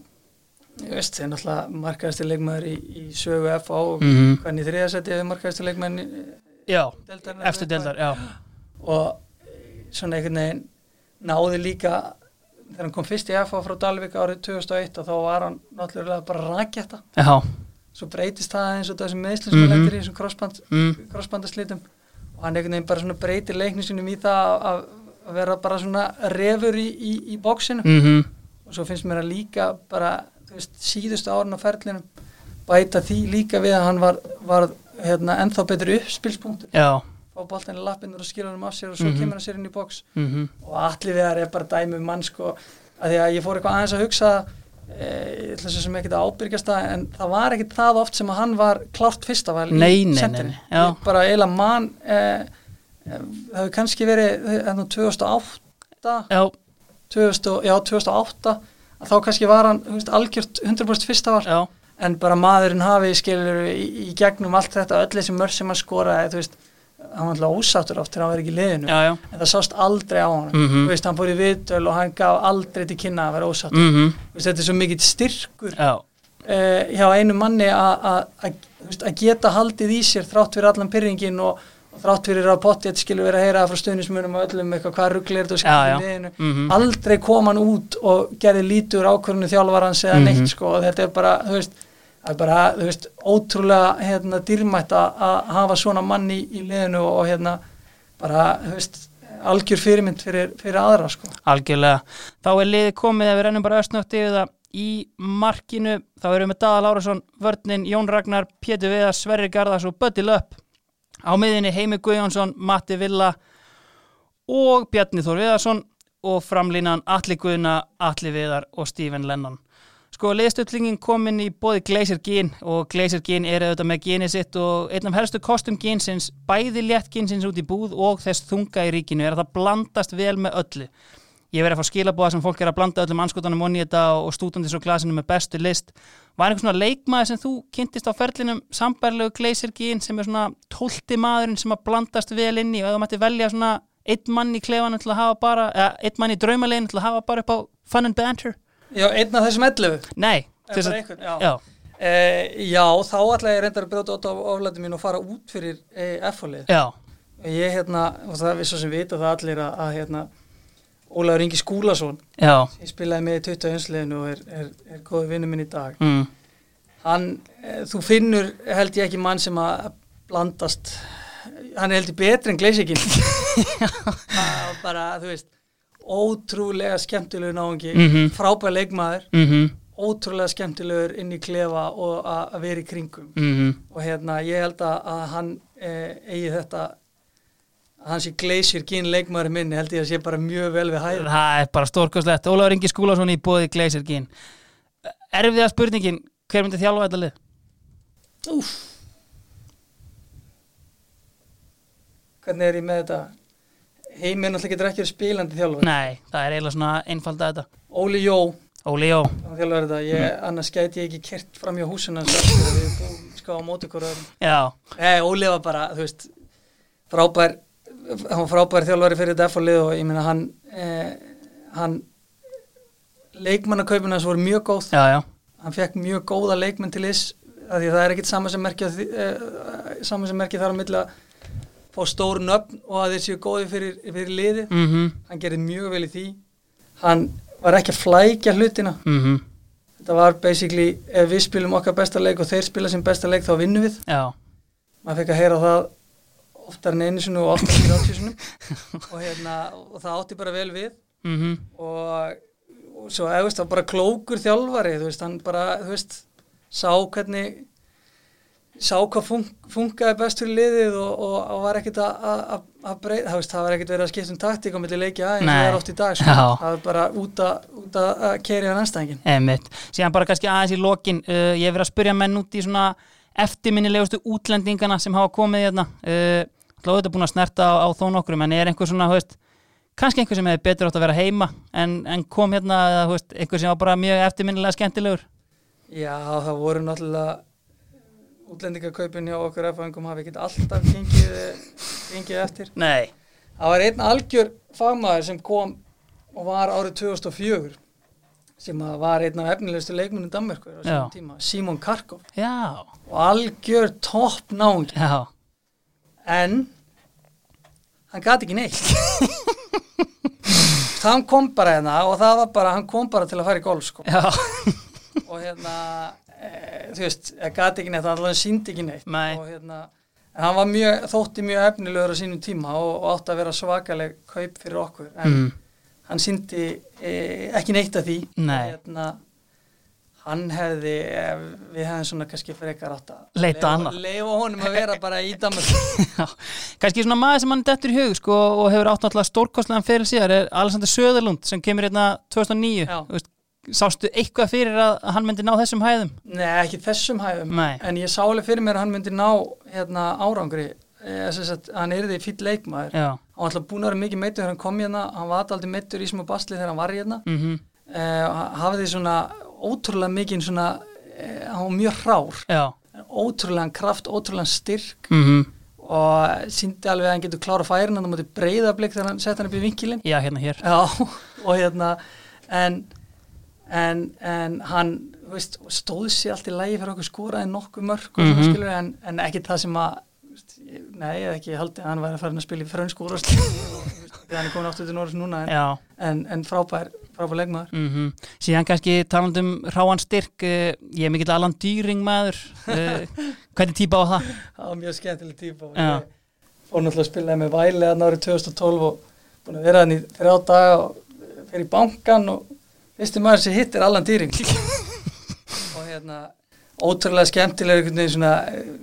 ég veist, það er náttúrulega markaðasti leikmaður í, í sögu FA og
Mhm.
hvernig þriðasetti er markaðasti leikmaður
Já, eftir deildar, já
og svona einhvern veginn náði líka þegar hann kom fyrst í FA frá Dalvik árið 2001 og þá var hann náttúrulega bara rakjætta
Já,
svo breytist það eins og þessum meðslum sem
Mhm.
mm lendir í þessum crossband,
mm,
crossbandaslitum og hann einhvern veginn bara svona breytir leiknum sínum í það að, vera bara svona refur í, í, í bóksinu
mm
og svo finnst mér að líka bara veist, síðustu árun á ferlinum bæta því líka við að hann var, var hérna, ennþá betur uppspilspunktur.
Já,
fá boltan í lappinur og skilja hann af sér og svo
Mhm.
kemur hann sér inn í box.
Mm
og allir við er bara dæmi um mann sko, að því að ég fór eitthvað aðeins að hugsa e, ég ætla sem ekki að ábyrgjast það en það var ekkit það oft sem að hann var klárt fyrsta val
Nei,
í. Ég bara eiginlega mann e, e, það hefur kannski verið hérna 2008
já,
2000, og- já, 2008 að þá kannski var hann veist, algjört 100% fyrsta var
já.
En bara maðurinn hafi skilur í, í gegnum allt þetta, öll þessi mörg sem hann skoraði þú veist, hann var alltaf ósáttur oft þegar hann var ekki í liðinu,
Já, já.
En það sást aldrei á hann
Mhm.
þú veist, hann fór í viðtöl og hann gaf aldrei til kynna að vera ósáttur.
Mm
Þú veist, þetta er svo mikill styrkur
Já,
uh, hjá einu manni að- geta haldið í sér þrátt fyrir allan pyrringin og, og þrátt fyrir að pottið skilur vera að heyra frá stuðnismunum og öllum eitthvað hvað rugglir þetta og skilur liðinu.
Mhm.
aldrei kom hann út og gerði lítur ákvörðinu þjálfarans eða
Mhm.
neitt sko. Og þetta er bara, þú veist það er bara, þú veist, ótrúlega hérna, dýrmætt að hafa svona mann í, í liðinu og hérna bara, þú veist, algjör fyrirmynd fyrir, fyrir aðra sko
Algjörlega. Þá er liðið komið að við rennum bara östnögt yfir það í markinu. Þá erum við Daða Lárasson, Vörnin, Jón Ragnar, Pétur Viðar, Sverrir Garðars og Bötti Löpp. Á miðinni Heimi Guðjónsson, Matti Villa og Bjarni Þór Viðarsson og framlínan Atli Guðna, Atli Viðar og Stephen Lennon. Sko, liðstöllingin komin í bóði Glacier Gin og Glacier Gin er auðvitað með genið sitt og einn af helstu kostum ginsins, bæði létt ginsins út í búð og þess þunga í ríkinu er að það blandast vel með öllu. Ég verið að fá skilabóða sem fólk er að blanda öllum anskotanum onni þetta og stúdandis og glasinu með bestu list. Var einhvern svona leikmaður sem þú kynntist á ferlinum sambærlegu Glacier Gin sem er svona tólti maðurinn sem að blandast vel inn í og þú mætti velja svona einn mann í klefanum til að hafa bara, eða einn mann í draumalegin til að hafa bara upp á fun and banter?
Já, einn af þessum 11
Nei.
Er einhvern, já.
Já.
Eh, já, þá ætla ég reyndar að brjóta út á oflæti mín og fara út fyrir eh, F-fólið.
Já.
Ég hérna, og það er svo sem vita það allir að, að hérna, Ólaður Ingi Skúlason, ég spilaði með í 21 liðinu og er, er, er góði vinnu minn í dag.
Mm.
Hann, e, þú finnur held ég ekki mann sem að blandast, hann er heldur betri en Gleisikinn. bara, þú veist, ótrúlega skemmtilegu náungi,
Mhm.
frábær leikmaður,
Mm
ótrúlega skemmtilegur inn í klefa og að vera í kringum.
-hmm.
og hérna ég held að, að hann eh, eigi þetta að hann sé gleysir gín leikmaður minni held ég að sé bara mjög vel við hæð
Það er bara stórkostlegt. Ólafur Ingi Skúlason í bóði Glacier Gin. Erfiða spurningin, hver myndi þjálfa þetta lið?
Úf hvernig er ég með þetta heiminn alltaf getur ekki verið spilandi þjálfur
Nei, það er eiginlega svona einfalda þetta.
Óli Jó
Óli Jó.
þjálfur þetta ég, annars gæti ég ekki kert fram hjá húsina við búum ská á móti hvora öðrum.
Já.
Nei, Óli var bara, þú veist, frábær, hann var frábær þjálfari fyrir þetta F-lið og ég meina hann, eh, hann, leikmannakaupina hans voru mjög góð,
Já, já.
hann fekk mjög góða leikmenn til þess, að því að það er ekkit sama sem merkja, eh, sama sem merkja þar á milli að fá stór nöfn og að þeir séu góði fyrir, fyrir liði,
Mm
hann gerði mjög vel í því, hann var ekki að flækja hlutina,
-hmm.
þetta var basically, ef við spilum okkar besta leik og þeir spila sem besta leik þá vinnum við,
Já.
maður fekk að heyra það oftar en einu sinu og oftar en þrjáttjú sinu og, hérna, og það átti bara vel við.
Mm
og, og svo eða, það var bara klókur þjálfari þú veist, hann bara, þú veist sá hvernig sá hvað fun funkaði best fyrir liðið og, og, og var ekkit að- breyta, það, það var ekkit verið að skipta um taktík á milli leikja eins og
Nei.
það er oft í dag sko. Það var bara út að, út að, að keri á næstæðingin
Einmitt. Síðan bara kannski aðeins í lokin. Uh, ég hef verið að spyrja menn út í svona eftirminnilegustu útlendingana sem hafa komið hérna. Uh, Þú þetta búin að snerta á, á þó nokkrum, en er einhver svona, veist, kannski einhver sem hefur betur átt að vera heima, en, en kom hérna, eða, veist, einhver sem var bara mjög eftirminnilega skemmtilegur.
Já, það voru náttúrulega útlendingakaupin hjá okkur F-fæðingum hafi ekki alltaf gengið, gengið eftir.
Nei.
Það var einn algjör fagmaður sem kom og var árið 2004 sem var einn af efnilegustu leikmunum Danmerkur á
Já.
þessum tíma, Simon Karkov
Já,
og algjör topp
já,
en hann gati ekki neitt hann kom bara hérna og það var bara, hann kom bara til að fara í golf sko.
já,
og hérna þú veist, það gati ekki neitt hann alveg síndi ekki neitt
Nei.
og hérna en hann var mjög, þótti mjög efnilegur á sínum tíma og, og átti að vera svakaleg kaup fyrir okkur en
mm.
hann síndi e, ekki neitt af því
Nei.
hérna, hann hefði eh, við hefðum svona kannski frekar átt að
Leita annað.
leyfa honum að vera bara í
Já, kannski svona maður sem hann dettur í hug sko, og hefur átt náttúrulega stórkostlegan fyrir síðar er Alexander Söderlund sem kemur hérna 2009
Já.
Þú veist, sástu eitthvað fyrir að hann myndi ná þessum hæðum?
Nei, ekki þessum hæðum
Nei.
en ég sá alveg fyrir mér að hann myndi ná hérna, árangri. Eh, sagt, hann er því fýll leikmaður.
Já,
hann var alltaf búin að vera mikið meittur þegar hann kom hérna. Hann var alltaf meittur í smá basli þegar hann var hérna. Eh, og hann hafði svona ótrúlega mikið svona eh, hann var mjög hrár.
Já.
Ótrúlegan kraft, ótrúlegan styrk.
Mhm,
og síndi alveg að hann getur klára færin hann á móti breyðablik þegar hann sett hann upp í vinkilin
Já, hérna hér.
Já, og hérna en, en, en hann veist, stóð sér allt í lægi fyrir okkur skoraði nokkuð mörg
Mhm.
svona skilur en, en ekki það sem að veist, nei, ég hef ekki haldið að hann væri að fara að spila í frönsku úrvarsli þegar hann er komin aftur til Norris núna en, en, en frábær, frábær leikmaður.
Mm síðan kannski talandum ráan styrk, uh, ég er mikill Alan Dýring maður, uh, hvernig típa á það?
það var mjög skemmtileg típa. Og ég náttúrulega að spila með væli að árið 2012 og búin að vera hann í þrjá daga og í bankan og fyrsti maður sem hitt er Allan Dýring og hérna ótrúlega skemmtileg einhvern veginn svona eh,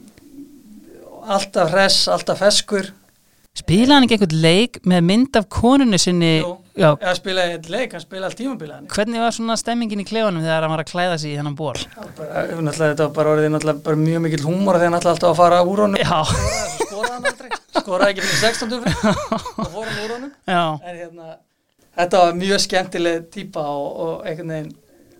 alltaf hress, alltaf feskur.
Spilaði hann ekki einhvern leik með mynd af konunni sinni?
Jú.
Já,
eða spilaði eitt leik, hann spilaði allt tímabila hann.
Hvernig var svona stemmingin í klefanum þegar hann var að klæða sig í hennan ból?
bara, náttúrulega, þetta var bara orðið náttúrulega bara mjög mikill húmor þegar hann alltaf að fara úr honum.
Já,
skoraði hann aldrei, skoraði ekki fyrir 16 fyrir. Og fór hann úr honum.
Já,
en hérna, þetta var mjög skemmtileg típa og, og einhvern veginn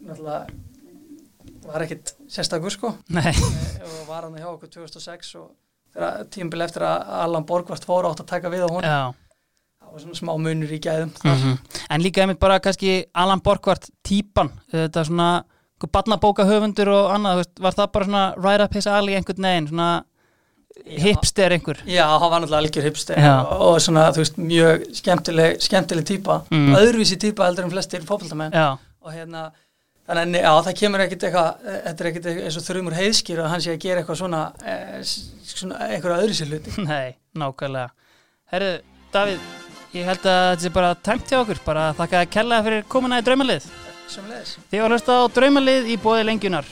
náttúrulega var ekkit sérstakur sko
nei,
Eh, og var hann hjá okkur 2006 og tímbil eftir að Allan Borgvart fór átt að taka við á hún
já.
það var svona smá munur í gæðum.
Mm En líka einmitt bara kannski Alan Borgvart típan, þetta svona barnabóka höfundur og annað, veist, var það bara svona right up his alley einhvern veginn, svona hipster einhver?
Já, hann var náttúrulega algjör hipster og, og svona, þú veist, mjög skemmtileg, skemmtileg típa,
Mm.
öðruvísi típa heldur en flestir fótboltamenn
Já,
og hérna, þannig að það kemur ekkit eitthvað, eh, þetta er ekkit eins og þrjumur heiðskýr að hann sé að gera eitthvað svona, s- svona einhverja öðruvísi hluti.
nei, nákvæmlega. Herru, Davíð, ég held að þetta sé bara tæmt hjá okkur, bara þakka að kella fyrir komuna í draumalið. Þið var hlusta á draumalið í bóði lengjunar.